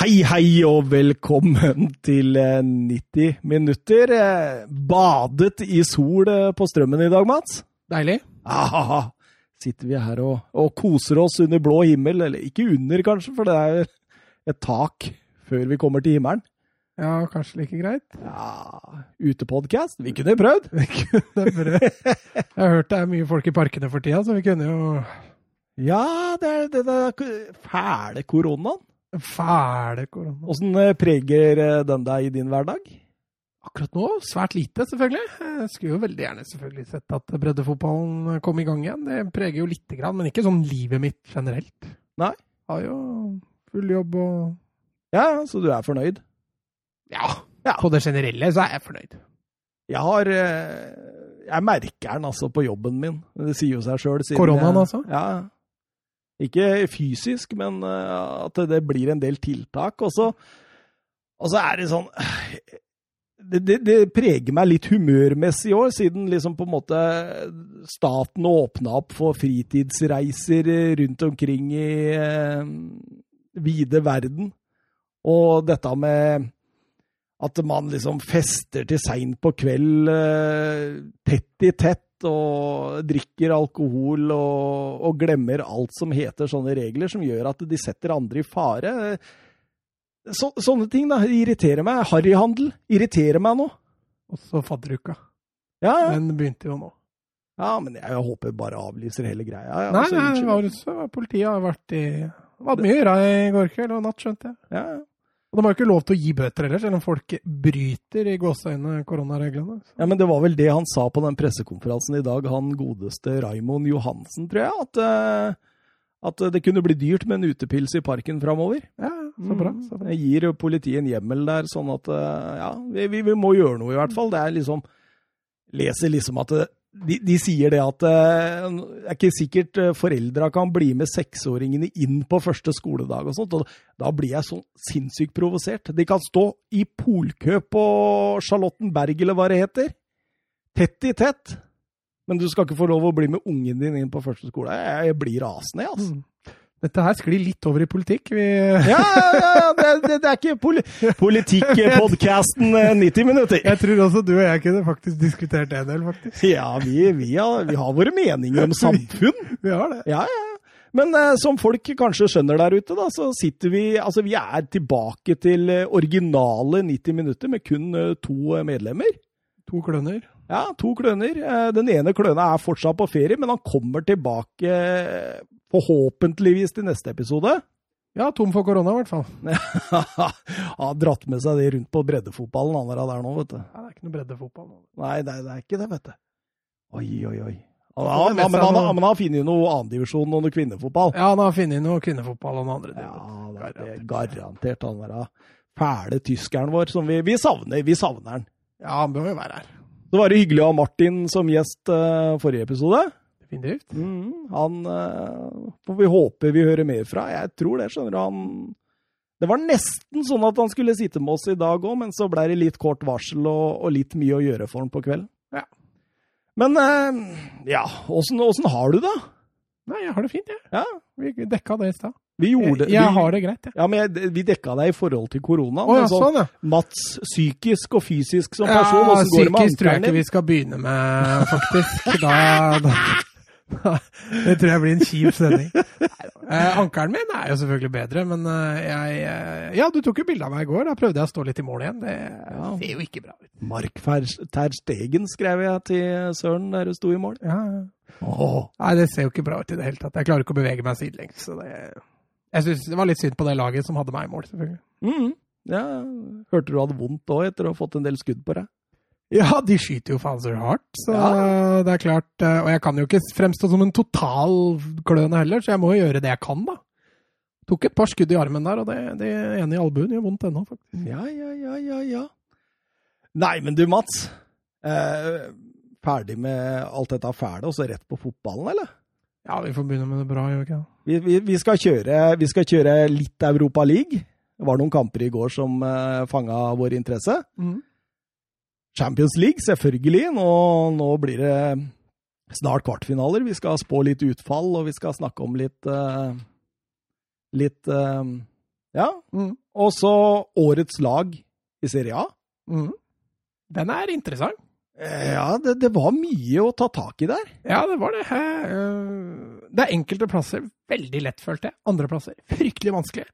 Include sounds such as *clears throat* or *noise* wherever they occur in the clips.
Hei, hei og velkommen til 90 minutter. Eh, Badet i sol eh, på strømmen i dag, Mats. Deilig. Aha, sitter vi her og, og koser oss under blå himmel. Eller ikke under, kanskje, for det er et tak før vi kommer til himmelen. Ja, kanskje like greit. Ja, Utepodkast? Vi kunne prøvd. *laughs* Vi kunne prøvd. Jeg har hørt det er mye folk i parkene for tida, så vi kunne jo Ja, det er den fæle koronaen. Fæle korona. Åssen preger eh, den deg i din hverdag? Akkurat nå svært lite, selvfølgelig. Jeg skulle jo veldig gjerne selvfølgelig sett at breddefotballen kom i gang igjen. Det preger jo lite grann, men ikke sånn livet mitt generelt. Nei. Har jo full jobb og Ja, så du er fornøyd? Ja. Ja. På det generelle så er jeg fornøyd. Jeg har eh, Jeg merker den altså på jobben min. Det sier jo seg sjøl. Koronaen, altså? Ja. Ikke fysisk, men eh, at det blir en del tiltak. Og så, og så er det sånn det, det, det, preger meg litt humørmessig i år, siden liksom på en måte staten åpna opp for fritidsreiser rundt omkring i eh, vide verden. Og dette med at man liksom fester til seint på kveld, eh, tett i tett, og drikker alkohol og, og, glemmer alt som heter sånne regler, som gjør at de setter andre i fare. Så, sånne ting da, irriterer meg. Harryhandel irriterer meg nå. Også fadderuka. Ja, ja. Den begynte jo nå. Ja, men jeg, jeg håper bare avlyser hele greia. Ja, nei, altså, nei, det var, så, politiet har vært i det Vært mye ira i går kveld og natt, skjønte jeg. Ja, ja. Og de har jo ikke lov til å gi bøter heller, selv om folk bryter i gåseøynene koronareglene. Så. Ja, men det var vel det han sa på den pressekonferansen i dag, han godeste Raimond Johansen, tror jeg. At, uh, at, det kunne bli dyrt med en utepils i parken framover. Ja, så bra. Så bra. Jeg gir politiet en hjemmel der, sånn at uh, ja, vi, vi, må gjøre noe i hvert fall. Det er liksom Leser liksom at det, de, de, sier det at uh, det er ikke sikkert foreldra kan bli med seksåringene inn på første skoledag og sånt. og Da blir jeg så sinnssykt provosert. De kan stå i polkø på Charlottenberg, eller hva det heter. Tett i tett. Men du skal ikke få lov å bli med ungen din inn på første skole. Jeg, blir rasende, altså. Dette her sklir litt over i politikk. Vi... Ja, ja, ja det, det, det, er ikke poli politikkpodkasten 90 minutter. Jeg tror også du og jeg kunne faktisk diskutert en del, faktisk. Ja, vi, vi, har, vi har, våre meninger om *laughs* samfunn. Vi har det. Ja, ja. Men eh, som folk kanskje skjønner der ute, da, så sitter vi Altså, vi er tilbake til originale 90 minutter med kun to medlemmer. To kløner. Ja, to kløner. Den ene kløna er fortsatt på ferie, men han kommer tilbake forhåpentligvis til neste episode. Ja, tom for korona, i hvert fall. *laughs* Han har dratt med seg det rundt på breddefotballen, han der nå, vet du. Ja, det er ikke noe breddefotball nå. Nei, det er, det er ikke det, vet du. Oi, oi, oi. Ja, men, han, han, han har funnet noe annendivisjon og noe kvinnefotball. Ja, han har funnet noe kvinnefotball og noe andre. Ja, det er garantert han der fæle tyskeren vår som vi, vi savner. Vi savner han. Ja, han bør jo være her. Så var det hyggelig å ha Martin som gjest uh, forrige episode. Definitivt. Mm, han uh, får vi håpe vi hører mer fra. Jeg tror det, skjønner du. Han Det var nesten sånn at han skulle sitte med oss i dag òg, men så ble det litt kort varsel og, og, litt mye å gjøre for han på kvelden. Ja. Men uh, ja, åssen har du det? Nei, jeg har det fint, jeg. Ja. Vi dekka det i stad. Vi gjorde Jeg, jeg vi, har det greit, jeg. Ja, men jeg, vi dekka deg i forhold til korona. Oh, ja, sånn, sånn, ja. Mats psykisk og fysisk som person, ja, går det med Psykisk tror jeg ikke vi skal begynne med, faktisk. Da, da, Det tror jeg blir en kjip sending. *laughs* Eh, ankelen min er jo selvfølgelig bedre, men eh, jeg eh, Ja, du tok jo bilde av meg i går. Da prøvde jeg å stå litt i mål igjen. Det Ja. ser jo ikke bra ut. Mark Ter Stegen skrev jeg til Søren der du sto i mål. Ja, ja. Åh. Nei, det ser jo ikke bra ut i det hele tatt. Jeg klarer ikke å bevege meg sidelengs. Så det, jeg synes det var litt synd på det laget som hadde meg i mål, selvfølgelig. Mm. Ja, hørte du hadde vondt òg etter å ha fått en del skudd på deg? Ja, de skyter jo faen så hardt, så Ja. det er klart. eh, Og jeg kan jo ikke fremstå som en total kløne heller, så jeg må jo gjøre det jeg kan, da. Tok et par skudd i armen der, og det, det ene i albuen gjør vondt ennå, faktisk. Ja, ja, ja, ja, ja. Nei, men du, Mats. Eh, ferdig med alt dette fæle, og så rett på fotballen, eller? Ja, vi får begynne med det bra, gjør vi ikke det? Vi, vi, vi, skal kjøre, vi skal kjøre litt Europa League. Det var noen kamper i går som uh, fanga vår interesse. Champions League, selvfølgelig. Nå, nå blir det snart kvartfinaler. Vi skal spå litt utfall, og vi skal snakke om litt uh, Litt uh, Ja. Mm. Og så årets lag i Serie A. Mm. Den er interessant. Eh, Ja, det, det var mye å ta tak i der. Ja, det var det. Eh, Det er enkelte plasser veldig lett, følte jeg. Andre plasser fryktelig vanskelig.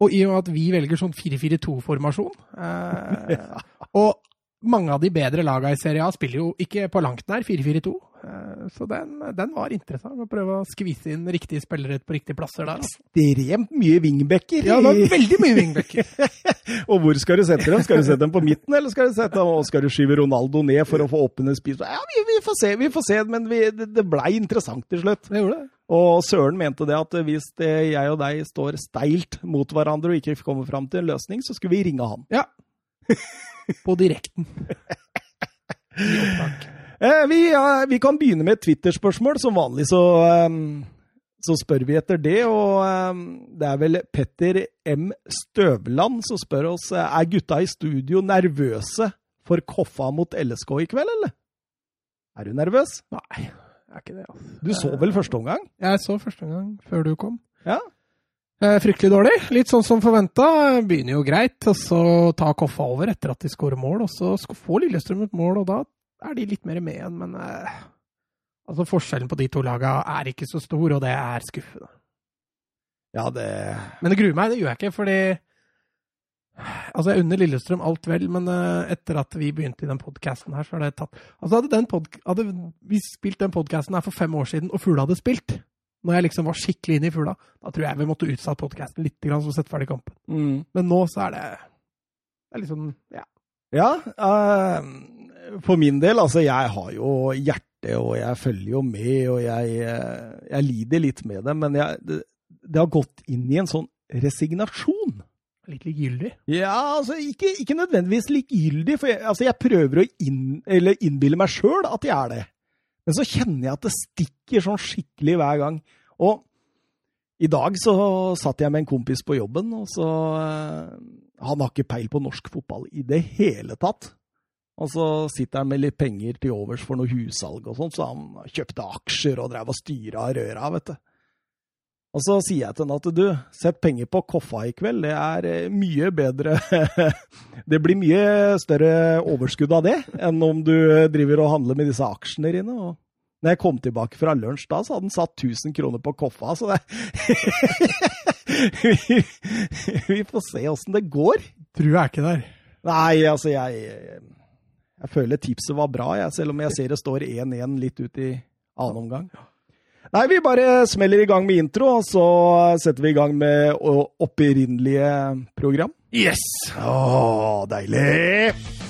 Og i og med at vi velger sånn 4-4-2-formasjon eh, *laughs* Og mange av de bedre lagene i Serie A spiller jo ikke på langt nær 4-4-2. Eh, så den, den var interessant. Å prøve å skvise inn riktige spillere på riktige plasser der. Altså. Ekstremt mye wingbacker. Ja, det var veldig mye wingbacker. *laughs* Og hvor skal du sette dem? Skal du sette dem på midten, eller skal du sette dem, og skal du skyve Ronaldo ned for å få åpne spiss? Ja, vi, vi får se, vi får se, men vi, det, det blei interessant til slutt. Det gjorde det. Og Søren mente det at hvis det, jeg og deg står steilt mot hverandre og ikke kommer fram til en løsning, så skulle vi ringe han. Ja. *laughs* På direkten. *laughs* Eh, vi, ja, vi kan begynne med et Twitter-spørsmål. Som vanlig så, um, så spør vi etter det. Og um, det er vel Petter M. Støvland som spør oss er gutta i studio nervøse for Koffa mot LSK i kveld, eller? Er du nervøs? Nei, jeg er ikke det. Altså. Du så vel første omgang? Jeg så første omgang før du kom. Ja. Eh, fryktelig dårlig. Litt sånn som forventa. Begynner jo greit, og så tar Koffa over etter at de skårer mål. Og så får Lillestrøm et mål, og da er de litt mer med igjen. Men eh, altså forskjellen på de to laga er ikke så stor, og det er skuffende. Ja, det Men det gruer meg, det gjør jeg ikke, fordi Altså, jeg unner Lillestrøm alt vel, men eh, etter at vi begynte i den podkasten her, så har det tatt Altså, hadde, den pod hadde vi spilt den podkasten her for fem år siden, og Fugla hadde spilt, når jeg liksom var skikkelig inne i Fugla, da tror jeg vi måtte utsatt podkasten litt, grann, så sette ferdig kampen. mm. Men nå så er det Det er liksom Ja. Ja, uh, for min del, altså jeg har jo hjerte, og jeg følger jo med, og jeg, eh, jeg lider litt med det, men jeg, det, det har gått inn i en sånn resignasjon. Litt likegyldig. Ja, altså ikke, ikke nødvendigvis likegyldig, for jeg, altså, jeg prøver å inn, eller innbille meg sjøl at jeg er det. Men så kjenner jeg at det stikker sånn skikkelig hver gang. Og i dag så satt jeg med en kompis på jobben, og så eh, Han har ikke peil på norsk fotball i det hele tatt. Og så sitter han med litt penger til overs for noe hussalg og sånn, så han kjøpte aksjer og drev og styra røra, vet du. Og så sier jeg til henne at du, sett penger på Koffa i kveld, det er eh, mye bedre *laughs* Det blir mye større overskudd av det enn om du driver og handler med disse aksjene dine. Og når jeg kom tilbake fra lunsj da, så hadde han satt 1000 kroner på Koffa, så det *laughs* vi, vi får se åssen det går. Tror jeg ikke der. Nei, altså jeg Jeg føler tipset var bra, jeg, selv om jeg ser det står 1-1 litt ut i annen omgang. Nei, vi bare smeller i gang med intro, og så setter vi i gang med opprinnelige program. Yes! Å, deilig!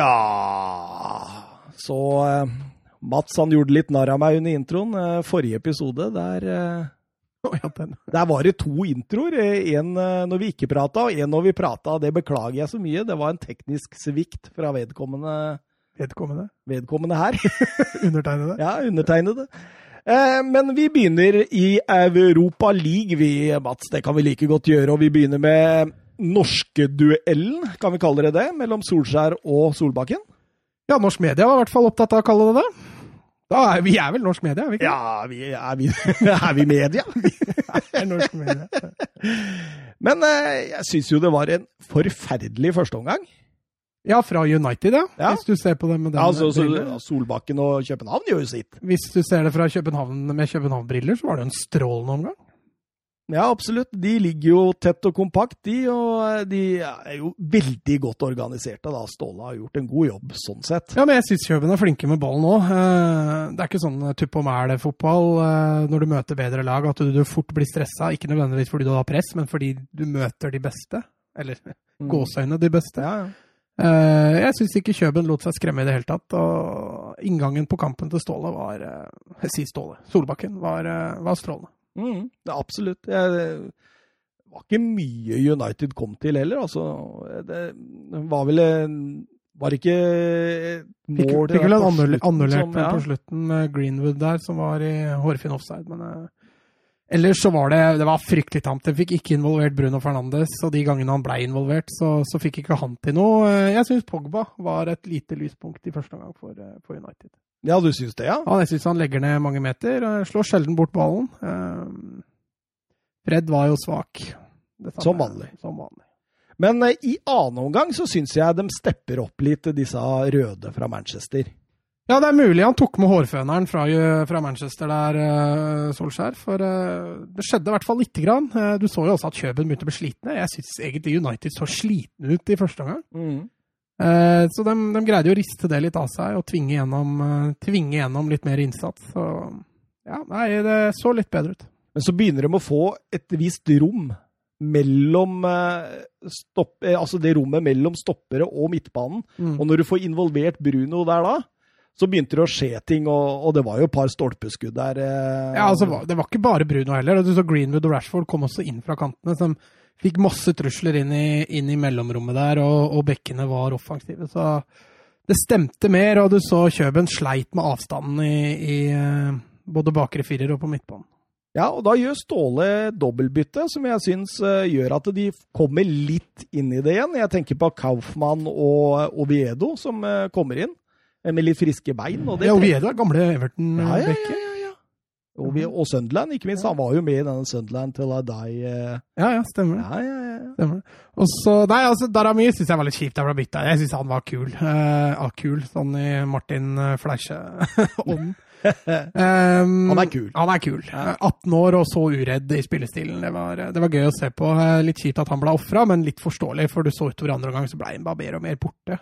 Ja Så eh, Mats han gjorde litt narr av meg under introen. Eh, forrige episode, der, Å, ja, den. der var det to introer. Én En når vi ikke prata, og en når vi prata. Det beklager jeg så mye. Det var en teknisk svikt fra vedkommende, Vedkommende. vedkommende her. *laughs* Undertegnede. Ja, undertegnede. Men vi begynner i Europa League, vi, Mats. Det kan vi like godt gjøre. Og vi begynner med norskeduellen, kan vi kalle det det, mellom Solskjær og Solbakken. Ja, norsk media var i hvert fall opptatt av å kalle det det. Da er, vi er vel norsk media, er vi ikke? Ja, vi, er, vi, *laughs* er vi media? *laughs* er norsk media. Men eh, jeg syns jo det var en forferdelig førsteomgang. Ja, fra United, ja. Ja. Hvis du ser på det med den Ja, altså, briller. Solbakken og København gjør jo sitt. Hvis du ser det fra København med København-briller, så var det en strålende omgang. Ja, absolutt. De ligger jo tett og kompakt, de. Og de er jo veldig godt organiserte. da. Ståle har gjort en god jobb sånn sett. Ja, men jeg syns Kjøben er flinke med ballen òg. Det er ikke sånn tupp og mæle-fotball eh, når du møter bedre lag, at du fort blir stressa. Ikke nødvendigvis fordi du har press, men fordi du møter de beste. Eller gåseøyne de beste. Ja, ja. Eh, Jeg syns ikke Kjøben lot seg skremme i det hele tatt. Og inngangen på kampen til Ståle var eh, Jeg sier Ståle. Solbakken var, eh, var strålende. Mm, absolutt. Jeg, det var ikke mye United kom til heller. Altså, det var vel Var ikke et Fikk, mål fikk vel en annullert ja. på slutten med Greenwood der, som var i hårfin offside. Men eh, ellers så var det, det var fryktelig tamt. De fikk ikke involvert Bruno Fernandes, og de gangene han ble involvert, så, så fikk ikke han til noe. Eh, Jeg syns Pogba var et lite lyspunkt i første omgang for, eh, for United. Ja, du syns det, ja? Ja, jeg syns han legger ned mange meter. og Slår sjelden bort ballen. Eh, Fred var jo svak. Som vanlig. Som vanlig. Men eh, i annen omgang så syns jeg de stepper opp litt, disse røde fra Manchester. Ja, det er mulig han tok med hårføneren fra, fra Manchester der, eh, Solskjær. For det skjedde i hvert fall lite grann. Du så jo også at Kjøben begynte å bli slitne. Jeg syns egentlig United så slitne ut i første omgang. Eh, Så de, de greide jo å riste det litt av seg og tvinge gjennom, eh, tvinge gjennom litt mer innsats. Så ja, nei, det så litt bedre ut. Men så begynner de å få et visst rom mellom eh, stopp, eh, Altså det rommet mellom stoppere og midtbanen. Og når du får involvert Bruno der da, så begynte det å skje ting, og, og det var jo et par stolpeskudd der. eh. Ja, altså, Det var ikke bare Bruno heller. Du så Greenwood og Rashford kom også inn fra kantene. som fikk masse trusler inn i, inn i mellomrommet der, og, og bekkene var offensive. Så det stemte mer, og du så Kjøben sleit med avstanden i, i eh, både bakre firer og på midtbanen. Ja, og da gjør Ståle dobbeltbytte, som jeg syns eh, gjør at de kommer litt inn i det igjen. Jeg tenker på Kaufmann og Oviedo som eh, kommer inn eh, med litt friske bein. Ja, Oviedo er gamle ja, ja, ja, ja. Og, vi, og Sunderland, ikke minst. Han var jo med i denne Sunderland til I die. eh. Ja, ja, stemmer det. Ja, ja, ja. Stemmer det. Og så, nei, altså, Darami syns jeg var litt kjipt jeg ble bytta. Jeg syns han var kul. Eh, kul, sånn i Martin uh, Fleische-ånden. *laughs* Um, Han er kul. Han er kul. Eh, 18 år og så uredd i spillestilen. Det var, det var gøy å se på. Eh, Litt kjipt at han ble ofra, men litt forståelig, for du så utover andre omgang så ble mer og mer borte.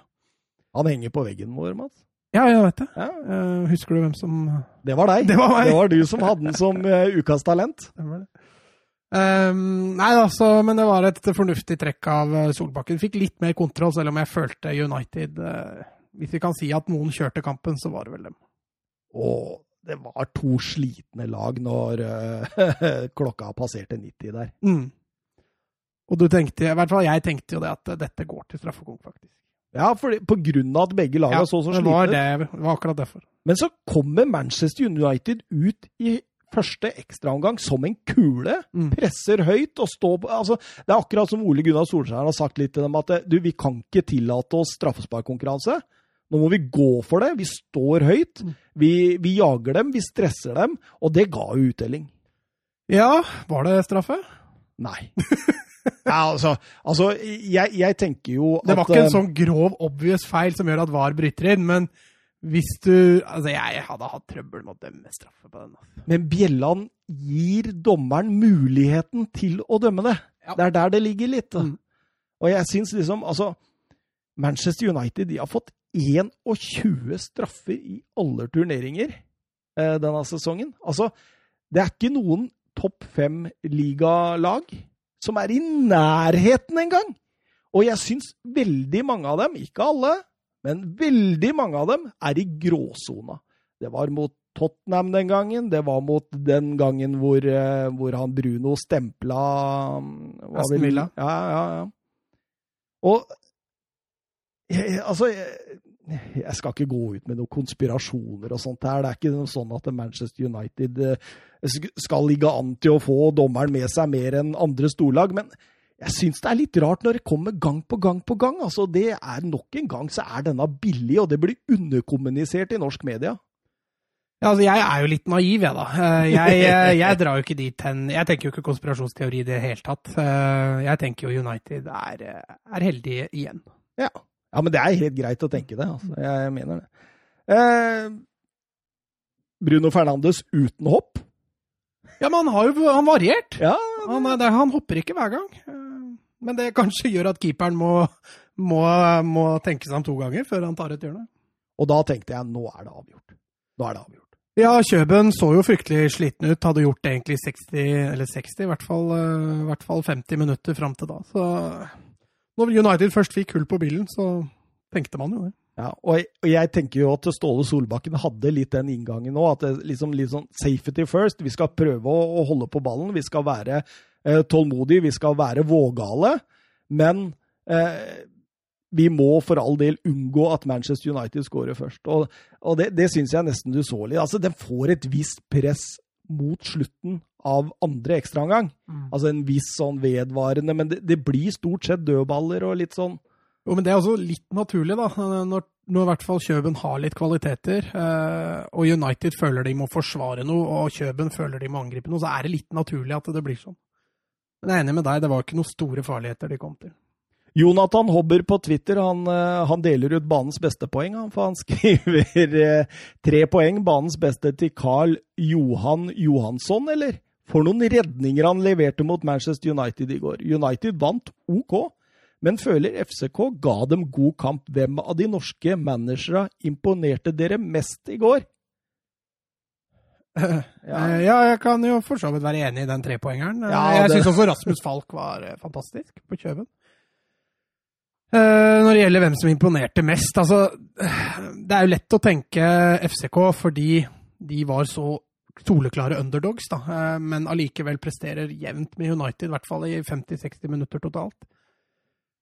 Han henger på veggen vår, Mats. Ja, jeg vet det. Ja, Uh, husker du hvem som det var deg. *laughs* Det var meg. Det var du som hadde den som uh, *laughs* ukas talent. Stemmer det. Um, nei, altså, men det var et fornuftig trekk av eh, Solbakken. Fikk litt mer kontroll, selv om jeg følte United uh, Hvis vi kan si at noen kjørte kampen, så var det vel dem. Og det var to slitne lag når *laughs* klokka passerte 90 der. Mm. Og du tenkte, i hvert fall jeg tenkte jo det at dette går til straffekonk, faktisk. Ja, for, på grunn av at begge lagene så så det var, slitne ut. det, det var akkurat derfor. Men så kommer Manchester United ut i første ekstraomgang som en kule. Mm. Presser høyt og står på altså, Det er akkurat som Ole Gunnar Solskjær har sagt litt til dem, at du, vi kan ikke tillate oss straffesparkkonkurranse. Nå må vi gå for det. Vi står høyt. Mm. Vi, vi jager dem, vi stresser dem. Og det ga jo uttelling. Ja, var det straffe? Nei. *laughs* ja, altså, altså jeg, jeg tenker jo at Det var ikke en eh, sånn grov, obvious feil som gjør at VAR bryter inn, men hvis du Altså, jeg hadde hatt trøbbel med å dømme straffe på den. altså. Men Bjelland gir dommeren muligheten til å dømme det. Ja. Det er der det ligger litt. Mm. Og jeg syns liksom Altså, Manchester United de har fått 21 straffer i alle turneringer eh, denne sesongen. Altså, det er ikke noen topp fem-ligalag som er i nærheten engang! Og jeg syns veldig mange av dem, ikke alle, men veldig mange av dem, er i gråsona. Det var mot Tottenham den gangen. Det var mot den gangen hvor, eh, hvor han Bruno stempla mm, Aston Villa. Ja, ja, ja. Og jeg, altså jeg, jeg skal ikke gå ut med noen konspirasjoner og sånt her. Det er ikke sånn at Manchester United eh, skal ligge an til å få dommeren med seg mer enn andre storlag. Men jeg syns det er litt rart når det kommer gang på gang på gang. Altså, det er Nok en gang så er denne billig, og det blir underkommunisert i norsk media. Ja, altså, jeg er jo litt naiv, jeg, da. Eh, Jeg, jeg, jeg drar jo ikke dit hen Jeg tenker jo ikke konspirasjonsteori i det hele tatt. Eh, Jeg tenker jo United er, er heldige igjen. Ja. ja, men det er helt greit å tenke det. Altså. Jeg mener det. Eh, Bruno Fernandes uten hopp. Ja, men han har jo han variert. Ja, Han, er- det- han hopper ikke hver gang. Eh, Men det kanskje gjør at keeperen må, må, må tenke seg om to ganger før han tar et hjørne. Og da tenkte jeg nå er det avgjort. Nå er det avgjort. Ja, Kjøben så jo fryktelig sliten ut. Hadde gjort det egentlig 60, eller 60, i hvert fall, eh, i hvert fall 50 minutter fram til da. Så når United først fikk hull på bilen, så tenkte man jo det. Ja, og jeg, og jeg tenker jo at Ståle Solbakken hadde litt den inngangen nå. At det liksom litt sånn safety first. Vi skal prøve å, å holde på ballen. Vi skal være eh, tålmodige. Vi skal være vågale. Men eh, vi må for all del unngå at Manchester United skårer først. Og, og det, det syns jeg nesten du så litt. Altså, den får et visst press mot slutten av andre ekstraomgang. Mm. Altså en viss sånn vedvarende Men det, det blir stort sett dødballer og litt sånn jo, men Det er også litt naturlig, da. Når, når i hvert fall Kjøben har litt kvaliteter, eh, og United føler de må forsvare noe, og Kjøben føler de må angripe noe, så er det litt naturlig at det blir sånn. Men jeg er enig med deg, det var ikke noen store farligheter de kom til. Jonathan Hobber på Twitter han, eh, han deler ut banens beste poeng. Han, for han *laughs* skriver eh, tre poeng, banens beste til Carl Johan Johansson, eller? For noen redninger han leverte mot Manchester United i går. United vant OK, men føler FCK ga dem god kamp. Hvem av de norske managerne imponerte dere mest i går? *clears throat* Ja. ja, jeg kan jo for så vidt være enig i den trepoengeren. Ja, jeg syns også Rasmus Falk var eh, fantastisk på Kjøben. Uh, når det gjelder hvem som imponerte mest altså, Det er jo lett å tenke FCK fordi de var så soleklare underdogs, da, uh, men allikevel presterer jevnt med United, i hvert fall i 50-60 minutter totalt.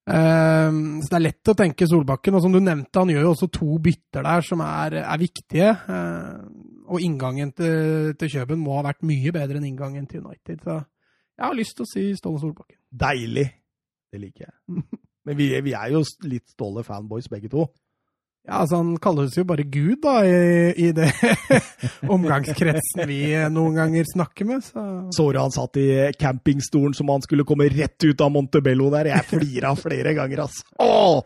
Uh, så det er lett å tenke Solbakken. Og som du nevnte, han gjør jo også to bytter der som er, er viktige. Uh, og inngangen til, til Kjøben må ha vært mye bedre enn inngangen til United. Så jeg har lyst til å si Ståle Solbakken. Deilig! Det liker jeg. *laughs* Men vi, vi er jo litt Ståle fanboys begge to. Ja, altså Han kalles jo bare Gud da, i, i det *laughs* omgangskretsen vi noen ganger snakker med. Så Så han satt i campingstolen som han skulle komme rett ut av Montebello der? Jeg flira flere ganger, altså. Åh!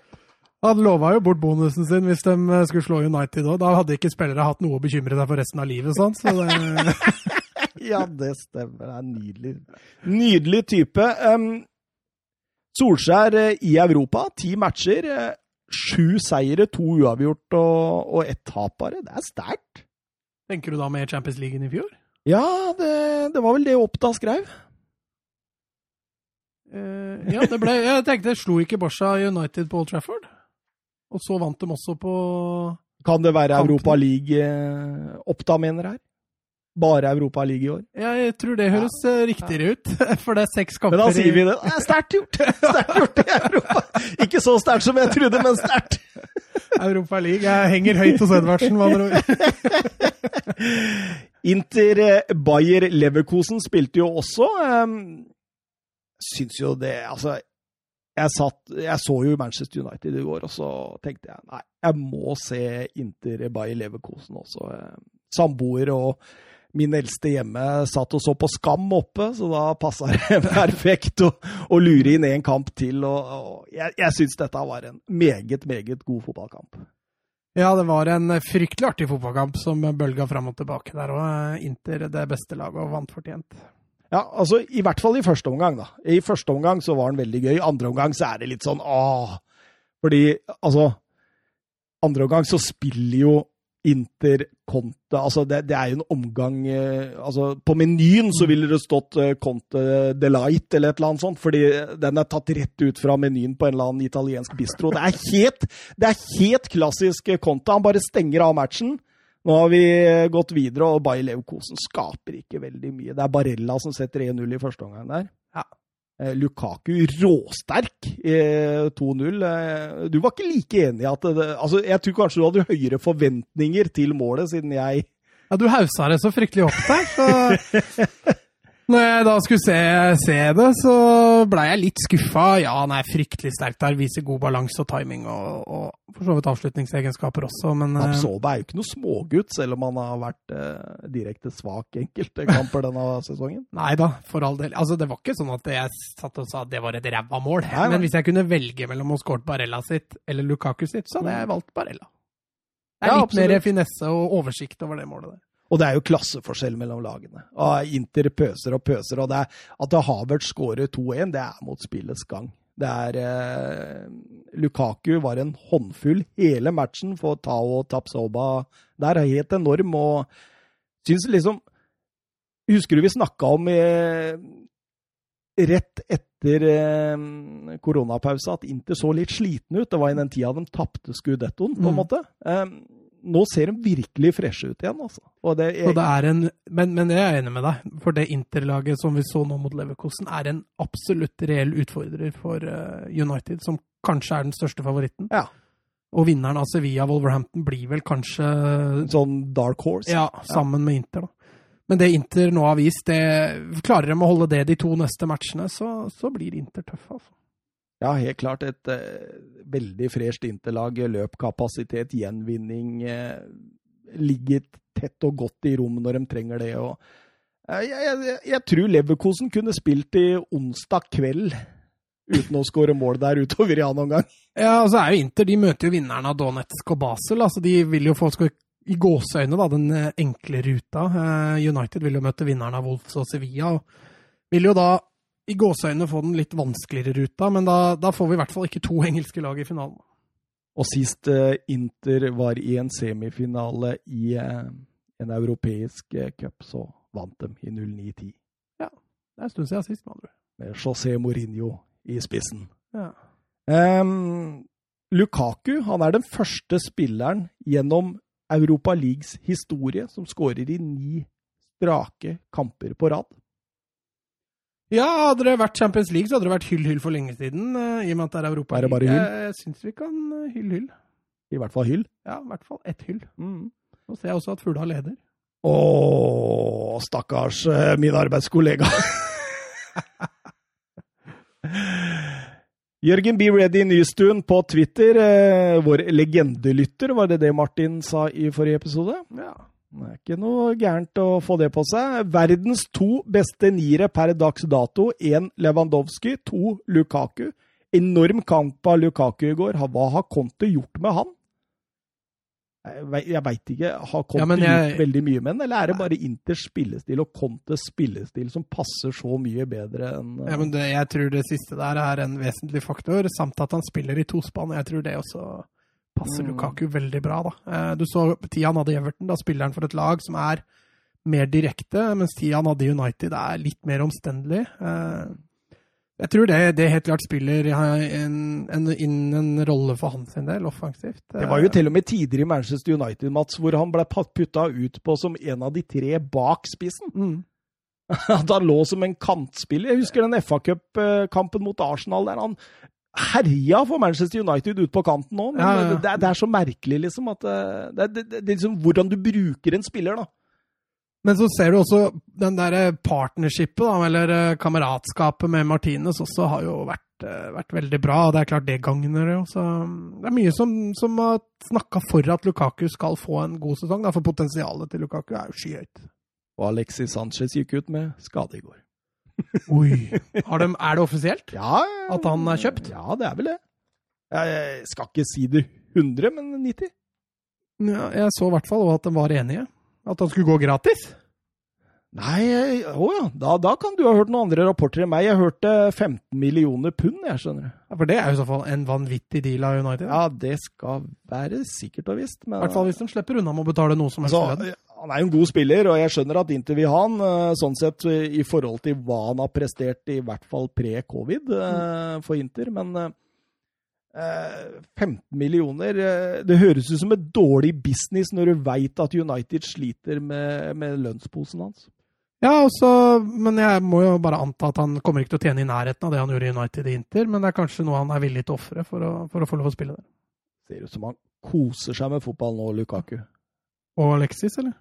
Han lova jo bort bonusen sin hvis de skulle slå United òg. Da hadde ikke spillere hatt noe å bekymre seg for resten av livet. sånn, så det... *laughs* ja, det stemmer. Det er nydelig. Nydelig type. Um, Solskjær eh, i Europa, ti matcher. Sju seire, to uavgjort og, og ett tap bare. Det er sterkt. Tenker du da med Champions League i fjor? Ja, det, det var vel det Oppda skrev. Uh, ja, det ble Jeg tenkte, slo ikke Borsa United på Old Trafford? Og så vant de også på Kan det være Europa League eh, Oppda mener her? Bare Europa League i år. Ja, jeg tror det høres ja. Eh, riktigere ut, *laughs* for det er seks kamper Men da sier vi det. Det er sterkt gjort! Sterkt gjort i Europa! Ikke så sterkt som jeg trodde, men sterkt! Europa League jeg henger høyt hos Edvardsen, med andre ord. *laughs* Inter eh, Bayer Leverkosen spilte jo også. Um, syns jo det Altså, jeg, satt, jeg så jo Manchester United i går, og så tenkte jeg nei, jeg må se Inter Bayer Leverkosen også. Samboer og min eldste hjemme satt og så på Skam oppe, så da passa det *laughs* perfekt å, å, lure inn en kamp til. Og, og jeg jeg syns dette var en meget, meget god fotballkamp. Ja, det var en fryktelig artig fotballkamp som bølga fram og tilbake der òg. Inter det beste laget og vant fortjent. Ja, altså i hvert fall i første omgang, da. I første omgang så var den veldig gøy. I andre omgang så er det litt sånn åh. Fordi altså Andre omgang så spiller jo Inter Conte altså det, det, er jo en omgang eh, altså På menyen så ville det stått eh, Conte Delight eller et eller annet sånt, fordi den er tatt rett ut fra menyen på en eller annen italiensk bistro. Det er helt, det er helt klassisk Conte. Han bare stenger av matchen. Nå har vi gått videre, og Bayer Leverkosen skaper ikke veldig mye. Det er Barella som setter 1-0 i første omgang der. Eh, Lukaku råsterk i 2-0. Eh, du var ikke like enig i at det, altså Jeg tror kanskje du hadde høyere forventninger til målet, siden jeg Ja, du haussa det så fryktelig opp der, så *laughs* Når jeg da skulle se, se det, så blei jeg litt skuffa. Ja, han er fryktelig sterk der, viser god balanse og timing, og, og for så vidt avslutningsegenskaper også, men Absorbe er jo ikke noe smågutt, selv om han har vært eh, direkte svak enkelte kamper denne sesongen. *laughs* Nei da, for all del. Altså, det var ikke sånn at jeg satt og sa at det var et ræva mål. Nei, men hvis jeg kunne velge mellom å skåre Barella sitt eller Lukaku sitt, så hadde jeg valgt Barella. Det er ja, litt mer finesse og oversikt over det målet der. Og det er jo klasseforskjell mellom lagene. Og Inter pøser og pøser. Og det er, at Havert skårer 2-1, det er mot spillets gang. Det er eh, Lukaku var en håndfull hele matchen for Tao Tapsoba der. er Helt enorm. Og syns liksom Husker du vi snakka om eh, rett etter eh, koronapausa at Inter så litt sliten ut. Det var i den tida de tapte skudettoen, på en Mm. måte. Eh, nå ser de virkelig freshe ut igjen, altså. Og det, Så det er en, men, men jeg er enig med deg, for det interlaget som vi så nå mot Leverkosen, er en absolutt reell utfordrer for eh, United, som kanskje er den største favoritten. Ja. Og vinneren av Sevilla-Wolverhampton blir vel kanskje sånn dark horse. Ja, sammen med Inter, da. Men det Inter nå har vist, det, klarer de å holde det de to neste matchene, så, så blir Inter tøffe. Altså. Ja, helt klart. Et eh, veldig fresht interlag. Løpkapasitet, gjenvinning. Eh, ligger tett og godt i rom når de trenger det. Og, eh, jeg, jeg, jeg tror Leverkosen kunne spilt i onsdag kveld uten å skåre mål der utover i annen omgang. Ja, og så er jo Inter, de møter jo vinneren av Donetsk og Basel. altså De vil jo få i gåseøyne da, den eh, enkle ruta. Eh, United vil jo møte vinneren av Wolves og Sevilla. og Vil jo da i gåseøynene få den litt vanskeligere ruta, men da, da får vi i hvert fall ikke to engelske lag i finalen. Og sist eh, Inter var i en semifinale i eh, en europeisk eh, cup, så vant de i 09-10. Ja. Det er en stund siden sist, med andre. Med José Mourinho i spissen. Ja. Um, Lukaku han er den første spilleren gjennom Europa Leagues historie som skårer i ni strake kamper på rad. Ja, hadde det vært Champions League, så hadde det vært hyll-hyll for lenge siden. Uh, I og med at det er Europa Er det bare hyll? Jeg, jeg syns vi kan eh, hyll-hyll. I hvert fall hyll. Ja, i hvert fall ett hyll. Nå ser jeg også at Fugla leder. Å, stakkars eh, min arbeidskollega. *laughs* Jørgen Be Ready Nystuen på Twitter, vår legendelytter, var det det Martin sa i forrige episode? Ja. Det er ikke noe gærent å få det på seg. Verdens to beste niere per dags dato. Én Lewandowski, to Lukaku. Enorm kamp av Lukaku i går. Hva har Conte gjort med han? Jeg veit ikke. Har Conte Ja, jeg- gjort veldig mye med han, eller er det bare Inters spillestil og Contes spillestil som passer så mye bedre enn Ja, men det, jeg tror det siste der er en vesentlig faktor, samt at han spiller i tospann. Jeg tror det også passer Mm. Lukaku veldig bra. da. Eh, Du så tida han hadde Everton. Da spiller han for et lag som er mer direkte, mens tida han hadde United er litt mer omstendelig. Eh, Jeg tror det, det helt klart spiller en, en, inn en rolle for hans sin del, offensivt. Det var jo til og med tider i Manchester United, Mats, hvor han ble putta ut på som en av de tre bak spissen. Mm. At *laughs* han lå som en kantspiller. Jeg husker den FA Cup-kampen mot Arsenal der han herja for Manchester United ut på kanten nå. Men Ja, ja. Det, det er så merkelig, liksom, at eh, det, det, det, er liksom hvordan du bruker en spiller, da. Men så ser du også den der partnershipet, da, eller eh, kameratskapet med Martinez, også har jo vært, eh, vært veldig bra. og Det er klart det gagner jo. Så det er mye som, som har snakka for at Lukaku skal få en god sesong. Da, for potensialet til Lukaku er jo skyhøyt. Og Alexis Sanchez gikk ut med skade i går. Oi. Har de, er det offisielt? Ja, At han er kjøpt? Ja, det er vel det. Jeg skal ikke si det 100, men 90. Ja, jeg så i hvert fall at de var enige. At han skulle gå gratis. Nei, å ja. Da, da kan du ha hørt noen andre rapporter enn meg. Jeg hørte 15 millioner pund, jeg skjønner. Ja, for det er jo i så fall en vanvittig deal av United. Ja, det skal være sikkert og visst. I hvert fall hvis de slipper unna med å betale noe som helst. altså, for den. Han er jo en god spiller, og jeg skjønner at Inter vil ha han, eh, sånn sett i forhold til hva han har prestert, i hvert fall pre-covid eh, for Inter. Men eh, 15 millioner eh, Det høres ut som et dårlig business når du veit at United sliter med, med lønnsposen hans. Ja, også, men jeg må jo bare anta at han kommer ikke til å tjene i nærheten av det han gjorde i United i Inter, men det er kanskje noe han er villig til å ofre for, for å få lov å spille der. Ser ut som han koser seg med fotball nå, Lukaku. Og Alexis, eller?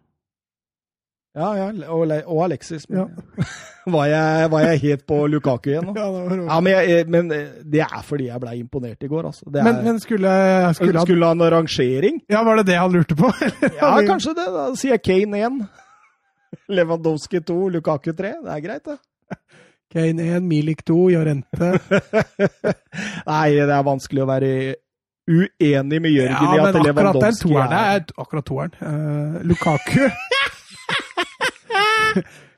Ja, ja, og, og Alexis. Ja. *laughs* var, jeg, var jeg helt på Lukaku igjen nå? Ja, det var Ja, men, jeg, men eh, det er fordi jeg ble imponert i går, altså. Det er, men, men skulle, skulle skulle han ha rangering? Ja, var det det han lurte på? *laughs* Ja, kanskje det. Da sier jeg Kane 1. *laughs* Lewandowski 2, Lukaku 3. Det er greit, det. Kane 1, Milik 2, Jorente. Nei, det er vanskelig å være uenig med Jørgen Ja, i men akkurat den toeren er er Akkurat toeren. Uh, Lukaku *laughs*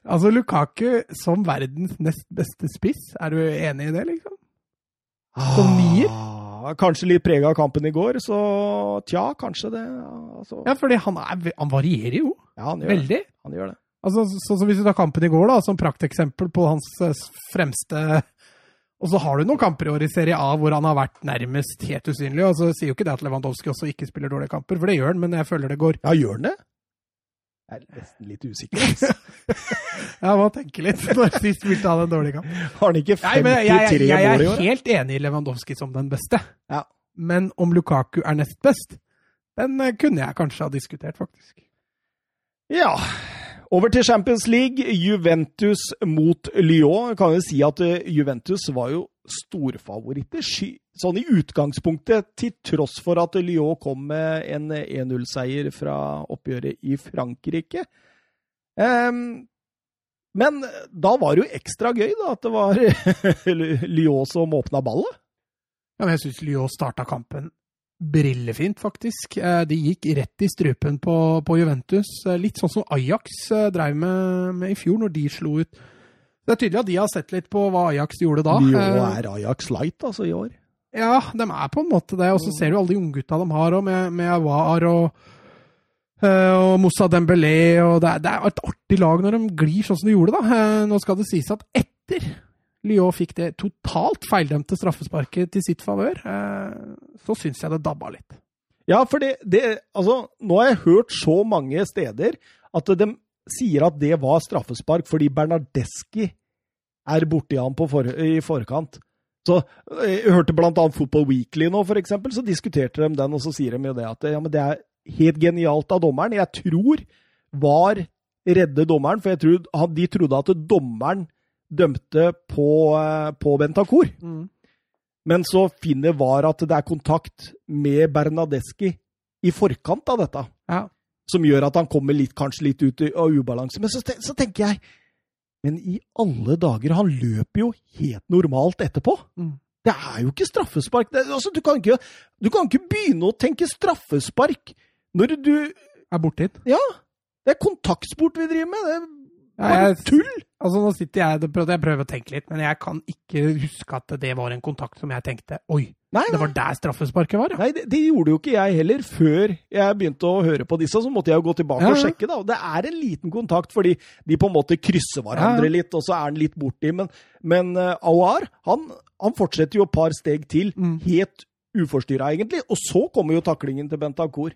Altså, Lukaku som verdens nest beste spiss, er du enig i det, liksom? som nier? Ah, kanskje litt prega av kampen i går, så tja, kanskje det. Altså, Ja, fordi han, han varierer jo ja, han gjør det. veldig. Han gjør det. Altså, så, så Hvis du tar kampen i går da, som prakteksempel på hans eh, fremste Og så har du noen kamper i år i Serie A hvor han har vært nærmest helt usynlig. og så sier jo ikke det at Lewandowski også ikke spiller dårlige kamper, for det gjør han, men jeg føler det går Ja, gjør han det? Jeg er nesten litt usikker. jeg *laughs* Ja, tenke litt når sist spilte han en dårlig kamp? Har han ikke Nei, men 53 jeg, jeg, jeg mål i er helt enig i Lewandowski som den beste. Ja. Men om Lukaku er nest best, den eh, kunne jeg kanskje ha diskutert, faktisk. Ja. Over til Champions League. Juventus mot Lyon. Kan jo si at eh, Juventus var jo storfavoritter. Sånn i utgangspunktet, til tross for at Lyon kom med en 1-0-seier fra oppgjøret i Frankrike. Um, men da var det jo ekstra gøy da, at det var *laughs* Lyon som åpna ballet. Ja, men jeg syns Lyon starta kampen brillefint, faktisk. Eh, De gikk rett i strupen på, på Juventus. Eh, Litt sånn som Ajax eh, drev med, med i fjor, når de slo ut. Det er tydelig at de har sett litt på hva Ajax gjorde da. De er Ajax Light altså i år. Ja, de er på en måte det. Og så ser du alle de unggutta de har òg, med, med Awar og, og Moussa Dembélé. Og det, er, det er et artig lag når de glir sånn som de gjorde, da. Nå skal det sies at etter Lyon fikk det totalt feildømte straffesparket til sitt favør, eh, så syns jeg det dabba litt. Ja, for det, det Altså, nå har jeg hørt så mange steder at de sier at det var straffespark fordi Bernardeschi er borti han for, i forkant. Så eh, Jeg hørte annet Football Weekly nå, for eksempel, så diskuterte de den, og så sier de jo det at ja, men det er helt genialt av dommeren. Jeg tror VAR redde dommeren, for jeg tror, de trodde at dommeren dømte på, eh, på Bentancour. Men så finner VAR at det er kontakt med Bernadeschi i forkant av dette, Ja. som gjør at han kommer litt, kanskje litt ut av ubalanse. Men så, så tenker jeg Men i alle dager, han løper jo helt normalt etterpå. Mm. Det er jo ikke straffespark. Det, altså, du, kan ikke, du kan ikke begynne å tenke straffespark når du Er borti den. Ja! Det er kontaktsport vi driver med. Det er Ja, bare jeg- tull! Altså, nå sitter jeg, og prøver- jeg prøver å tenke litt, men jeg kan ikke huske at det var en kontakt som jeg tenkte Oi, Nei, det var der straffesparket var, ja. Nei, det, det gjorde jo ikke jeg heller. Før jeg begynte å høre på disse, så måtte jeg jo gå tilbake Ja, og sjekke. da. Og Det er en liten kontakt, fordi de på en måte krysser hverandre Ja, ja. litt, og så er han litt borti. Men, men uh, Awar han, han fortsetter jo et par steg til, Mm. helt uforstyrra egentlig. Og så kommer jo taklingen til Bentancour.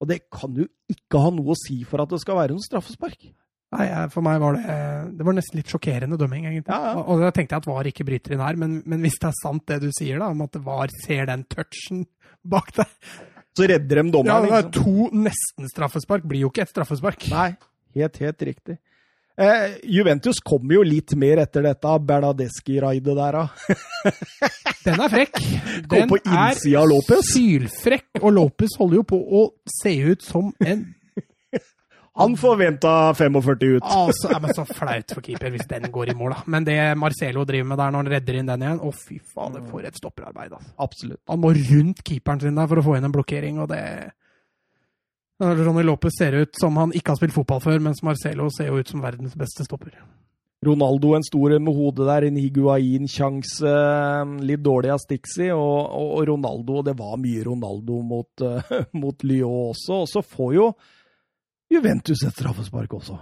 Og det kan jo ikke ha noe å si for at det skal være noe straffespark. Nei, For meg var det Det var nesten litt sjokkerende dømming, egentlig. Ja, ja. Og, da tenkte jeg at VAR ikke bryter inn her, men, men hvis det er sant det du sier, da, om at VAR ser den touchen bak deg Så redder de Ja, dommeren. det er liksom. to nesten-straffespark blir jo ikke et straffespark. Nei, helt, helt riktig. Eh, Juventus kommer jo litt mer etter dette Bernadeschi-raidet der, da. *laughs* Den er frekk. Den Lopez. sylfrekk, og Lopez holder jo på å se ut som en Han forventa 45 ut. Altså, ja, men Så flaut for keeper hvis den går i mål, da. Men det Marcelo driver med der når han redder inn den igjen, å fy fader, for et stopperarbeid. altså. Absolutt. Han må rundt keeperen sin der for å få inn en blokkering, og det Ronny Lopez ser ut som han ikke har spilt fotball før, mens Marcelo ser jo ut som verdens beste stopper. Ronaldo en stor med hodet der, en Higuain-sjanse, litt dårlig av Stixi, og, og, og Ronaldo Det var mye Ronaldo mot, eh, *laughs* mot Lyon også, og så får jo Juventus et straffespark også.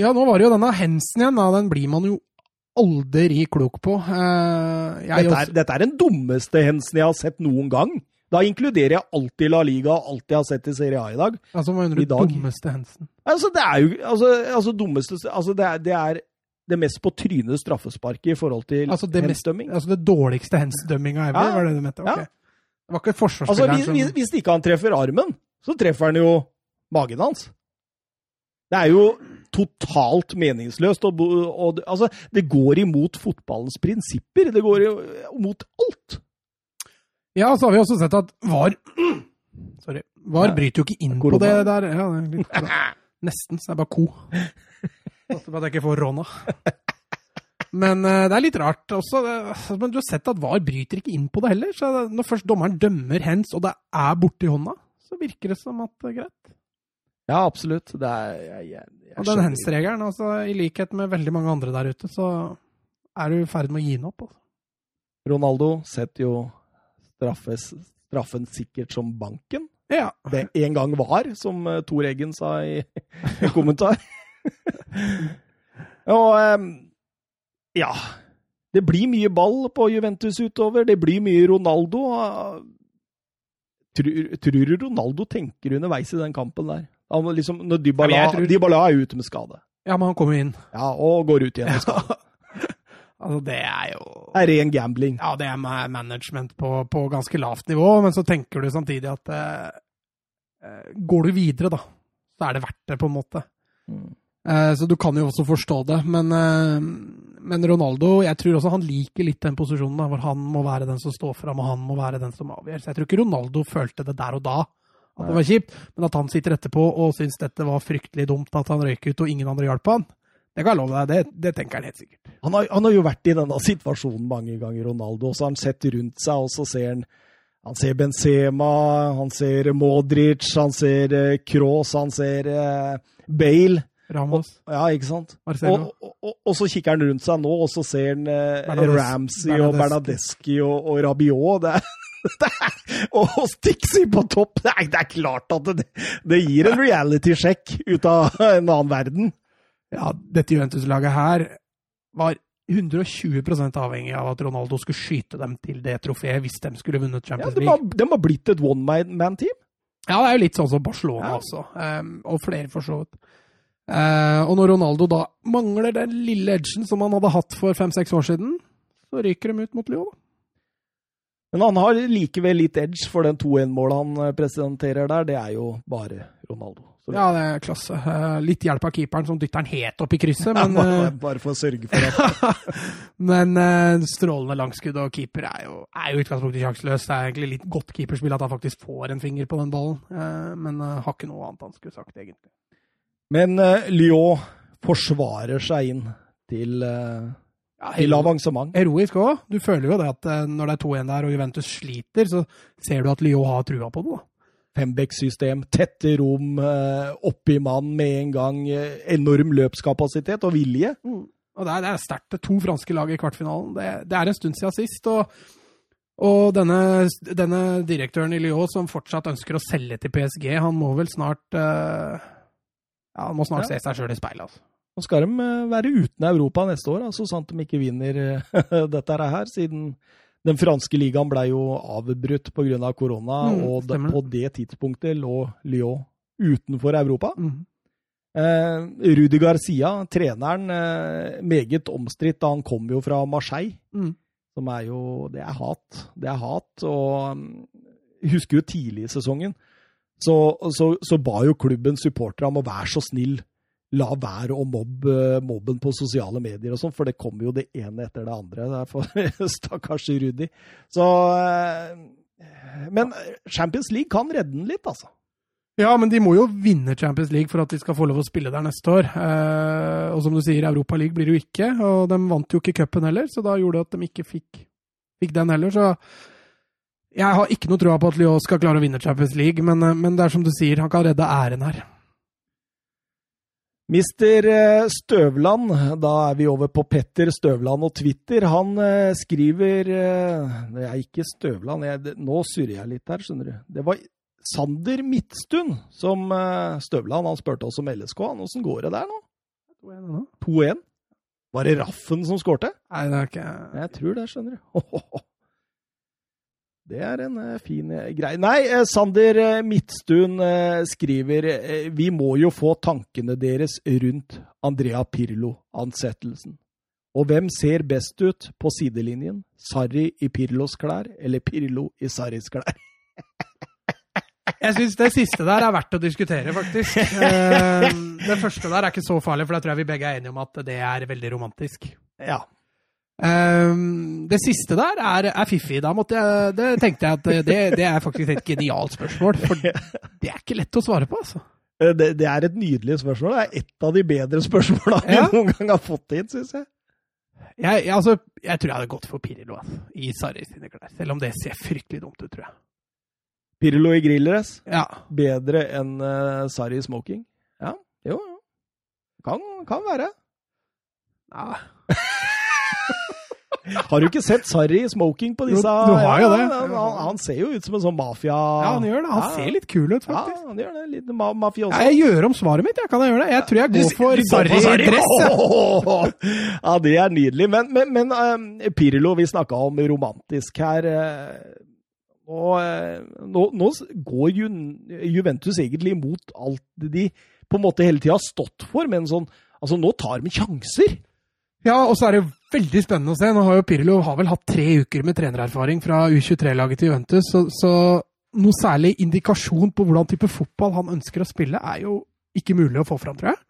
Ja, nå var det jo denne Hensen igjen, da. Den blir man jo aldri klok på. Eh, Dette er, dette er den dummeste hensen jeg har sett noen gang. Da inkluderer jeg alltid La Liga og alt jeg har sett i Serie A i dag. altså, hva mener du? Dummeste Hensen? Altså, det er jo altså, altså dummeste altså, det, er, det er det mest på trynet straffesparket i forhold til Altså mest, hensdømming. altså det dårligste Hensen-dømminga ever, Ja. var det du mente? Ja. Det var ikke Altså, hvis, som hvis, hvis ikke han treffer armen, så treffer han jo magen hans. Det er jo totalt meningsløst. Og, og, altså, det går imot fotballens prinsipper. Det går imot alt. Ja, så har vi også sett at VAR Sorry. VAR bryter jo ikke inn på det der. Ja, det litt, *laughs* nesten, så det er bare ko. På at jeg ikke får råna. Men eh, det er litt rart også. det- Men du har sett at VAR bryter ikke inn på det heller. Så når først dommeren dømmer hens, og det er borti hånda, så virker det som at det er greit. Ja, absolutt. Det er jeg, jeg, jeg Og den hens-regelen, altså, i likhet med veldig mange andre der ute, så er du i ferd med å gi den opp. Altså. Ronaldo setter jo straffes, straffen sikkert som banken. Ja. Det en gang var, som eh, Tor Eggen sa i i kommentar. *laughs* og um, ja. Det blir mye ball på Juventus utover. Det blir mye Ronaldo. Tror, tror du Ronaldo tenker underveis i den kampen der? Han, liksom, når Dybala, Ja, tror- Dybala er ute med skade. Ja, men han kommer inn. Ja, Og går ut igjen med skade. *laughs* Altså, det er jo Det er ren gambling. Ja, det er management på, på ganske lavt nivå, men så tenker du samtidig at eh, eh, går du videre, da, så er det verdt det, på en måte. Mm. Eh, så du kan jo også forstå det. Men, eh, men Ronaldo, jeg tror også han liker litt den posisjonen, da, hvor han må være den som står fram, og han må være den som avgjør. Så jeg tror ikke Ronaldo følte det der og da, at det var kjipt, men at han sitter etterpå og syns dette var fryktelig dumt, at han røyk ut og ingen andre hjalp han. Det kan jeg love deg, det, det tenker han helt sikkert. Han har, han har jo vært i denne situasjonen mange ganger, Ronaldo. Og så har han sett rundt seg, og så ser han han ser Benzema, han ser Modric, han ser Cross, Kroos, han ser eh, Bale. Ramos, Ja, ikke sant? Og, og, og, og så kikker han rundt seg nå, og så ser han eh, Ramsey og Bernadeschi. Bernadeschi og, og Rabiot. Det er, og Stixi på topp! Det er, det er klart at det, det gir en reality-sjekk ut av en annen verden. ja, dette Juventus-laget her var 120% avhengig av at Ronaldo skulle skyte dem til det trofeet hvis de skulle vunnet Ja, Champions de, League. har, de har blitt et one-man-team. Ja, det er jo litt sånn som Barcelona Ja. også, um, og flere for så vidt. Uh, og når Ronaldo da mangler den lille edgen som han hadde hatt for fem-seks år siden, så ryker de ut mot Lyon. Men han har likevel litt edge, for den 2-1-målet han eh, presenterer der, det er jo bare Ronaldo. Så- Ja, det er klasse. Eh, litt hjelp av keeperen som dytter den helt opp i krysset, Ja, bare, eh, bare for å sørge for at *laughs* men strålende langskudd og keeper er jo, er jo utgangspunktet sjanseløs. Det er egentlig litt godt keeperspill at han faktisk får en finger på den ballen, men har ikke noe annet han skulle sagt, egentlig. Men uh, Lyon forsvarer seg inn til, eh, Ja, til avansement. Heroisk òg. Du føler jo det at eh, når det er 2-1 der og Juventus sliter, så ser du at Lyon har trua på det. Fembeck-system, tette rom, uh, oppi mann med en gang. eh, enorm løpskapasitet og vilje. Og det er, er sterkt. Er to franske lag i kvartfinalen. Det, det er en stund siden sist. Og, og denne, denne direktøren i Lyon som fortsatt ønsker å selge til PSG, han må vel snart uh, Ja, han må snart Ja. se seg sjøl i speilet. Altså. Nå skal de eh, være uten Europa neste år, altså, sant de ikke vinner eh, *laughs* dette her, siden den franske ligaen ble jo avbrutt pga. Av korona, Mm, og det. på det tidspunktet lå Lyon utenfor Europa. Mm. Eh, Rudi Garcia, treneren, eh, meget omstridt han kom jo fra Marseille. Mm. Som er jo Det er hat. Det er hat. Og mm, jeg husker jo tidlig i sesongen, så, så, så ba jo klubben supportere om å være så snill, la være å mobbe mobben på sosiale medier og sånn, for det kommer jo det ene etter det andre. Det er for *laughs* stakkars Rudi. Så eh, Men Champions League kan redde den litt, altså. Ja, men de må jo vinne Champions League for at de skal få lov å spille der neste år. Eh, og som du sier, Europa League blir det jo ikke. Og de vant jo ikke cupen heller, så da gjorde det at de ikke fikk, fikk den heller. Så jeg har ikke noe troa på at Lyon skal klare å vinne Champions League, men, eh, men det er som du sier, han kan redde æren her. Mister eh, Støvland, da er vi over på Petter Støvland og Twitter. Han eh, skriver eh, Det er ikke Støvland, jeg, nå surrer jeg litt her, skjønner du. Det var Sander Midtstund som Støvland han spurte oss om LSK. Han, Åssen går det der nå? 2-1? Var det Raffen som skårte? Nei, det er ikke Jeg tror det, skjønner du. *laughs* Det er en eh, fin uh, greie. Nei, eh, Sander Midtstuen eh, skriver eh, Vi må jo få tankene deres rundt Andrea Pirlo-ansettelsen. Og hvem ser best ut på sidelinjen? Sarri i Pirlos klær, eller Pirlo i Sarris klær? *laughs* Jeg syns det siste der er verdt å diskutere, faktisk. Eh, det første der er ikke så farlig, for da tror jeg vi begge er enige om at det er veldig romantisk. Ja. Um, det siste der er, er fiffig. Da måtte jeg, det tenkte jeg at det, det er faktisk et genialt spørsmål. For *laughs* det er ikke lett å svare på, altså. Eh, Det, det er et nydelig spørsmål. Det er et av de bedre spørsmåla vi Ja. noen gang har fått inn, syns jeg. Jeg, jeg, altså, jeg tror jeg hadde gått for Pirlo altså, i Sarri sine klær. Selv om det ser fryktelig dumt ut, tror jeg. Pirlo i grilldress. Ja. Bedre enn uh, Sarri i smoking. Ja, jo, jo. Kan, kan være. ja. *laughs* Har du ikke sett Sarri smoking på disse? Du, du har jo det. Ja, han, han, ser jo ut som en sånn mafia... Ja, han gjør det. Han ser litt kul ut, faktisk. Ja, han gjør det. Litt ma mafioso. Ja, jeg gjør om svaret mitt, jeg. Kan jeg gjøre det? Jeg tror jeg går for Sarri-dress. *laughs* Ja, det er nydelig. Men, men, men uh, Pirlo, vi snakka om romantisk her. Uh, og uh, nå, nå, går Ju Juventus egentlig imot alt de på en måte hele tida har stått for, men sånn Altså, nå tar de sjanser! Ja, og så er det veldig spennende å se. Nå har jo Pirlo har vel hatt tre uker med trenererfaring fra U23-laget til Juventus, så, så, noe særlig indikasjon på hvordan type fotball han ønsker å spille, er jo ikke mulig å få fram, tror jeg.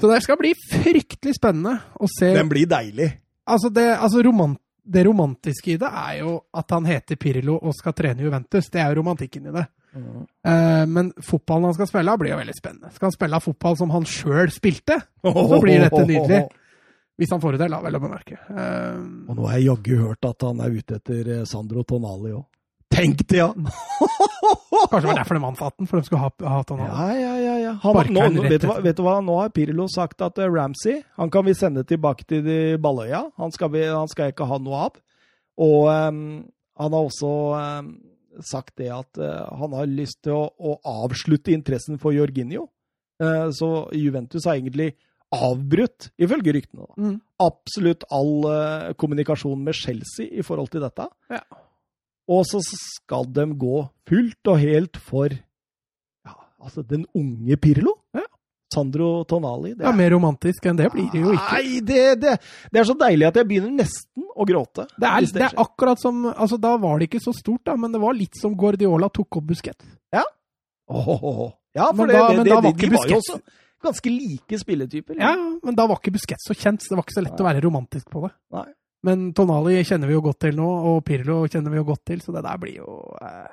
Så det skal bli fryktelig spennende å se Den blir deilig. Altså, det, altså romant, det romantiske i det er jo at han heter Pirlo og skal trene Juventus. Det er jo romantikken i det. Mm. Uh, men fotballen han skal spille, blir jo veldig spennende. Skal han spille fotball som han sjøl spilte, så blir dette nydelig. *laughs* Hvis han får det til, vel å bemerke. Uh, og nå har jeg jaggu hørt at han er ute etter eh, Sandro Tonali òg. Tenk det, ja! *laughs* Kanskje det var derfor de ansatte den, for de skulle ha, ha Tonali. Ja, ja, ja. ja. Han, nå, nå, vet, du hva, vet, du hva, Nå har Pirlo sagt at uh, Ramsey han kan vi sende tilbake til de Balløya. Han skal, vi, han skal ikke ha noe av. Og um, han har også um, sagt det at uh, han har lyst til å, å avslutte interessen for Jorginho. Så Juventus har egentlig avbrutt, ifølge ryktene, mm. absolutt all uh, kommunikasjon med Chelsea i forhold til dette. Ja. Og så skal de gå fullt og helt for ja, altså den unge Pirlo. Ja. Sandro Tonali. Det er, ja, Mer romantisk enn det blir det jo ikke. Nei, det, det, det, er så deilig at jeg begynner nesten å gråte. Det er, det er akkurat som altså Da var det ikke så stort, da, men det var litt som Guardiola tok opp Busquets. Ja. Oh, oh, oh. ja for men da, det, det, var jo også ganske like spilletyper. Ja, men da var ikke Busquets så kjent, så det var ikke så lett Nei. å være romantisk på det. Nei. Men Tonali kjenner vi jo godt til nå, og Pirlo kjenner vi jo godt til, så det der blir jo eh...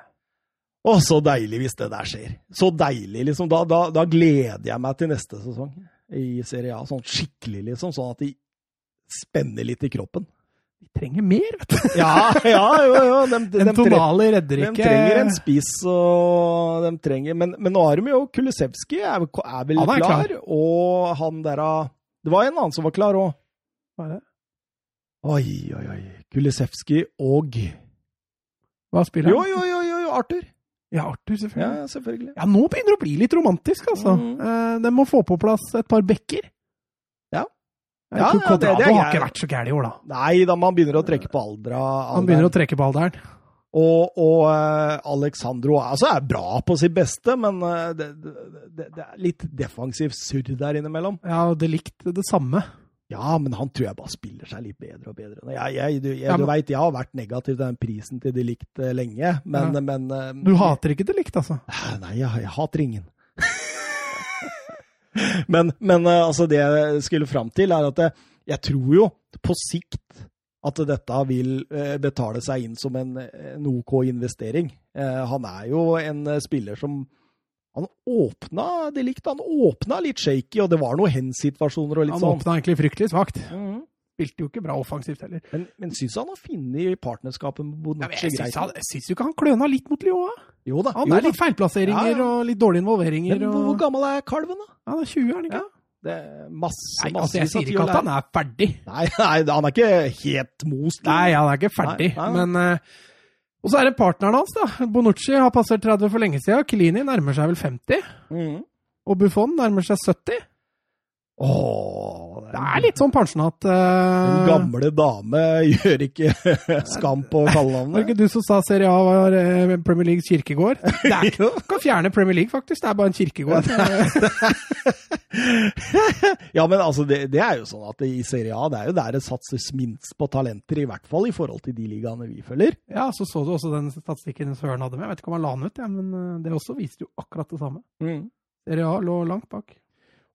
Å, så deilig hvis det der skjer. Så deilig, liksom. Da, da, da, gleder jeg meg til neste sesong i Serie A. Sånn skikkelig, liksom. Sånn at de spenner litt i kroppen. De trenger mer, vet du. *laughs* ja, ja, jo, jo. De, de, en Tonali redder ikke De trenger en spiss, og de trenger Men, men nå er de jo Kulisevskij er, er, vel er klar, klar, og han der Det var en annen som var klar òg. Hva er det? Oi, oi, oi. Kulisevskij og Hva spiller han? Jo, jo, jo, jo, Arthur. Ja, Arthur, selvfølgelig. Ja, selvfølgelig. Ja, Nå begynner det å bli litt romantisk, altså. Mm. Eh, de må få på plass et par bekker. Ja. Ja, ja, det, det har ikke vært så gæren i år, da. Nei, da man begynner å trekke på aldra. alderen. Han begynner å trekke på alderen. Og, og uh, Alexandro altså, er bra på sitt beste, men uh, det, det, det, er litt defensivt surr der innimellom. Ja, og det likte det samme. Ja, men han tror jeg bare spiller seg litt bedre og bedre. Jeg, jeg, du jeg, ja, men... du veit, jeg har vært negativ til den prisen til de likte eh, lenge, men, ja. men uh, Du hater ikke de likte, altså? Nei, jeg, jeg hater ingen. Men, men uh, altså, det jeg skulle fram til, er at jeg tror jo på sikt at dette vil uh, betale seg inn som en, en OK investering. han er jo en spiller som han åpna det likt. han åpna litt shaky, og det var noen hen-situasjoner og litt han sånn. Han åpna egentlig fryktelig svakt. Mm. Spilte jo ikke bra offensivt heller. Men, men syns han har funnet partnerskapet med Bonucci ja, greit? Jeg syns jo ikke han kløna litt mot Lyon? Jo da. Han er litt feilplasseringer ja, ja. og litt dårlige involveringer. Men og... hvor gammel er kalven, da? Ja, Han er 20, er han ikke? Det er masse, nei, altså, Jeg sier ikke at han er ferdig. Nei, *laughs* nei, han er ikke helt most. Nei, han er ikke ferdig, nei, nei. men uh, og så er det partneren hans, da. Bonucci har passert 30 for lenge siden. Kilini nærmer seg vel 50. Mm. Og Buffon nærmer seg 70. Åh, det er litt sånn pensjonat. Den gamle dame gjør ikke *laughs* skam på kallenavnet. Var det ikke du som sa Serie A var uh, Premier Leagues kirkegård? *laughs* Det er, ikke, du kan fjerne Premier League, faktisk. Det er bare en kirkegård. *laughs* ja, men altså, det, det, er jo sånn at i Serie A det er jo der det satses minst på talenter, i hvert fall i forhold til de ligaene vi følger. Ja, så så du også den statistikken Søren hadde med. Jeg vet ikke om han la den ut, ja, men eh, det også viste jo akkurat det samme. Mm. Serie A lå langt bak.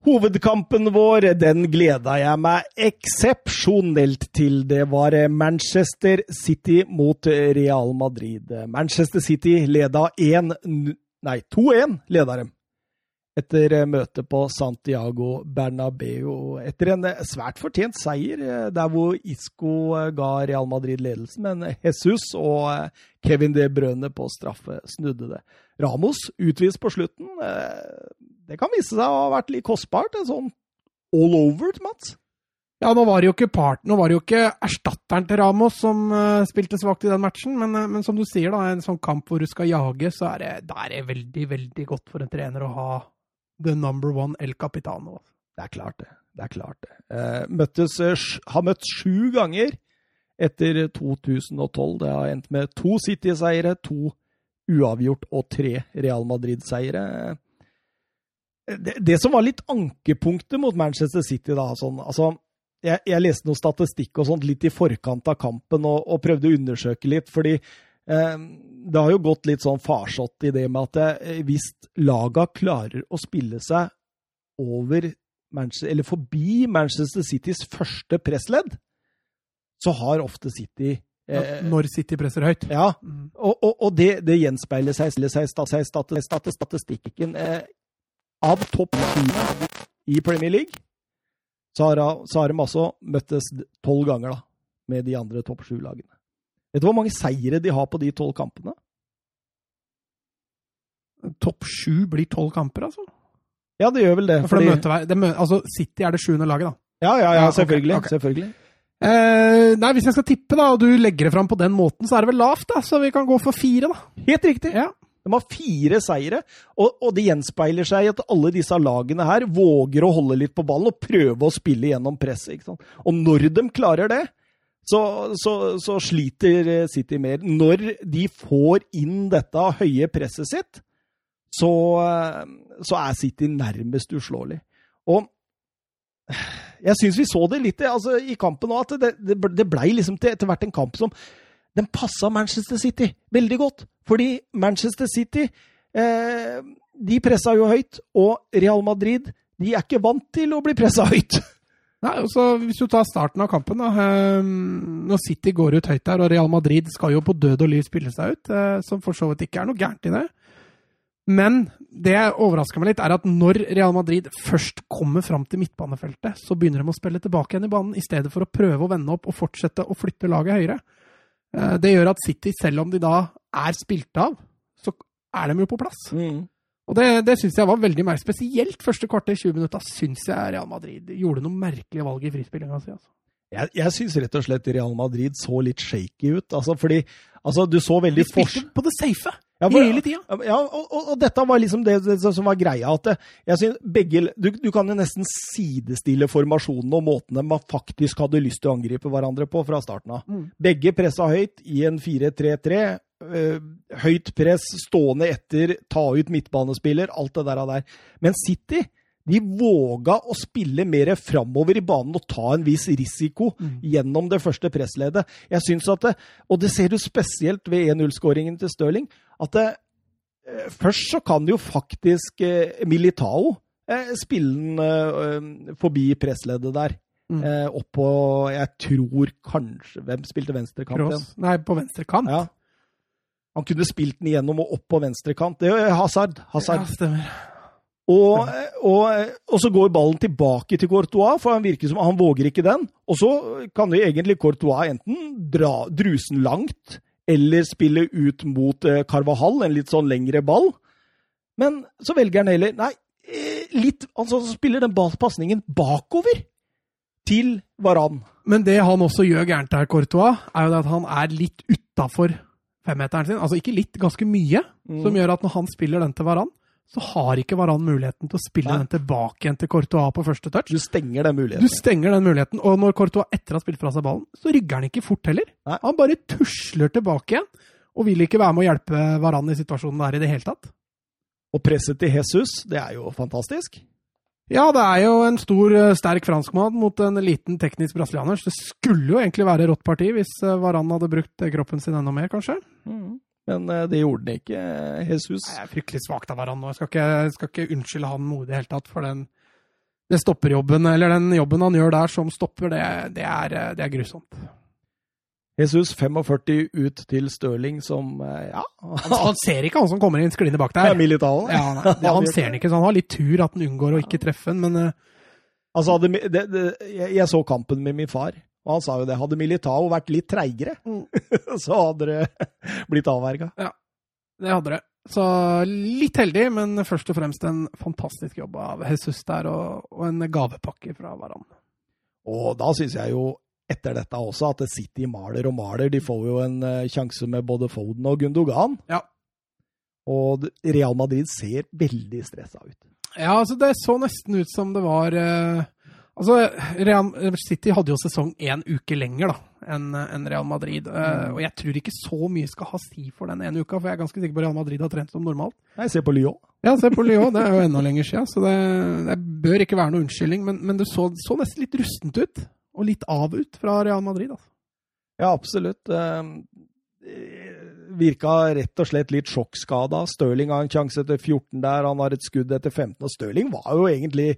Hovedkampen vår den gleda jeg meg eksepsjonelt til. Det var Manchester City mot Real Madrid. Manchester City leda 1 Nei, 2-1 leda dem etter møtet på Santiago Bernabeu. Etter en svært fortjent seier, der hvor Isco ga Real Madrid ledelsen, men Jesus og Kevin De Brønne på straffe snudde det. Ramos utvist på slutten det kan vise seg å ha vært litt kostbart. En sånn all over, Mats. Ja, nå var det jo ikke, part, nå var det jo ikke erstatteren til Ramos som uh, spilte svakt i den matchen, men, uh, men, som du sier, da, en sånn kamp hvor du skal jage, så er det, det er veldig, veldig godt for en trener å ha the number one El Capitano. Det er klart, det. Det er klart, det. Uh, møttes, har møtt sju ganger etter 2012. Det har endt med to City-seiere, to uavgjort og tre Real Madrid-seiere det, det, som var litt ankepunktet mot Manchester City, da sånn, altså, jeg, jeg, leste noe statistikk og sånt litt i forkant av kampen og, og prøvde å undersøke litt, fordi eh, det har jo gått litt sånn farsott i det med at eh, hvis laga klarer å spille seg over Manchester, eller forbi Manchester Citys første pressledd, så har ofte City ja, Når City presser høyt? Ja, mm. og, og, og det, det, gjenspeiler seg, seg, seg statistikken eh, av topp fire i Premier League, så har, så har de altså møttes tolv ganger da, med de andre topp sju-lagene. Vet du hvor mange seire de har på de tolv kampene? Topp sju blir tolv kamper, altså? Ja, det gjør vel det. For fordi... det møter, det møter, altså City er det sjuende laget, da? Ja, ja, ja, selvfølgelig. Okay, okay. selvfølgelig. Eh, nei, Hvis jeg skal tippe, da, og du legger det fram på den måten, så er det vel lavt, da. Så vi kan gå for fire, da. Helt riktig. Ja. De har fire seire, og, og, det gjenspeiler seg i at alle disse lagene her våger å holde litt på ballen og prøve å spille gjennom presset. Og når de klarer det, så, så, så, sliter City mer. Når de får inn dette høye presset sitt, så, så er City nærmest uslåelig. Og jeg syns vi så det litt altså, i kampen òg, at det, det, blei liksom til etter hvert en kamp som den passa Manchester City veldig godt. Fordi Manchester City eh, de pressa jo høyt, og Real Madrid de er ikke vant til å bli pressa høyt. *laughs* Nei, altså, Hvis du tar starten av kampen, da, eh, når City går ut høyt der, og Real Madrid skal jo på død og liv spille seg ut, eh, som for så vidt ikke er noe gærent i det. Men det overrasker meg litt, er at når Real Madrid først kommer fram til midtbanefeltet, så begynner de å spille tilbake igjen i banen, i stedet for å prøve å vende opp og fortsette å flytte laget høyere. Eh, det gjør at City, selv om de da er spilt av, så er de jo på plass. Mm. Og det, det syns jeg var veldig mer spesielt første kvarter, 20 minutter, syns jeg Real Madrid gjorde noen merkelige valg i frispillinga si. Altså. Jeg, jeg syns rett og slett Real Madrid så litt shaky ut. Altså, fordi altså, du så veldig De spilte på det safe ja, for, hele tida. Ja, og, og, og, dette var liksom det, det, som var greia. at jeg synes begge, du, du, kan jo nesten sidestille formasjonene og måtene man faktisk hadde lyst til å angripe hverandre på fra starten av. Mm. Begge pressa høyt i en 4-3-3. Øh, høyt press, stående etter, ta ut midtbanespiller, alt det der. der. Men City de våga å spille mer framover i banen og ta en viss risiko mm. gjennom det første pressledet. Jeg synes at det, Og det ser du spesielt ved 1-0-skåringen til Stirling. At det, eh, først så kan jo faktisk eh, Militao eh, spille den eh, forbi pressleddet der. Mm. Eh, opp på Jeg tror kanskje Hvem spilte venstrekant igjen? Nei, på venstrekant? Ja. Han kunne spilt den igjennom og opp på venstrekant. Det er Hazard. Hazard. Ja, stemmer. Og, og, og, så går ballen tilbake til Courtois, for han virker som han våger ikke den. Og så kan jo egentlig Courtois enten dra drusen langt eller spille ut mot eh, Carvahall, en litt sånn lengre ball. Men så velger han heller Nei, eh, litt Altså, så spiller den pasningen bakover til Varan. Men det han også gjør gærent her, Courtois, er jo at han er litt utafor femmeteren sin. Altså ikke litt, ganske mye, mm. som gjør at når han spiller den til Varan, så har ikke Varan muligheten til å spille Nei. den tilbake igjen til Courtois på første touch. Du stenger den muligheten. Du stenger den muligheten, Og når Courtois etter har spilt fra seg ballen, så rygger han ikke fort heller. Nei. Han bare tusler tilbake igjen, og vil ikke være med å hjelpe Varan i situasjonen der i det hele tatt. Og presset til Jesus, det er jo fantastisk. Ja, det er jo en stor, eh, sterk franskmann mot en liten teknisk brasilianer. Så det skulle jo egentlig være rått parti hvis eh, Varan hadde brukt eh, kroppen sin enda mer, kanskje. Mm. Men det gjorde han ikke, Jesus. Jeg er fryktelig svakt av Varan nå. Jeg skal ikke, skal ikke unnskylde han modig i det hele tatt for den, den, stopperjobben, eller den jobben han gjør der som stopper, det, det, er, det er, grusomt. Jesus 45 ut til Stirling som ja Han, han ser ikke han som kommer inn skliende bak der. Ja. Ja, det, *laughs* han ser den ikke, så han har litt tur at han unngår å ikke treffe den, men Altså, det, jeg, jeg så kampen med min far. Og han sa jo det. Hadde Militao vært litt treigere, mm. *laughs* så hadde det *laughs* blitt avverga. Ja, det hadde det. Så litt heldig, men først og fremst en fantastisk jobb av Jesus der, og, og en gavepakke fra hverandre. Og da syns jeg jo etter dette også at City maler og maler. De får jo en uh, sjanse med både Foden og Gundogan. Ja. Og Real Madrid ser veldig stressa ut. Ja, altså det så nesten ut som det var eh, Altså, Real City hadde jo sesong én uke lenger da, enn en Real Madrid. Uh, og jeg tror ikke så mye skal ha si for den ene uka, for jeg er ganske sikker på Real Madrid har trent som normalt. Nei, se på Lyon. Ja, se på Lyon. Det er jo enda lenger siden, så det, det bør ikke være noe unnskyldning. Men, men det så, så, nesten litt rustent ut, og litt av ut fra Real Madrid. altså. Ja, absolutt. Uh, virka rett og slett litt sjokkskada. Stirling har en sjanse etter 14 der, han har et skudd etter 15. Og Stirling var jo egentlig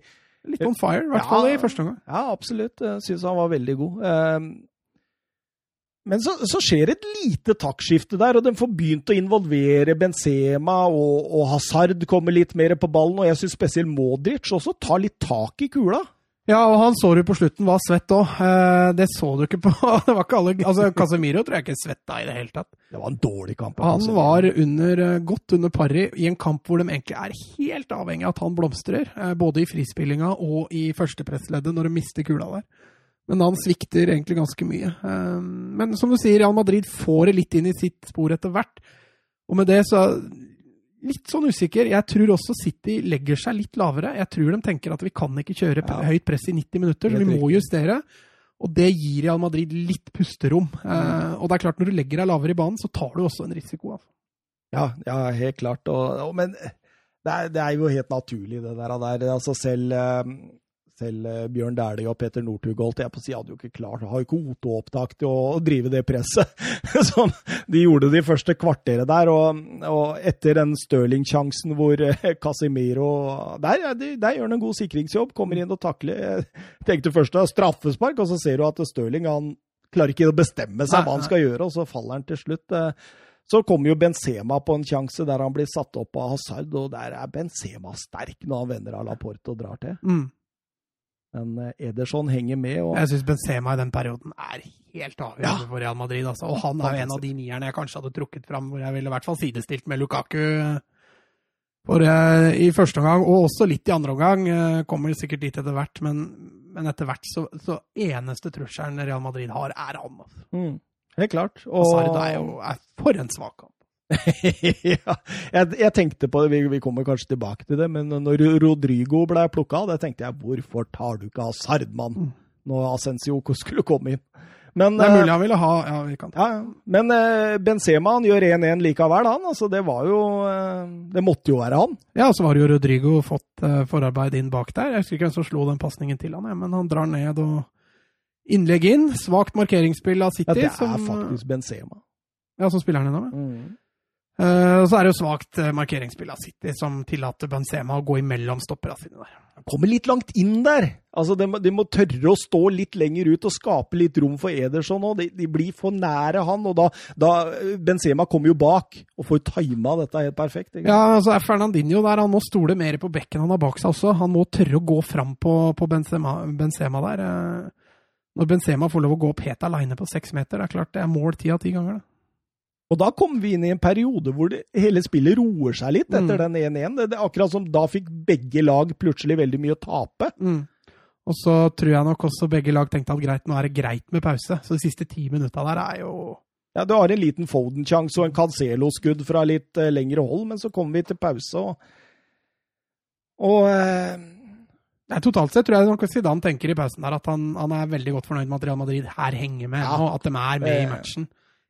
Litt on fire, i hvert fall ja, i første omgang. Ja, absolutt. Jeg syns han var veldig god. Men så, så, skjer et lite taktskifte der, og de får begynt å involvere Benzema, og, og Hazard kommer litt mer på ballen, og jeg syns spesielt Modric også tar litt tak i kula. Ja, og han så du på slutten var svett òg. Eh, det så du ikke på *laughs* det var ikke alle, altså Casemiro tror jeg ikke svetta i det hele tatt. Det var en dårlig kamp. Han var under, eh, godt under pari i en kamp hvor de egentlig er helt avhengig av at han blomstrer. Eh, både i frispillinga og i førstepressleddet når de mister kula der. Men han svikter egentlig ganske mye. Men som du sier, Real Madrid får det litt inn i sitt spor etter hvert. Og med det så litt sånn usikker. Jeg tror også City legger seg litt lavere. Jeg tror de tenker at vi kan ikke kjøre ja. høyt press i 90 minutter, så vi må justere. Og det gir Real Madrid litt pusterom. Mm. Eh, og det er klart, når du legger deg lavere i banen, så tar du også en risiko. Altså. Ja, ja, helt klart. Og, og, men det er, det er, jo helt naturlig, det der. der. Altså selv selv eh, Bjørn Dæhlie og Peter Northug holdt jeg på å si, hadde jo ikke klart har ikke OT-opptak til å drive det presset som *laughs* de gjorde de første kvarteret der. Og, og etter den Stirling-sjansen hvor eh, Casimiro der, der, gjør han en god sikringsjobb, kommer inn og takler. Jeg tenkte først det er straffespark, og så ser du at Stirling han klarer ikke å bestemme seg hva han skal gjøre, og så faller han til slutt. Eh, så kommer jo Benzema på en sjanse der han blir satt opp av Hazard, og der er Benzema sterk når han vender av Laporte og drar til. Mm. Men eh, Ederson henger med. Og... Jeg syns Benzema i den perioden er helt avgjørende ja. for Real Madrid. Altså. Og han er jo en av de nierne jeg kanskje hadde trukket fram, hvor jeg ville i hvert fall sidestilt med Lukaku. For uh, i første omgang, og også litt i andre omgang, uh, kommer sikkert dit etter hvert, men, men etter hvert så, så, eneste trusselen Real Madrid har, er han. Altså. Mm. Helt klart. Og Hazard er jo er for en svak kamp. *laughs* ja, jeg, jeg, tenkte på det, vi, vi, kommer kanskje tilbake til det, men når Rodrigo ble plukka, da tenkte jeg hvorfor tar du ikke Hazard, mann, mm. når Ascencio skulle komme inn? Men, det er mulig eh, han ville ha ja, vi kan ja, Men uh, Benzema han gjør 1-1 likevel, han. Altså, det var jo uh, Det måtte jo være han. Ja, så var jo Rodrigo fått forarbeid inn bak der. Jeg husker ikke hvem som slo den pasningen til han, men han drar ned og innlegg inn. Svakt markeringsspill av City. Ja, det er som, faktisk Benzema. Ja, som spiller han innom, ja. Mm. Uh, så er det jo svakt uh, markeringsspill av City som tillater Benzema å gå imellom stopperne sine der. Han kommer litt langt inn der. Altså, de, de, må tørre å stå litt lenger ut og skape litt rom for Ederson òg. De, de, blir for nære han, og da, da Benzema kommer jo bak og får tima dette helt perfekt. Ikke? Ja, altså er Fernandinho der. Han må stole mer på bekken han har bak seg også. Han må tørre å gå fram på, på Benzema, Benzema, der. Uh, når Benzema får lov å gå opp helt aleine på seks meter, det er klart det er mål ti av ti ganger. det. Og da kom vi inn i en periode hvor det, hele spillet roer seg litt etter mm. den 1-1. Det, det, akkurat som da fikk begge lag plutselig veldig mye å tape. Mm. Og så tror jeg nok også begge lag tenkte at greit, nå er det greit med pause. Så de siste ti minutta der er jo Ja, du har en liten Foden-sjanse og en Cancelo-skudd fra litt uh, lengre hold, men så kommer vi til pause, og, og uh, Nei, Totalt sett tror jeg nok Zidane tenker i pausen der at han, han, er veldig godt fornøyd med at Real Madrid her henger med ja. og at de er med i eh, matchen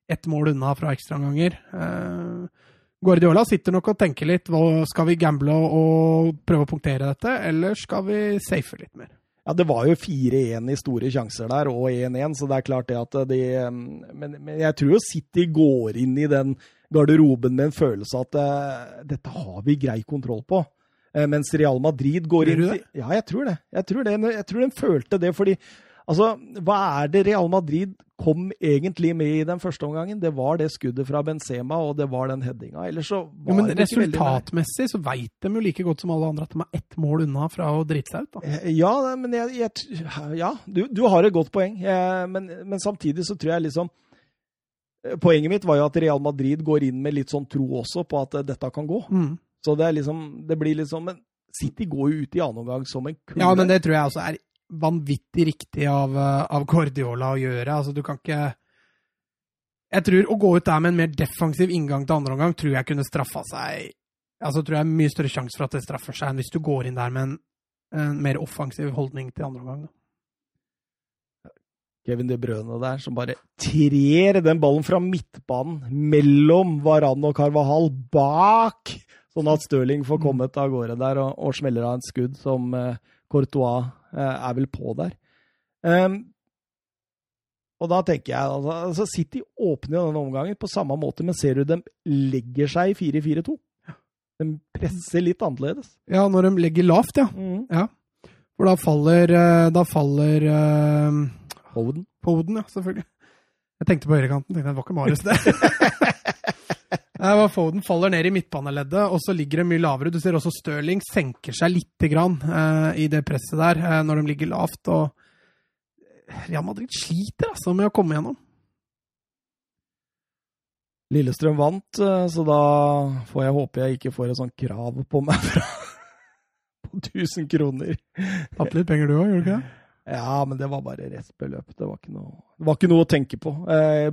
ett mål unna fra ekstraomganger. Eh, Guardiola sitter nok og tenker litt. Skal vi gamble og, prøve å punktere dette, eller skal vi safe litt mer? Ja, Det var jo 4-1 i store sjanser der, og 1-1, så det er klart det at de men, men, jeg tror jo City går inn i den garderoben med en følelse av at uh, dette har vi grei kontroll på. Uh, mens Real Madrid går inn i Ja, jeg tror det. Jeg tror, det. jeg tror den følte det, fordi Altså, hva er det Real Madrid kom egentlig med i den første omgangen? Det var det skuddet fra Benzema, og det var den headinga. Ellers så var jo, men Resultatmessig så veit de jo like godt som alle andre at de er ett mål unna fra å drite seg ut. da. Eh, ja, men jeg, jeg, ja du, du, har et godt poeng. Men, men, samtidig så tror jeg liksom eh, Poenget mitt var jo at Real Madrid går inn med litt sånn tro også på at dette kan gå. Mm. Så det er liksom Det blir liksom Men City går jo ut i annen omgang som en kule. Ja, men det tror jeg også er vanvittig riktig av, eh, av Guardiola å gjøre. Altså, du kan ikke Jeg tror å gå ut der med en mer defensiv inngang til andre omgang tror jeg kunne straffa seg Altså tror jeg er mye større sjanse for at det straffer seg, enn hvis du går inn der med en, en mer offensiv holdning til andre omgang. Kevin De Brøne der, som bare trer den ballen fra midtbanen mellom Varan og Carvahal, bak, sånn at Stirling får kommet av gårde der og, og smeller av en skudd som uh, Courtois uh, er vel på der. Um, og da tenker jeg altså, altså City åpner jo denne omgangen på samme måte, men ser du dem legger seg i 4-4-2? De presser litt annerledes. Ja, når de legger lavt, ja. Mm. ja. For da faller Da faller uh, Hoden. Hoden, ja, selvfølgelig. Jeg tenkte på høyrekanten, tenkte jeg, det var ikke Marius, det. *laughs* det Foden faller ned i midtbaneleddet, og så ligger det mye lavere. Du ser også Stirling senker seg lite grann uh, i det presset der, uh, når de ligger lavt. og Real Madrid sliter altså med å komme gjennom. Lillestrøm vant, uh, så da får jeg håpe jeg ikke får et sånt krav på meg fra *laughs* på 1000 kroner. Tapte litt penger du òg, gjorde du ikke det? Ja, men det var bare restbeløp. Det var ikke noe, det var ikke noe å tenke på. Eh,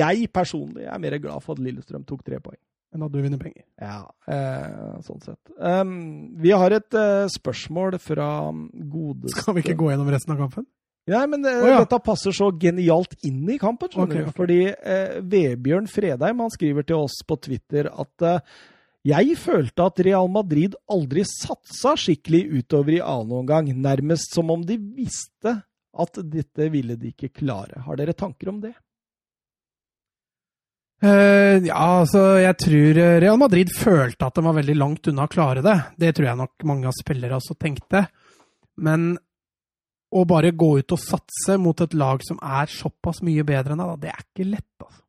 jeg personlig er mer glad for at Lillestrøm tok tre poeng. Enn at du vinner penger. Ja, eh, sånn sett. Um, vi har et spørsmål fra godeste Skal vi ikke gå gjennom resten av kampen? Nei, men det, oh, ja. dette passer så genialt inn i kampen. Okay, okay. Fordi eh, Vebjørn Fredheim han skriver til oss på Twitter at jeg følte at Real Madrid aldri satsa skikkelig utover i annen omgang, nærmest som om de visste at dette ville de ikke klare. Har dere tanker om det? Uh, ja, altså, jeg tror Real Madrid følte at de var veldig langt unna å klare det. Det tror jeg nok mange av spillere også tenkte. Men å bare gå ut og satse mot et lag som er såpass mye bedre enn deg, det er ikke lett, altså.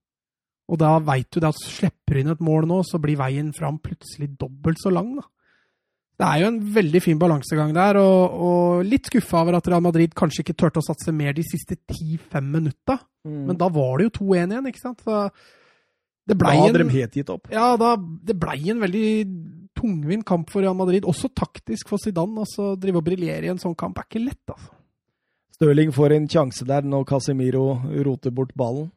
Og da veit du det at slipper du inn et mål nå, så blir veien fram plutselig dobbelt så lang. da. Det er jo en veldig fin balansegang der, og, og litt skuffa over at Real Madrid kanskje ikke turte å satse mer de siste 10-5 minutta. Mm. Men da var det jo 2-1 igjen, ikke sant? Så det da hadde de helt gitt opp. Ja, da, det blei en veldig tungvint kamp for Real Madrid. Også taktisk for Zidane. altså Drive og briljere i en sånn kamp er ikke lett, altså. Stirling får en sjanse der når Casemiro roter bort ballen.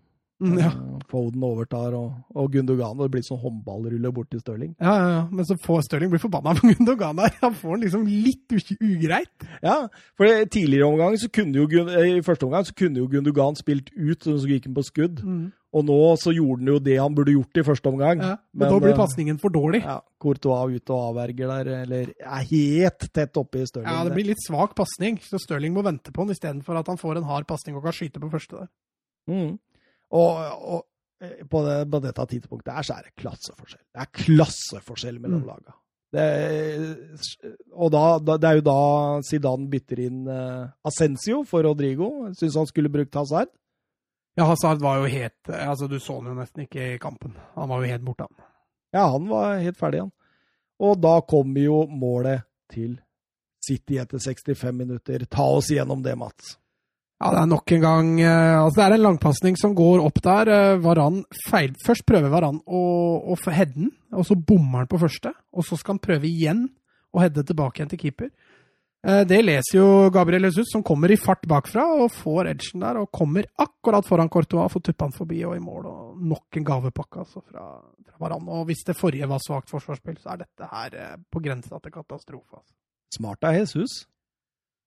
Mm, ja. Foden overtar, og, og Gundogan. Og det blir sånn håndballrulle bort til Stirling. Ja, ja, ja. Men så får Stirling bli forbanna på *laughs* Gundogan der. Han får den liksom litt ugreit. Ja, for det, tidligere omgang så kunne jo i første omgang så kunne jo Gundogan spilt ut, så gikk han på skudd. Mm. Og nå så gjorde han jo det han burde gjort i første omgang. Ja, men, men da blir pasningen for dårlig. Ja, Courtois ut og avverger der, eller er helt tett oppe i Stirling. Ja, det blir litt svak pasning, så Stirling må vente på den istedenfor at han får en hard pasning og kan skyte på første der. Mm. Og, og på, det, på, dette tidspunktet her så er det klasseforskjell. Det er klasseforskjell mellom mm. laga. Det, og da, det er jo da Zidane bytter inn uh, Ascencio for Rodrigo. Syns han skulle brukt Hazard. Ja, Hazard var jo helt altså Du så han jo nesten ikke i kampen. Han var jo helt borte, han. Ja, han var helt ferdig, han. Og da kommer jo målet til City etter 65 minutter. Ta oss gjennom det, Mats. Ja, det er nok en gang altså Det er en langpasning som går opp der. Varan feil. Først prøver Varan å, å heade den, og så bommer han på første. Og så skal han prøve igjen å heade tilbake igjen til keeper. Det leser jo Gabriel Jesus, som kommer i fart bakfra og får edgen der. Og kommer akkurat foran Courtois, får tuppa han forbi og i mål. og Nok en gavepakke altså, fra, fra Varan. Og hvis det forrige var svakt forsvarsspill, så er dette her på grensa til katastrofe. Altså. Smart av Jesus.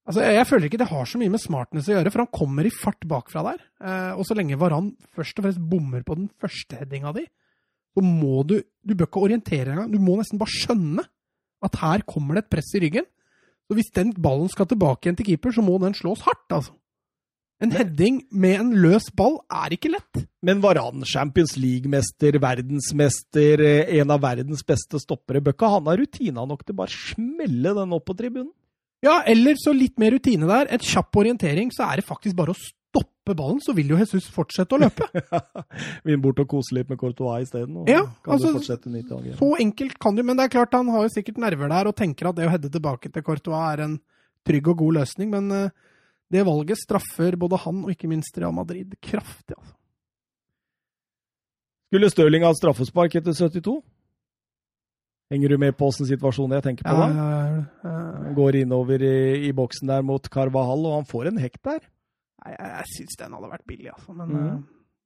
Altså, jeg, føler ikke det har så mye med smartness å gjøre, for han kommer i fart bakfra der. Eh, og så lenge Varan først og fremst bommer på den første headinga di, så må du Du bør ikke orientere engang. Du må nesten bare skjønne at her kommer det et press i ryggen. Så hvis den ballen skal tilbake igjen til keeper, så må den slås hardt, altså. En heading med en løs ball er ikke lett. Men Varan, Champions League-mester, verdensmester, eh, en av verdens beste stoppere, bør ikke han ha rutina nok til bare smelle den opp på tribunen? Ja, eller så litt mer rutine der. Et kjapp orientering, så er det faktisk bare å stoppe ballen, så vil jo Jesus fortsette å løpe. *laughs* Vinn bort og kose litt med Courtois isteden. Ja, altså, så enkelt kan du, men det er klart han har jo sikkert nerver der og tenker at det å heade tilbake til Courtois er en trygg og god løsning, men uh, det valget straffer både han og ikke minst Real Madrid kraftig. altså. Skulle Stirling ha straffespark etter 72? Henger du med på åssen situasjonen jeg tenker på da? ja, ja, ja. Han går innover i, i boksen der mot Carvahall, og han får en hekt der. Nei, jeg, jeg syns den hadde vært billig, altså. Men mm.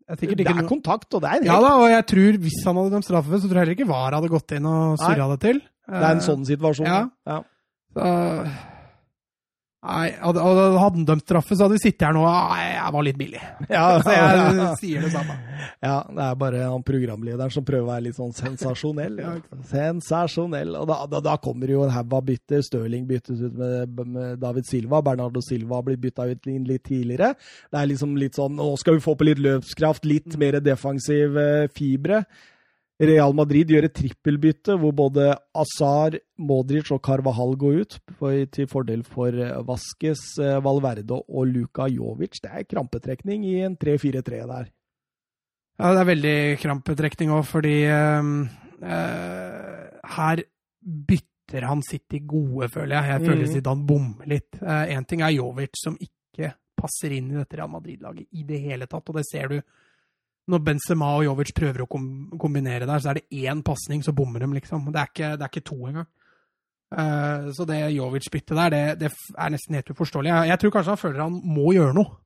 eh, jeg er Det er kontakt, og det er en Ja da, og jeg tror hvis han hadde dømt straffe, så tror jeg heller ikke VAR hadde gått inn og surra det til. Det er en sånn situasjon. Ja. ja. Så, nei, hadde, hadde han dømt straffe, så hadde vi sittet her nå Nei, jeg var litt billig. *laughs* Ja, Så jeg sier det samme. ja, det er bare han programlederen som prøver å være litt sånn sensasjonell. *laughs* Ja, Sensasjonell. Og da, da, da kommer jo en haug av bytter. Stirling byttes ut med, med David Silva. Bernardo Silva har blitt bytta ut litt tidligere. Det er liksom litt sånn Nå skal vi få på litt løpskraft, litt mer defensiv eh, fibre. Real Madrid gjør et trippelbytte hvor både Azar, Modric og Carvahal går ut til fordel for eh, Vasques, eh, Valverde og Luka Jovic. Det er krampetrekning i en 3-4-3 der. Ja, det er veldig krampetrekning òg, fordi ehm, uh, her bytter han sitt i gode, føler jeg. Jeg føler Mm. Zidane bommer litt. Én ting er Jovic, som ikke passer inn i dette Real Madrid-laget i det hele tatt, og det ser du når Benzema og Jovic prøver å kom kombinere der, så er det én pasning, så bommer de, liksom. Det er ikke, det er ikke to engang. Uh, så det Jovic-byttet der, det, det er nesten helt uforståelig. Jeg, jeg tror kanskje han føler han må gjøre noe.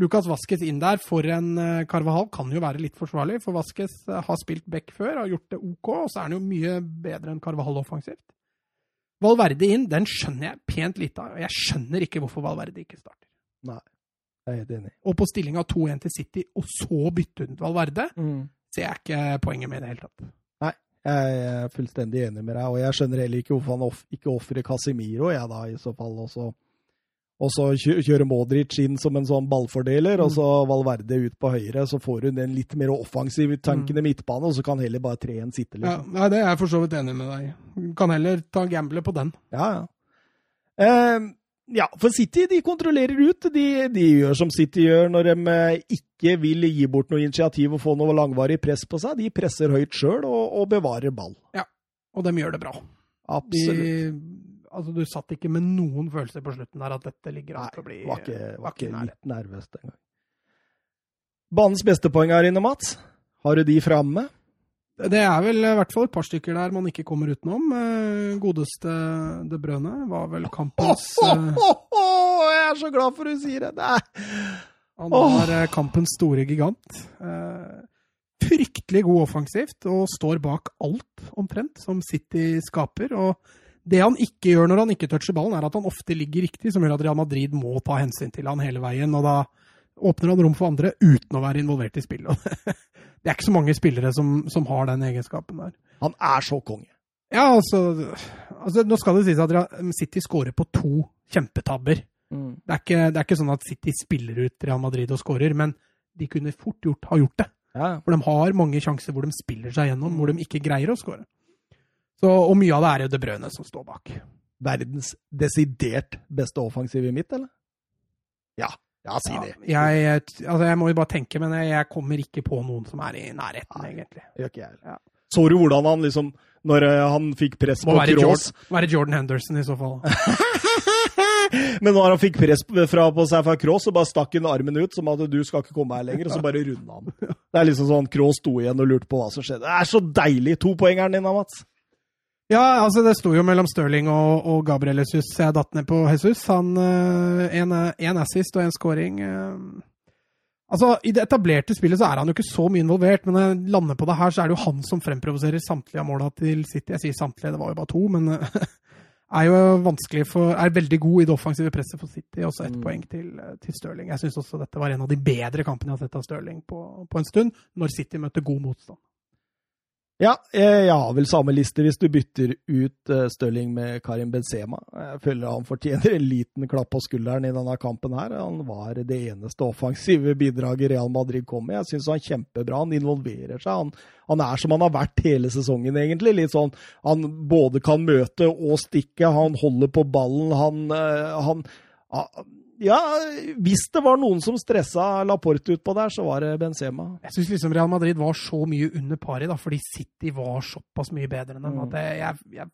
Lukas Vaskes inn der for en uh, Carvahall kan jo være litt forsvarlig, for Vaskes eh, har spilt back før, har gjort det OK, og så er han jo mye bedre enn Carvahal offensivt. Valverde inn, den skjønner jeg pent lite av, jeg skjønner ikke hvorfor Valverde ikke starter. Jeg er helt enig. Og på stillinga 2-1 til City, og så bytte ut Valverde, ser jeg ikke poenget med i det hele tatt. Jeg er fullstendig enig med deg, og jeg skjønner heller ikke hvorfor han off ikke ofrer Casemiro, jeg da, i så fall. også. Og så kjører Modric inn som en sånn ballfordeler, og så Valverde ut på høyre. Så får hun den litt mer offensiv i midtbane, og så kan heller bare 3-1 sitte. Ja, liksom. nei, det er jeg for så vidt enig med deg i. Kan heller ta gamble på den. Ja, ja. Eh, ja, for City de kontrollerer ut. De, de gjør som City gjør når de eh, ikke vil gi bort noe initiativ og få noe langvarig press på seg. De presser høyt sjøl og, og bevarer ball. Ja, Og de gjør det bra. De, Absolutt. altså, du satt ikke med noen følelser på slutten der at dette ligger an til å bli var ikke, var ikke litt nervøst engang. Banens beste poeng her inne, Mats. Har du de framme? Det er vel i hvert fall et par stykker der man ikke kommer utenom. Eh, Godeste De Brøne var vel kampens *laughs* eh, Jeg er så glad for du sier det! er... Han var eh, kampens store gigant. Eh, Fryktelig god offensivt, og står bak alt, omtrent, som City skaper. Og det han ikke gjør når han ikke toucher ballen, er at han ofte ligger riktig, som gjør at Real Madrid må ta hensyn til han hele veien. Og da åpner han rom for andre uten å være involvert i spillet. *laughs* Det er ikke så mange spillere som, som har den egenskapen der. Han er så konge. Ja, altså, altså Nå skal det sies at City scorer på to kjempetabber. Det er, ikke, det er ikke sånn at City spiller ut Real Madrid og scorer, men de kunne fort gjort, ha gjort det. Ja, For de har mange sjanser hvor de spiller seg gjennom, hvor de ikke greier å score. Og mye av det er jo De Brøne som står bak. Verdens desidert beste offensiv i mitt, eller? Ja. Ja, si det. Ja, jeg, altså jeg må jo bare tenke, men jeg, jeg kommer ikke på noen som er i nærheten, Nei. egentlig. Gjør ikke jeg. Ja. Så du hvordan han liksom Når eh, han fikk press Må på være Kroos Jordan, være Jordan Henderson i så fall. *laughs* Men når han fikk press fra, på seg fra Cross, så bare stakk han armen ut som at du skal ikke komme her lenger, og så bare runda han. *laughs* Det er liksom sånn Cross sto igjen og lurte på hva som skjedde. Det er så deilig! Topoengeren din da, Mats. Ja, altså det sto jo mellom Stirling og, og Gabriel Jesus. Jeg datt ned på Jesus. Han Én assist og én scoring. eh. Altså, I det etablerte spillet så er han jo ikke så mye involvert, men når jeg lander på det her, så er det jo han som fremprovoserer samtlige av måla til City. Jeg sier samtlige, det var jo bare to, men eh, *laughs* er jo vanskelig for Er veldig god i det offensive presset for City. Også ett Mm. poeng til, eh, til Stirling. Jeg syns også dette var en av de bedre kampene jeg har sett av Stirling på, på en stund, når City møtte god motstand. Ja, jeg, jeg har vel samme liste hvis du bytter ut uh, Stirling med Karim Benzema. Jeg føler han fortjener en liten klapp på skulderen i denne kampen her. Han var det eneste offensive bidraget Real Madrid kom med. Jeg syns han kjempebra. Han involverer seg. Han, han er som han har vært hele sesongen, egentlig. Litt sånn Han både kan møte og stikke. Han holder på ballen. Han, eh, han ah, Ja, hvis det var noen som stressa Laporte utpå der, så var det Benzema. Jeg syns liksom Real Madrid var så mye under pari, da, fordi City var såpass mye bedre enn dem. Mm. at jeg, jeg, jeg,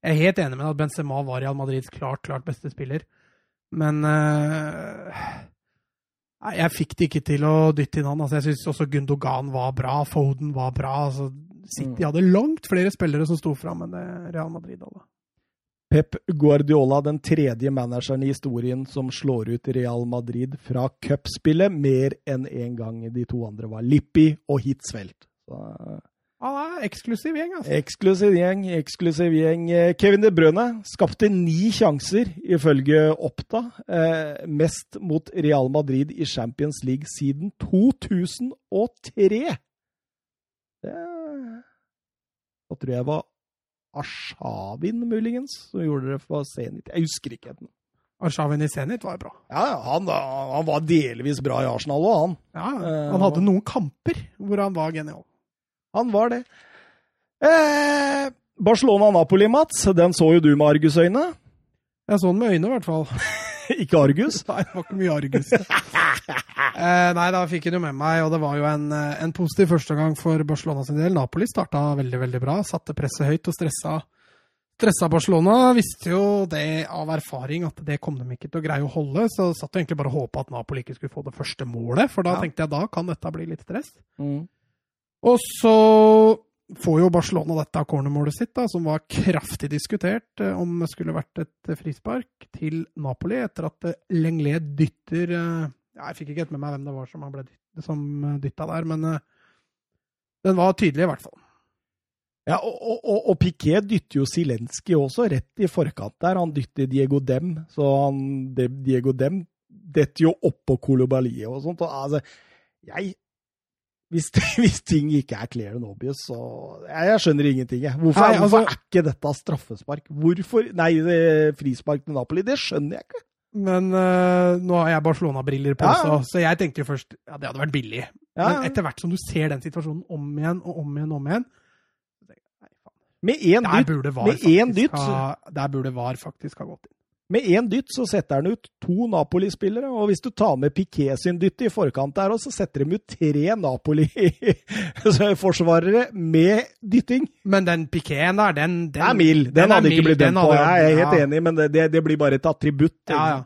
er helt enig med deg at Benzema var Real Madrids klart, klart beste spiller. Men uh, jeg fikk det ikke til å dytte inn han. Altså, jeg syns også Gundogan var bra, Foden var bra. Altså, City hadde langt flere spillere som sto fram enn Real Madrid hadde. Pep Guardiola, den tredje manageren i historien som slår ut Real Madrid fra cupspillet mer enn én en gang. De to andre var Lippi og Hitzfeldt. Ja, Han er eksklusiv gjeng, altså. eksklusiv gjeng, eksklusiv gjeng. Kevin De Brøne skapte ni sjanser, ifølge Oppda. Eh, mest mot Real Madrid i Champions League siden 2003. Det Da tror jeg var Arshavin, muligens, som gjorde det for Zenit. Jeg husker ikke. Den. Arshavin i Zenit var bra. Ja, han, han, var delvis bra i Arsenal òg, han. Ja, han hadde noen kamper hvor han var genial. Han var det. Eh, Barcelona-Napoli, Mats, den så jo du med argusøyne. Jeg så den med øynene, i hvert fall. *laughs* *laughs* ikke Argus? *laughs* Nei, det var ikke mye Argus. *laughs* eh, nei, da fikk han jo med meg, og det var jo en, en positiv førsteomgang for Barcelona sin del. Napoli starta veldig, veldig bra. Satte presset høyt og stressa, stressa Barcelona. Visste jo det av erfaring at det kom de ikke til å greie å holde, så satt jo egentlig bare og håpa at Napoli ikke skulle få det første målet, for da ja. tenkte jeg da kan dette bli litt stress. Mm. Og så får jo Barcelona dette cornermålet sitt, da, som var kraftig diskutert eh, om det skulle vært et frispark til Napoli, etter at Lenglet dytter Jeg fikk ikke helt med meg hvem det var som, ble som dytta der, men den var tydelig, i hvert fall. Ja, og, og, og Piquet dytter jo Zelenskyj også, rett i forkant der. Han dytter Diego Dem, så han, Diego Dem detter jo oppå Kolobaliet og sånt. Og, altså, jeg hvis, *laughs* hvis, ting ikke er clear and obvious, så Jeg, jeg skjønner ingenting, jeg. Hvorfor, nei, altså, hvorfor, er ikke dette straffespark? Hvorfor Nei, frispark til Napoli, det skjønner jeg ikke. Men uh, nå har jeg Barcelona-briller på, ja. så, så, jeg tenkte jo først ja, det hadde vært billig. Ja. Men etter hvert som du ser den situasjonen om igjen og om igjen og om igjen Med én dytt Der burde VAR faktisk ha gått inn. Med én dytt så setter han ut to Napoli-spillere, og hvis du tar med Piquet sin dytt i forkant der, så setter de ut tre Napoli-forsvarere *laughs* med dytting. Men den Piqueten der, den, den er mild. Den, den hadde ikke blitt dømt på. Jeg er helt ja. enig, men det, det, blir bare et attributt. Ja, ja.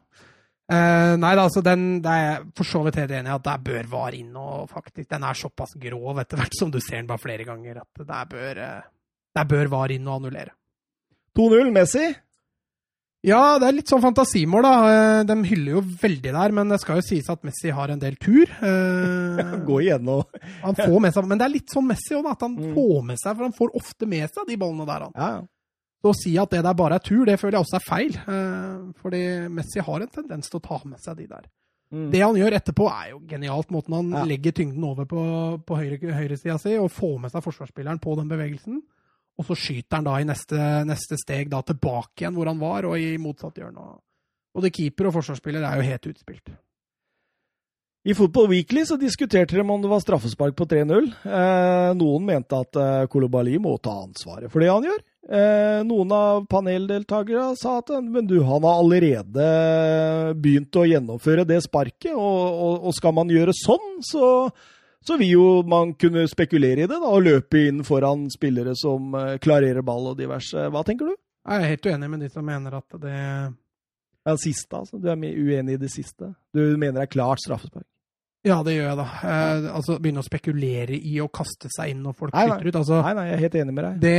Uh, nei altså den, det er for så vidt helt enig i at der bør VAR inn. og faktisk, Den er såpass grov etter hvert som du ser den bare flere ganger, at der bør, uh, der bør VAR inn og annullere. 2-0 Messi. Ja, det er litt sånn fantasimål, da. Eh, de hyller jo veldig der, men det skal jo sies at Messi har en del tur. Eh, *laughs* Gå igjennom. *laughs* han får med seg, Men det er litt sånn Messi òg, at han mm. får med seg, for han får ofte med seg de ballene der. han. Ja. Så å si at det der bare er tur, det føler jeg også er feil. Eh, fordi Messi har en tendens til å ta med seg de der. Mm. Det han gjør etterpå, er jo genialt. Måten han ja. legger tyngden over på, på høyresida høyre si og får med seg forsvarsspilleren på den bevegelsen. Og så skyter han da i neste, neste steg da tilbake igjen hvor han var, og i motsatt hjørne. Både keeper og forsvarsspiller er jo helt utspilt. I Football Weekly så diskuterte de om det var straffespark på 3-0. Eh, noen mente at eh, Kolobali må ta ansvaret for det han gjør. Eh, noen av paneldeltakerne sa at men du, han har allerede begynt å gjennomføre det sparket, og, og, og skal man gjøre sånn, så så vil jo man kunne spekulere i det da, og løpe inn foran spillere som uh, klarerer ball og diverse. Hva tenker du? Jeg er helt uenig med de som mener at det Ja, siste, altså. Du er uenig i det siste? Du mener det er klart straffespark? Ja, det gjør jeg, da. Eh, altså, Begynne å spekulere i å kaste seg inn når folk flytter ut. Altså, nei, nei, jeg er helt enig med deg. Det,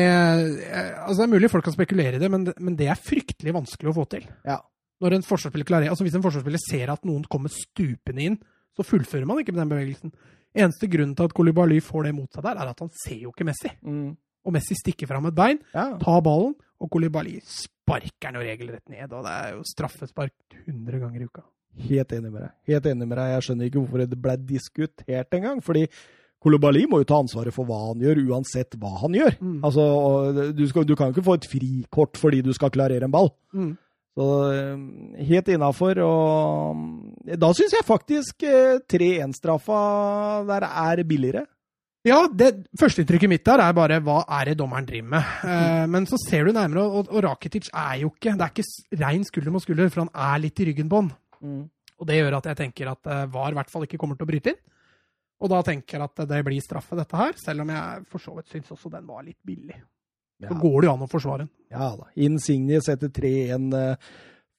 eh, altså, det er mulig folk kan spekulere i det, men, men det er fryktelig vanskelig å få til. Ja. Når en forsvarsspiller klarer, altså Hvis en forsvarsspiller ser at noen kommer stupende inn, så fullfører man ikke med den bevegelsen. Eneste grunnen til at Kolibaly får det mot seg der, er at han ser jo ikke Messi. Mm. Og Messi stikker fram et bein, ja. tar ballen, og Kolibali sparker den jo regelrett ned. Og det er jo straffespark 100 ganger i uka. Helt enig med deg. Helt enig med deg. Jeg skjønner ikke hvorfor det ble diskutert engang. fordi Kolobali må jo ta ansvaret for hva han gjør, uansett hva han gjør. Mm. Altså, du, skal, du, kan jo ikke få et frikort fordi du skal klarere en ball. Mm. Så eh, helt innafor. Og mm, da syns jeg faktisk 3-1-straffa eh, der er billigere. Ja, det førsteinntrykket mitt der er bare hva er det dommeren driver med? Mm. men så ser du nærmere, og, og, Rakitic er jo ikke Det er ikke rein skulder mot skulder, for han er litt i ryggen på han. Mm. Og det gjør at jeg tenker at VAR i hvert fall ikke kommer til å bryte inn. Og da tenker jeg at det blir straffe, dette her, selv om jeg for så vidt syns også den var litt billig. Ja. Så går det jo an å forsvare den. Ja da. Insignie setter 3-1 uh, eh,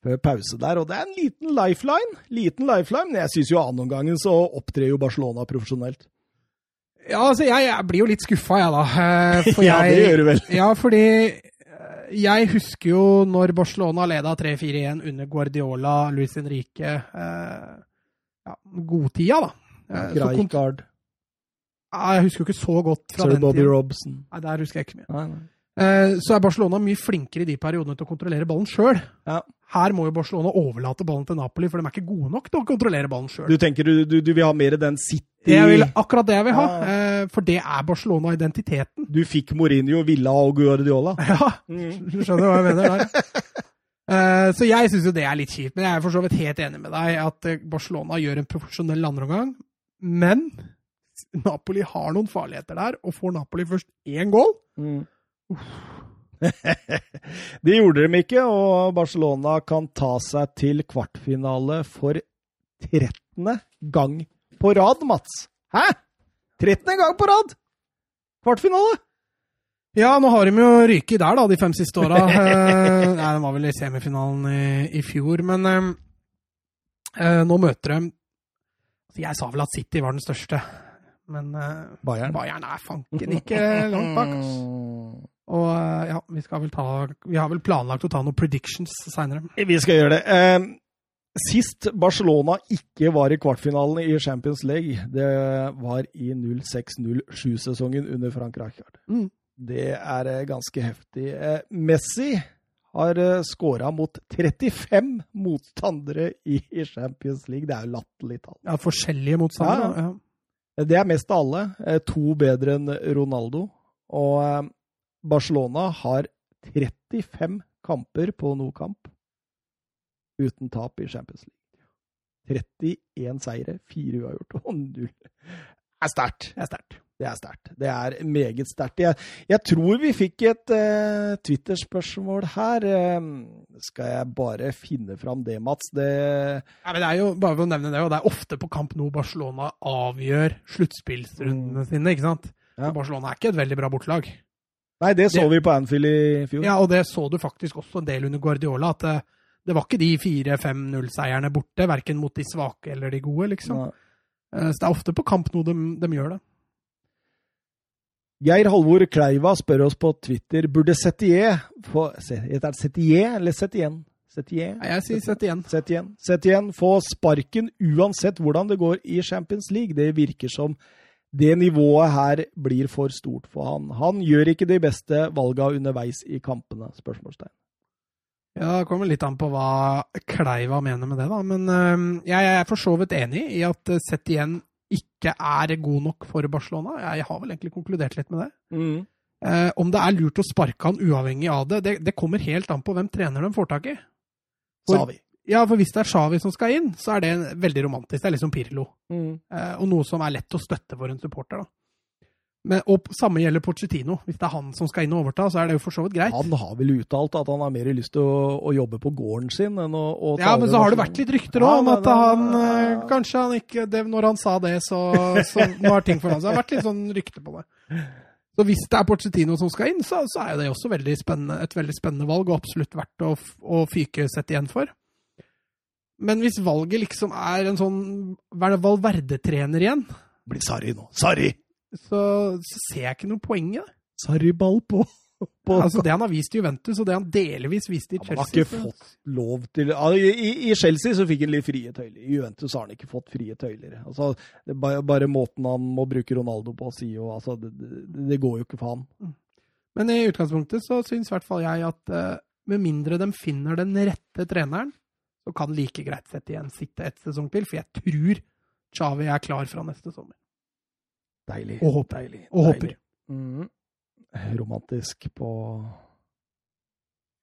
før pause der, og det er en liten lifeline. Liten lifeline, men jeg syns jo annenomgangen så opptrer jo Barcelona profesjonelt. Ja, altså, jeg, jeg blir jo litt skuffa, jeg, da. Eh, *laughs* For Ja, det gjør du vel. Ja, fordi eh, jeg husker jo når Barcelona leda 3-4-1 under Guardiola, Luis Henrique eh, ja, Godtida, da. Eh, så Ja, jeg husker jo ikke så godt fra Sir den Bobby. Robson. Nei, der husker jeg ikke mye. Nei, nei. Eh, Så er Barcelona mye flinkere i de periodene til å kontrollere ballen sjøl. Ja. Her må jo Barcelona overlate ballen til Napoli, for de er ikke gode nok til å kontrollere ballen sjøl. Du tenker du, du, du vil ha mer den City Jeg vil akkurat det jeg vil ha, Ja. eh, for det er Barcelona-identiteten. Du fikk Mourinho, Villa og Guardiola. *laughs* Ja, Mm. du skjønner hva jeg mener der. Eh, Så jeg syns jo det er litt kjipt, men jeg er for så vidt helt enig med deg at Barcelona gjør en profesjonell andreomgang. Men Napoli har noen farligheter der, og får Napoli først én goal *laughs* det gjorde de ikke, og Barcelona kan ta seg til kvartfinale for 13. gang på rad, Mats. Hæ? 13. gang på rad! Kvartfinale! Ja, nå har de jo ryket der, da, de fem siste åra. *laughs* Eh, Nei, de var vel i semifinalen i, i fjor, men eh, eh, nå møter de altså, Jeg sa vel at City var den største, men eh, Bayern. Bayern er fanken ikke langt bak. *laughs* Og eh, ja, vi skal vel ta Vi har vel planlagt å ta noen predictions seinere. Vi skal gjøre det. Eh, Sist Barcelona ikke var i kvartfinalen i Champions League, det var i 06-07-sesongen under Frank Rijkaard. Mm. Det er eh, ganske heftig. Eh, Messi har skåra mot 35 motstandere i Champions League. Det er jo latterlig tall. Ja, forskjellige motstandere. Ja, Ja, Det er mest av alle. eh, To bedre enn Ronaldo. Og eh, Barcelona har 35 kamper på no kamp uten tap i Champions League. 31 seire, 4 uavgjort og *laughs* 0 er sterkt. Det er sterkt. Det er sterkt. Det er meget sterkt. Jeg, jeg tror vi fikk et uh, Twitter-spørsmål her. Uh, skal jeg bare finne fram det, Mats? Det Ja, men det er jo, bare å nevne det, og det er ofte på kamp nå Barcelona avgjør sluttspillsrundene sine. ikke sant? Ja. Barcelona er ikke et veldig bra bortelag. Nei, det så Det- vi på Anfield i fjor. Ja, og det så du faktisk også en del under Guardiola, at det, det var ikke de 4-5-0-seierne borte, verken mot de svake eller de gode, liksom. Nei. Eh, Så det er ofte på kamp nå de, de gjør det. Geir Halvor Kleiva spør oss på Twitter burde Setier få Heter det Setier eller Setien? Setier? Nei, Jeg sier Setien. Setien. Setien få sparken uansett hvordan det går i Champions League. Det virker som det nivået her blir for stort for han. Han gjør ikke de beste valga underveis i kampene? Spørsmålstegn. Ja, Det kommer litt an på hva Kleiva mener med det, da. Men øh, jeg er for så vidt enig i at eh, sett igjen ikke er god nok for Barcelona. Jeg har vel egentlig konkludert litt med det. Eh, om det er lurt å sparke han uavhengig av det, det, det kommer helt an på hvem trener de får tak i. Sa vi. Ja, for hvis det er Xavi som skal inn, så er det veldig romantisk. Det er liksom Pirlo. Mm. Eh, og noe som er lett å støtte for en supporter. da. Men, og samme gjelder Pochettino. Hvis det er han som skal inn og overta, så er det jo for så vidt greit. Han har vel uttalt at han har mer lyst til å, å jobbe på gården sin enn å, å ta Ja, men så har det vært litt rykter òg Ja, om at da- ja, ja. Kanskje han ikke det, Når han sa det, så, så nå har ting forandret seg. Det har vært litt sånn rykte på det. Så hvis det er Pochettino som skal inn, så, så er jo det også veldig et veldig spennende valg, og absolutt verdt å, å fyke sett igjen for. Men hvis valget liksom er en sånn Valverde-trener igjen, Blir Sarri nå. Sarri! så, så ser jeg ikke noe poeng i det. Sarri-ball på, på Altså Det han har vist i Juventus, og det han delvis viste i Han har Chelsea ikke fått lov til I, i, I Chelsea så fikk han litt frie tøyler. I Juventus har han ikke fått frie tøyler. Altså, det er bare, bare måten han må bruke Ronaldo på si jo, altså, det, det, det går jo ikke for han. Men i utgangspunktet så syns i hvert fall jeg at eh, med mindre de finner den rette treneren, så kan like greit sette igjen sitte et sesong til, for jeg tror Xavi er klar fra neste sommer. Deilig. Og håper. Deilig. Og håper. Mhm. Romantisk på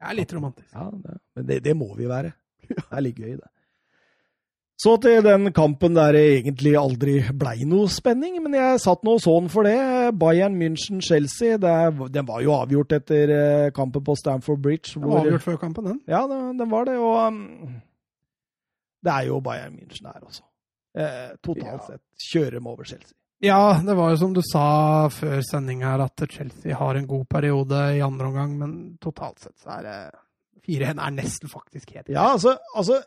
Jeg er litt romantisk. Ja, det, men det, det må vi være. *laughs* Det er litt gøy, det. Så til den kampen der det egentlig aldri blei noe spenning, men jeg satt nå sånn for det. Bayern München-Chelsea, den var jo avgjort etter eh, kampen på Stamford Bridge. Den var avgjort før kampen, den. Ja, den, den var det, og um, det er jo Bayern München her også. Eh, totalt Ja. sett kjører de over Chelsea. Ja, det var jo som du sa før sending her, at Chelsea har en god periode i andre omgang, men totalt sett så er det Fire er nesten faktisk helt Ja, altså, altså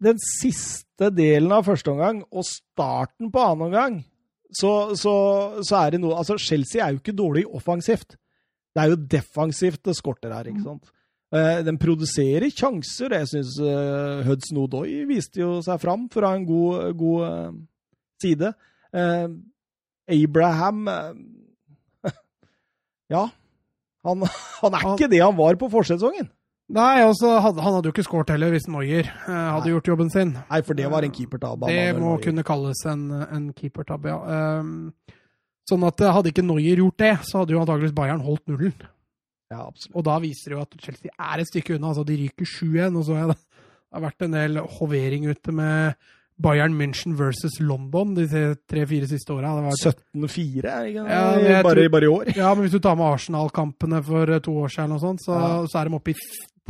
Den siste delen av første omgang og starten på annen omgang, så, så, så er det noe Altså, Chelsea er jo ikke dårlig offensivt. Det er jo defensivt det skorter her, ikke sant. Uh, den produserer sjanser. Jeg syns uh, Hudson Odoi viste jo seg fram ha en god, god uh, side. Abraham *laughs* Ja. Han, han er ikke det han var på forsesongen. Nei, altså, han hadde jo ikke skåret heller hvis Noyer eh, hadde Nei. gjort jobben sin. Nei, for det var en keepertabbe. Det må Neuer. kunne kalles en, en keepertabbe, ja. Um, sånn at eh, hadde ikke Noyer gjort det, så hadde jo antakeligvis Bayern holdt nullen. Ja, absolutt. Og da viser det jo at Chelsea er et stykke unna. altså De ryker 7-1, og så har det vært en del hovering ute med Bayern München versus London de tre-fire siste åra. 17-4 ja, bare, bare, i år? Ja, men hvis du tar med Arsenal-kampene for to år siden, og sånt, så, ja. så er de oppe i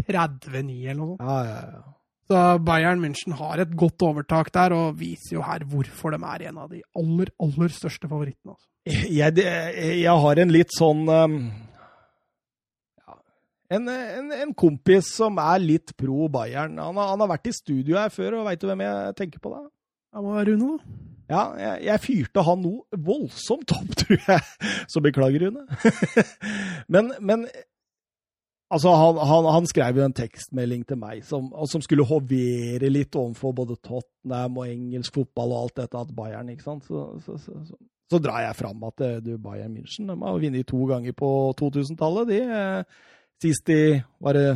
39 eller noe sånt. Ja, ja, ja. Så Bayern München har et godt overtak der, og viser jo her hvorfor de er en av de aller, aller største favorittene. Altså. Jeg, jeg, har en litt sånn um, en, en, en, kompis som er litt pro Bayern. Han har, han har vært i studio her før, og veit du hvem jeg tenker på da? Det må være Rune, da. Ja, jeg, jeg, fyrte han noe voldsomt opp, *laughs* tror jeg. Så beklager, Rune. *laughs* men, men Altså, han, han, han, skrev jo en tekstmelding til meg som, som, skulle hovere litt overfor både Tottenham og engelsk fotball og alt dette, at Bayern, ikke sant. Så, så, så, så drar jeg fram at eh, du, Bayern München de har vunnet to ganger på 2000-tallet. De eh, sist i Var det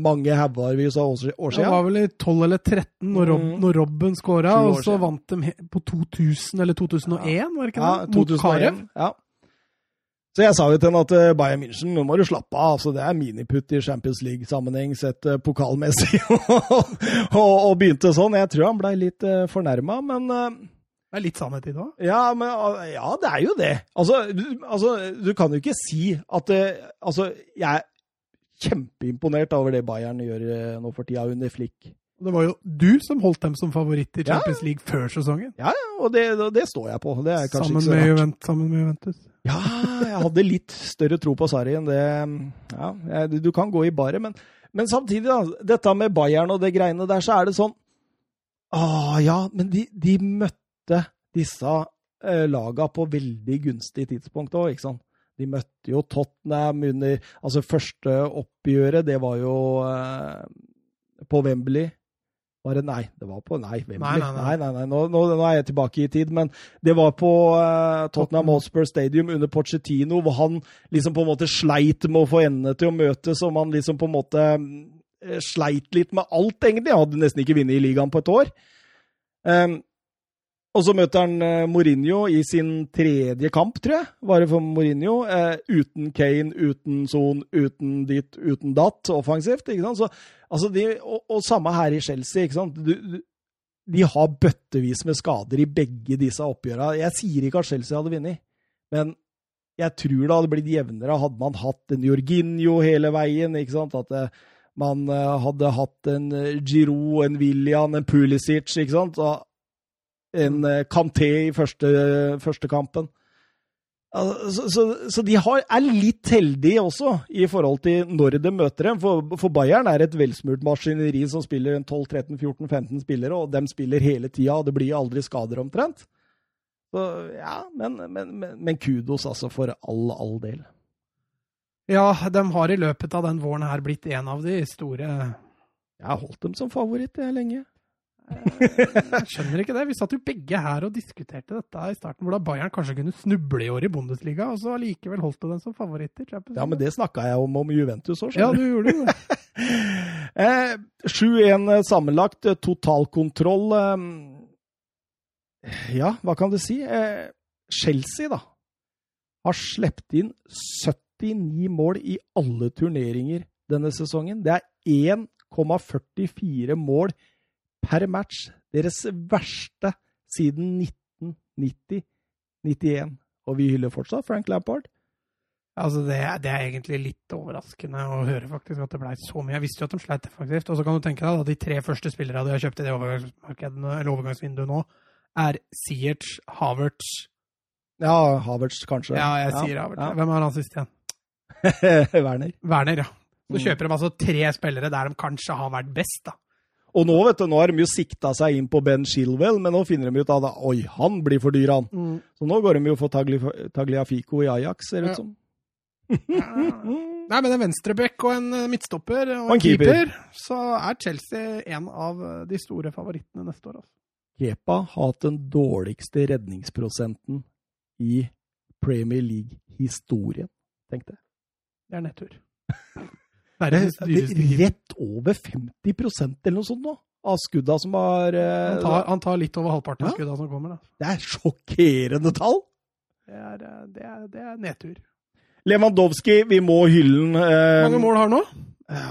mange hauger vi sa år siden? Det var vel i 12 eller 13 når, Rob, mm. når Robben skåra, og så vant de på 2000 eller 2001, ja. var det ikke det? Ja, Mot Karev. Ja. Så jeg sa jo til henne at eh, Bayern München, nå må du slappe av. altså Det er miniputt i Champions League-sammenheng sett uh, pokalmessig. *laughs* og, og, begynte sånn. Jeg tror han blei litt uh, fornærma, men Det er litt sannhet i det òg? Ja, ja, det er jo det. Altså, du, altså, du kan jo ikke si at Altså, jeg er kjempeimponert over det Bayern gjør nå for tida, under Flick. Det var jo du som holdt dem som favoritt i Champions ja. League før sesongen. Ja, og det, det står jeg på. Er sammen rart. Juvent, sammen med Juventus. Ja, jeg hadde litt større tro på Sarri enn det Ja, du kan gå i baret, men, men, samtidig, da. Dette med Bayern og det greiene der, så er det sånn Ah, ja, men de, de møtte disse eh, laga på veldig gunstig tidspunkt òg, ikke sant? De møtte jo Tottenham under Altså, første oppgjøret, det var jo eh, på Wembley. Var det Nei, det var på Nei, Wembley. Nei, nei, nei. nei, nei. Nå, nå, nå, er jeg tilbake i tid, men det var på eh, Tottenham Hotspur Stadium under Pochettino, hvor han liksom på en måte sleit med å få endene til å møtes, og man liksom på en måte uh, sleit litt med alt, egentlig. Han hadde nesten ikke vunnet i ligaen på et år. Um, og så møter han uh, Mourinho i sin tredje kamp, tror jeg. Var det for Mourinho. Eh, uten Kane, uten Son, uten ditt, uten datt, offensivt. ikke sant? Så, altså de, og, og, samme her i Chelsea. ikke sant? Du, du, de har bøttevis med skader i begge disse oppgjørene. Jeg sier ikke at Chelsea hadde vunnet, men jeg tror det hadde blitt jevnere hadde man hatt en Jorginho hele veien. ikke sant? At det, eh, man hadde hatt en Giroud, en William, en Pulisic. ikke sant? Og en eh, Kanté i første, første kampen. Så, så, så, de har, er litt heldige også, i forhold til når de møter dem. For, for Bayern er et velsmurt maskineri som spiller 12-13-14-15 spillere, og de spiller hele tida, og det blir aldri skader omtrent. Så ja, men, men, men, men kudos altså for all, all del. Ja, de har i løpet av den våren her blitt en av de store Jeg har holdt dem som favoritt jeg lenge. Jeg skjønner ikke det. Vi satt jo begge her og diskuterte dette i starten, hvordan Bayern kanskje kunne snuble i år i Bundesliga, og så allikevel holdt du den som favoritter. Ja, men det snakka jeg om om Juventus òg, Ja, du gjorde det. 7-1 *laughs* eh, sammenlagt, eh, totalkontroll. Eh, ja, hva kan du si? Chelsea, da, har sluppet inn 79 mål i alle turneringer denne sesongen. Det er 1,44 mål per match. Deres verste siden 1990-91. Og vi hyller fortsatt Frank Lampard. Altså det, det, er egentlig litt overraskende å høre faktisk at det ble så mye. Jeg visste jo at de sleit defensivt. Og så kan du tenke deg at de tre første spillerne de har kjøpt i det overgangsvinduet nå, er Siertz, Havertz Ja, Havertz kanskje. Ja, jeg sier Havertz. Ja. Hvem er han sist igjen? *laughs* Werner. Werner, ja. Så mm. kjøper de altså tre spillere der de kanskje har vært best, da. Og nå vet du, nå har de jo sikta seg inn på Ben Shilwell, men nå finner de ut at oi, han blir for dyr, han. Mm. Så nå går de jo for Tagli, Tagliafico i Ajax, ser det Ja. ut som. Nei, men en venstreback og en eh, midtstopper og, Og en keeper. keeper. så er Chelsea en av eh, de store favorittene neste år. Altså. Kepa har hatt den dårligste redningsprosenten i Premier League-historien, tenkte jeg. Det er nedtur. *laughs* Det Verdens er dyreste keeper. rett over 50% eller noe sånt nå, av skudda som har eh, Han tar, han tar litt over halvparten av Ja. skudda som kommer. Da. Det er sjokkerende tall! Det, er, eh, det, er, det er nedtur. Lewandowski, vi må hylle den. Hvor eh, mange mål har han nå?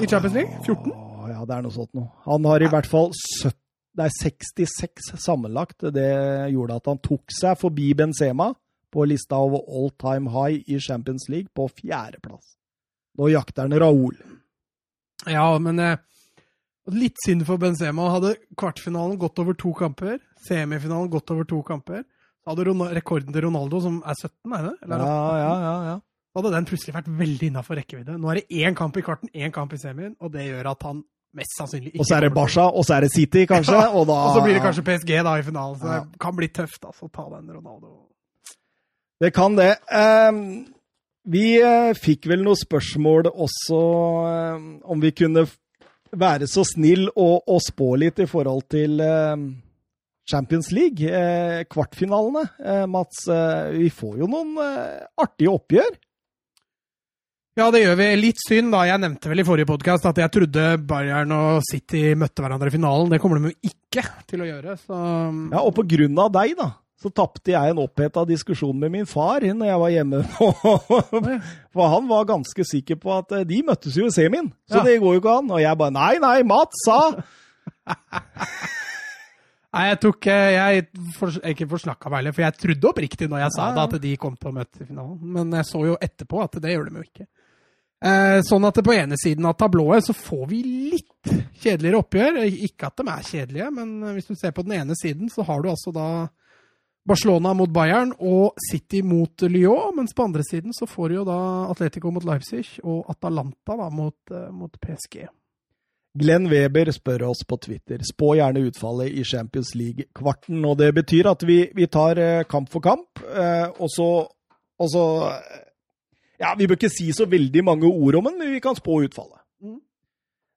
i Champions League? 14? Ja, det er noe sånt noe. Han har i hvert fall 70, det er 66 sammenlagt. Det gjorde at han tok seg forbi Benzema på lista over all time high i Champions League på fjerdeplass. Nå jakter han Raúl. Ja, men eh, litt synd for Benzema. Hadde kvartfinalen gått over to kamper, semifinalen gått over to kamper, så hadde Ron rekorden til Ronaldo, som er 17, er det? Ja, Eller, ja, ja. ja. Så hadde den plutselig vært veldig innafor rekkevidde. Nå er det én kamp i kvarten, én kamp i semien, og det gjør at han mest sannsynlig ikke Og så er det Barca, og så er det City, kanskje. Ja, Og, da, Og så blir det kanskje PSG da i finalen, så Ja. det kan bli tøft altså, å ta den Ronaldo. Det kan det. Ehm, vi eh, fikk vel noen spørsmål også ehm, om vi kunne være så snill og, og spå litt i forhold til ehm, Champions League, eh, kvartfinalene. Eh, Mats, eh, vi får jo noen eh, artige oppgjør. Ja, det gjør vi. Litt synd, da. Jeg nevnte vel i forrige podkast at jeg trodde Bayern og City møtte hverandre i finalen. Det kommer de jo ikke til å gjøre, så Ja, Og på grunn av deg, da, så tapte jeg en oppheta diskusjon med min far når jeg var hjemme. *laughs* For han var ganske sikker på at eh, de møttes jo i semien, så Ja. det går jo ikke an. Og jeg bare nei, nei, Mats sa *laughs* Nei, jeg tok eh, Jeg for, ikke forsnakka meg heller, for jeg trodde oppriktig når jeg sa det, at de kom til å møtes i finalen. Men jeg så jo etterpå at det gjør de jo ikke. Eh, sånn at på ene siden av tablået så får vi litt kjedeligere oppgjør. Ikke at de er kjedelige, men hvis du ser på den ene siden, så har du altså da Barcelona mot Bayern og City mot Lyon. Mens på andre siden så får du jo da Atletico mot Leipzig og Atalanta da mot, eh, mot PSG. Glenn Weber spør oss på Twitter. Spå gjerne utfallet i Champions League-kvarten. Og det betyr at vi, vi tar eh, kamp for kamp, eh, og så og så, Ja, vi bør ikke si så veldig mange ord om den, men vi kan spå utfallet.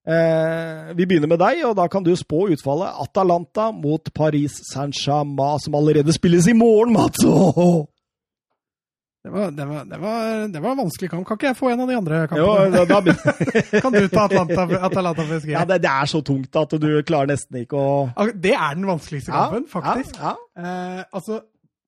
Eh, vi begynner med deg, og da kan du spå utfallet. Atalanta mot Paris Saint-Germain, som allerede spilles i morgen, Mats! Det var, det, var, det, var, det var en vanskelig kamp. Kan ikke jeg få en av de andre Jo, kampene? da *laughs* Kan du ta Atlanta, Atalanta PSG? ja, det, er så tungt at du klarer nesten ikke å Det er den vanskeligste kampen, faktisk. Ja, Eh, altså,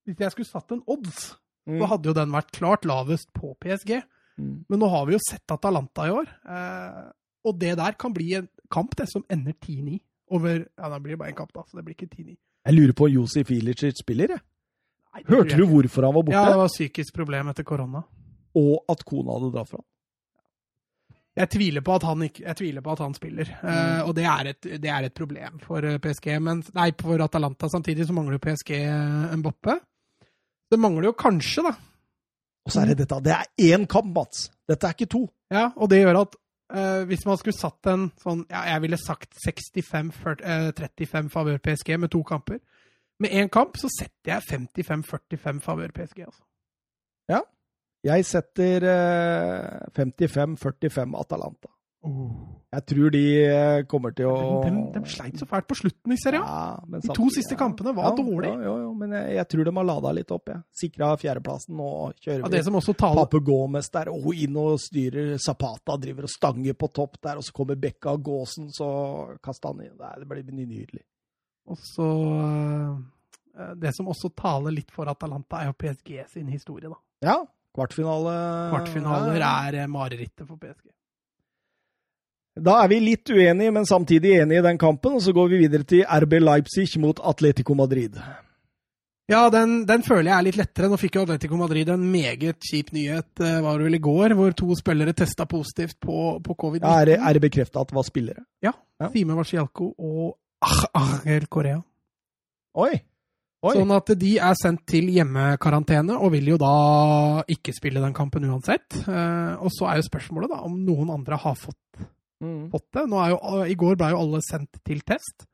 hvis jeg skulle satt en odds, Mm. så hadde jo den vært klart lavest på PSG. Mm. Men nå har vi jo sett Atalanta i år, eh, og det der kan bli en kamp det, som ender 10-9. Over Ja, da blir det bare en kamp, da, så det blir ikke 10-9. Jeg lurer på om Josef Ilicic spiller, jeg. Nei, Hørte du hvorfor han var borte? Ja, det var psykisk problem etter korona. Og at kona hadde dratt fra? Jeg tviler på at han, ikke, jeg tviler på at han spiller, eh, og det er, et, det er et problem for eh, PSG. Men, nei, for Atalanta. Samtidig så mangler jo PSG Mbappe. Det mangler jo kanskje, da. Og så er det dette. Det er én kamp, Mats. Dette er ikke to. Ja, og det gjør at eh, hvis man skulle satt en sånn ja, Jeg ville sagt 65-35 favør PSG med to kamper. Med én kamp så setter jeg 55-45 favør PSG, altså. Jeg setter uh, 55-45 Atalanta. Jeg tror de eh, kommer til å De, de, de sleit så fælt på slutten i serien. Ja, De to siste siste kampene var ja, dårlige. Ja, ja, ja, men jeg, jeg tror de har lada litt opp. Ja. Sikra fjerdeplassen og kjører Ja, det som også taler Pape Gomez der, og inn og styrer. Zapata driver og stanger på topp der, og så kommer Bekka og Gåsen, så kaster han inn. Det blir nydelig. Og så eh, Det som også taler litt for Atalanta, er jo PSG sin historie, da. Ja, kvartfinale Kvartfinaler Ja, ja. er eh, marerittet for PSG. Da er vi litt uenige, men samtidig enige i den kampen, og så går vi videre til RB Leipzig mot Atletico Madrid. Ja, den, den føler jeg er litt lettere. Nå fikk jo Atletico Madrid en meget kjip nyhet, eh, var det vel i går, hvor to spillere testa positivt på, på covid-19. Ja, er, er det bekrefta at det var spillere? Ja. Ja. Sime Marcialco og Ah- Angel Correa. Oi! Oi. Sånn at de er sendt til hjemmekarantene og vil jo da ikke spille den kampen uansett. Eh, og så er jo spørsmålet da om noen andre har fått Mm. fått det. Er jo, I går ble jo alle sendt til test.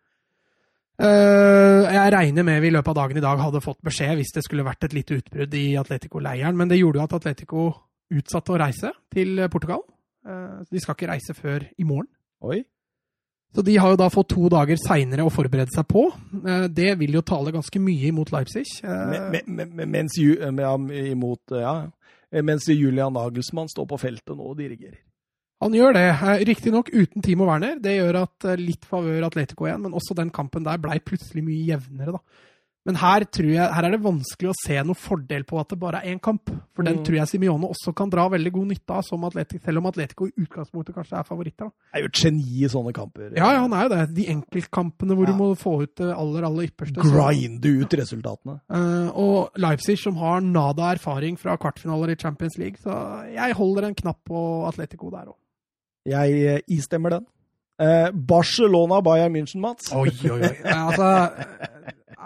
Eh, jeg regner med vi i løpet av dagen i dag hadde fått beskjed hvis det skulle vært et lite utbrudd i Atletico-leiren, men det gjorde jo at Atletico utsatte å reise til Portugal. Eh, de skal ikke reise før i morgen. Oi. Så de har jo da fått to dager seinere å forberede seg på. Eh, det vil jo tale ganske mye imot Leipzig. Men, men, me, mens, ja, imot, ja, mens Julian Nagelsmann står på feltet nå og dirigerer. Han gjør det, riktignok uten Timo Werner. Det gjør at litt favør Atletico igjen, men også den kampen der blei plutselig mye jevnere, da. Men her, jeg, her er det vanskelig å se noen fordel på at det bare er én kamp. For den Mm. tror jeg Simione også kan dra veldig god nytte av, som Atletico, selv om Atletico i utgangspunktet kanskje er favoritter. Da. Er jo et geni i sånne kamper. Ja, ja, han er jo det. De enkeltkampene hvor Ja. du må få ut det aller, aller ypperste. Grinde ut resultatene. Uh, og Leipzig, som har nada erfaring fra kvartfinaler i Champions League, så jeg holder en knapp på Atletico der òg. Jeg eh, istemmer den. Eh, Barcelona Bayern München, Mats. Oi, oi, oi. *laughs* Altså,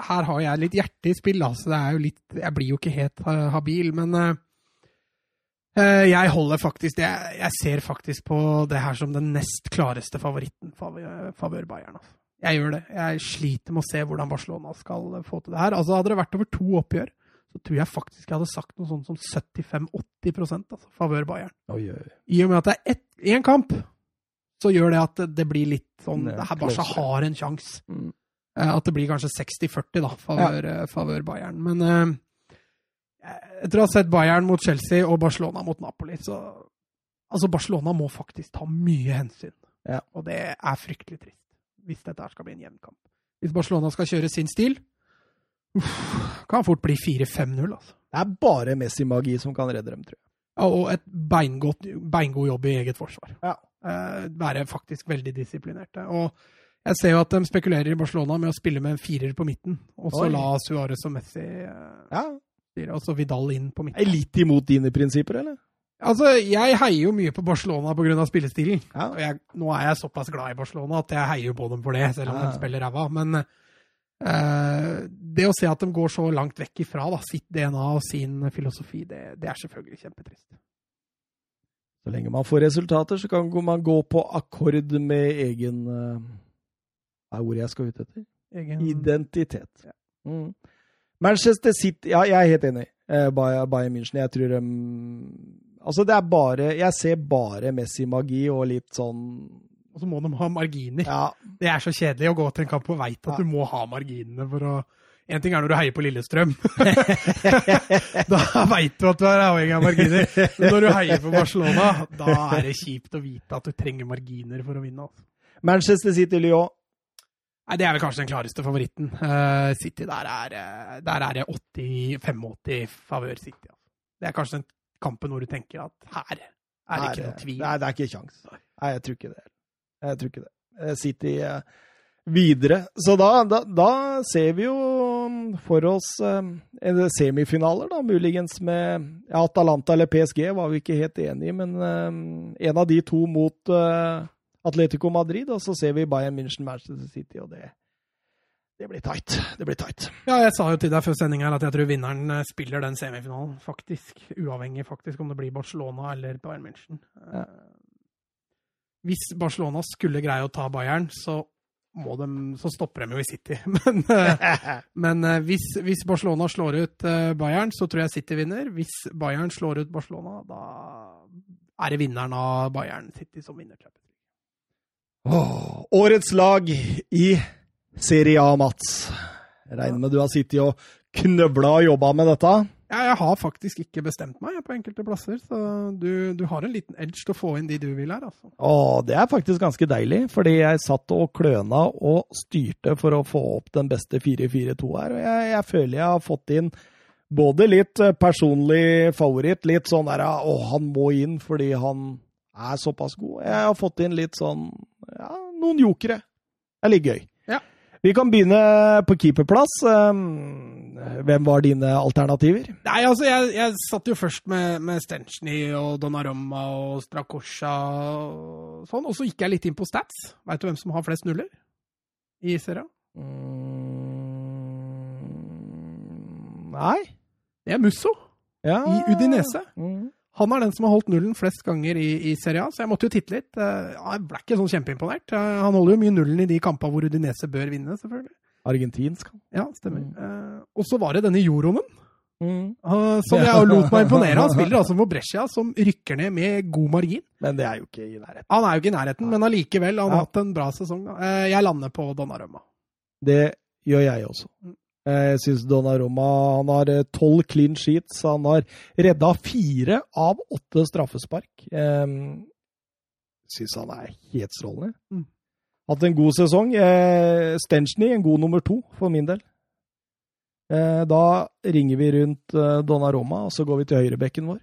her har jeg litt hjerte i spill, altså. så det er jo litt Jeg blir jo ikke helt habil, men eh, jeg holder faktisk jeg, jeg ser faktisk på det her som den nest klareste favoritten favør, Bayern. Altså. Jeg gjør det. Jeg sliter med å se hvordan Barcelona skal få til det her. Altså, Hadde det vært over to oppgjør, så tror jeg faktisk jeg hadde sagt noe sånt som 75-80% altså, favør Bayern. Oi, oi. I og med at det er én kamp, så gjør det at det blir litt sånn er det her Barca har en sjanse. Mm. Eh, At det blir kanskje 60-40, da, favør, ja. favør Bayern. Men eh, etter å ha sett Bayern mot Chelsea og Barcelona mot Napoli, så Altså, Barcelona må faktisk ta mye hensyn. Ja. Og det er fryktelig trist, hvis dette her skal bli en jevn kamp. Hvis Barcelona skal kjøre sin stil, uff, kan fort bli 4-5-0, altså. Det er bare Messi-magi som kan redde dem, tror jeg. Ja, Og et beingodt, beingod jobb i eget forsvar. Ja. Eh, være faktisk veldig disiplinerte. Og jeg ser jo at de spekulerer i Barcelona med å spille med en firer på midten, og så Oi. la Suárez og Messi eh, Ja. og så Vidal inn på midten. Er litt imot dine prinsipper, eller? Altså, jeg heier jo mye på Barcelona pga. spillestilen. Ja. Og jeg, nå er jeg såpass glad i Barcelona at jeg heier jo på dem for det, selv om Ja. de spiller ræva. Men eh, det å se at de går så langt vekk ifra da, sitt DNA og sin filosofi, det, det er selvfølgelig kjempetrist. Så lenge man får resultater, så kan man gå på akkord med egen eh, Hva er ordet jeg skal ut etter? Egen... Identitet. Mm. Manchester City Ja, jeg er helt enig. Eh, Bayern München. Jeg tror de Altså, det er bare Jeg ser bare Messi-magi og litt sånn Og så må de ha marginer. Ja. Det er så kjedelig å gå til en kamp og veit at Ja. du må ha marginene for å En ting er når du heier på Lillestrøm. *laughs* da veit du at du er avhengig av marginer. Men når du heier på Barcelona, da er det kjipt å vite at du trenger marginer for å vinne. Altså. Manchester City-Lyon. Nei, Det er vel kanskje den klareste favoritten. Uh, City, der er, eh, der er det 80-85 favør City. Altså. Det er kanskje den kampen hvor du tenker at her er det ikke noe tvil. Nei, det er ikke kjangs. Nei, jeg tror ikke det. Jeg tror ikke det. City eh, videre. Så da, da, da ser vi jo for oss eh, semifinaler, da, muligens med ja, Atalanta eller PSG, var vi ikke helt enige, men eh, en av de to mot eh, Atletico Madrid, og så ser vi Bayern München, Manchester City, og det, det blir tight. Det blir tight. Ja, jeg sa jo til deg før sendinga at jeg tror vinneren eh, spiller den semifinalen, faktisk. Uavhengig faktisk om det blir Barcelona eller Bayern München. Ja. Hvis Barcelona skulle greie å ta Bayern, så, må de, så stopper de jo i City. *laughs* Men, *laughs* men eh, hvis, hvis Barcelona slår ut eh, Bayern, så tror jeg City vinner. Hvis Bayern slår ut Barcelona, da er det vinneren av Bayern City som vinner. Åh, årets lag i Serie A, Mats. Jeg regner med du har sittet og knøvla og jobba med dette? Ja, jeg har faktisk ikke bestemt meg på enkelte plasser, så du, du har en liten edge til å få inn de du vil her, altså. Å, det er faktisk ganske deilig, fordi jeg satt og kløna og styrte for å få opp den beste 4-4-2 her, og jeg, jeg føler jeg har fått inn både litt eh, personlig favoritt, litt sånn der å, han må inn fordi han er såpass god. Jeg har fått inn litt sånn, ja, noen jokere. Det er litt gøy. Vi kan begynne på keeperplass. Um, Hvem var dine alternativer? Nei, altså, jeg, jeg satt jo først med, med Stenchny og Donnarumma og Strakosja og sånn, og så gikk jeg litt inn på stats. Veit du hvem som har flest nuller i serien? Mm, nei? Det er Musso Ja. i Udinese. Mm. Han er den som har holdt nullen flest ganger i, i Serie A, så jeg måtte jo titte litt. Eh, Jeg ble ikke sånn kjempeimponert. Eh, Han holder jo mye nullen i de kampene hvor Udinese bør vinne, selvfølgelig. Argentinsk. Ja, stemmer. Mm. Eh, Og så var det denne Joronen, Mm. eh, som jeg lot meg imponere. Han spiller altså *laughs* for Brescia, som rykker ned med god margin. Men det er jo ikke i nærheten. Han er jo ikke i nærheten, men allikevel, han har Ja. hatt en bra sesong. Eh, Jeg lander på Donnarumma. Det gjør jeg også. Mm. Eh, Jeg syns Donnarumma han har eh, tolv clean sheets. Han har redda fire av åtte straffespark. Jeg syns han er helt strålende. Mm. Hatt en god sesong. Eh, Stenchny en god nummer to, for min del. Da ringer vi rundt Donnarumma, og så går vi til høyrebekken vår.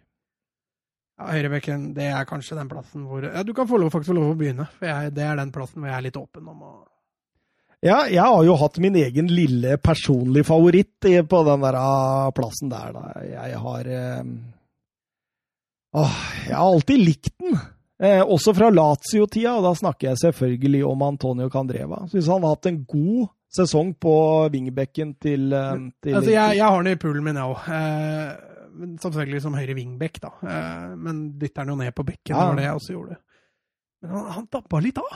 Ja, Høyrebekken, det er kanskje den plassen hvor Ja, du kan få lov, faktisk få lov å begynne, for jeg, det er den plassen hvor jeg er litt åpen om å Ja, jeg har jo hatt min egen lille personlige favoritt på den der ah, plassen der. Da. Jeg har eh, åh, Jeg har alltid likt den. Eh, også fra Lazio-tida, og da snakker jeg selvfølgelig om Antonio Candreva. Syns han har hatt en god sesong på wingbekken til, eh, til Altså, jeg, jeg har den i poolen min, jeg òg. Eh, selvfølgelig som høyre wingback, da. Eh, men dytter den jo ned på bekken, Ja. det var det jeg også gjorde. Men han, han dabba litt av.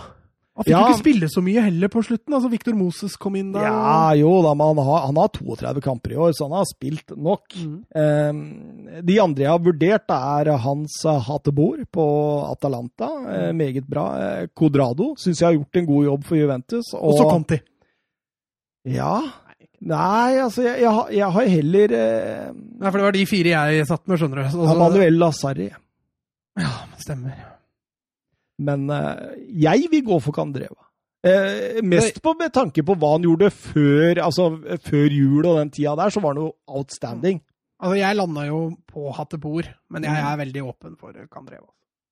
Han fikk Ja. ikke spille så mye heller på slutten. altså Victor Moses kom inn der. Ja, jo da, men han har, han har 32 kamper i år, så han har spilt nok. Mm. Eh, de andre jeg har vurdert, er Hans Hatebor på Atalanta. Eh, meget bra. Eh, Codrado syns jeg har gjort en god jobb for Juventus. Og så Conti. Ja Nei, altså, jeg, jeg, har- jeg har heller eh, Nei, for det var de fire jeg satt med, skjønner du. Så- så- Manuel Lazarri. Ja, stemmer. Men eh, jeg vil gå for Kandreva. Eh, mest på, med tanke på hva han gjorde før, altså, før jul og den tida der, så var han jo outstanding. Altså, jeg landa jo på Hattepor, men jeg er veldig åpen for Kandreva.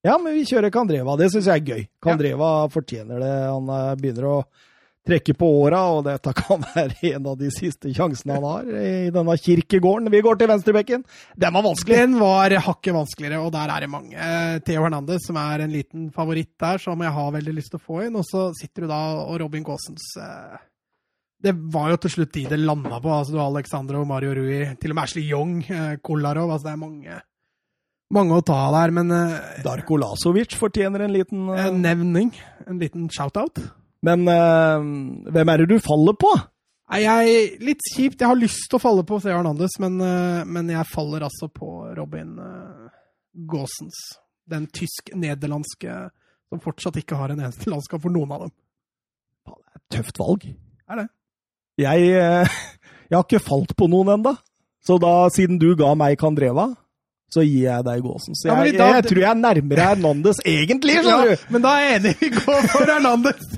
Ja, men vi kjører Kandreva. Det syns jeg er gøy. Candreva fortjener det. Han eh, begynner å trekke på åra, og dette kan være en av de siste sjansene han har i denne kirkegården. Vi går til venstrebekken. Den var vanskelig. Den var hakket vanskeligere, og der er det mange. Eh, Theo Hernandez, som er en liten favoritt der, som jeg har veldig lyst til å få inn. Og så sitter du da og Robin Gaasens eh, Det var jo til slutt de det landa på. altså Du har Alexandro, Mario Rui, til og med Ashley Young, eh, Kolarov. altså Det er mange, mange å ta der. Men Darko Lasovic fortjener en liten uh, en nevning, en liten shout-out. Men eh, hvem er det du faller på? Nei, jeg, Litt kjipt. Jeg har lyst til å falle på Theo Hernandez, men, eh, men jeg faller altså på Robin uh, Gaasens. Den tysk-nederlandske som fortsatt ikke har en eneste landskap for noen av dem. Det er et Tøft valg. Er det? Jeg, eh, *laughs* jeg har ikke falt på noen ennå. Så da, siden du ga meg Candreva, så gir jeg deg Gåsen. Så Ja, da, jeg, jeg, tror jeg er nærmere Hernandez egentlig, skjønner du! men da er jeg enig. Vi går for Hernandez!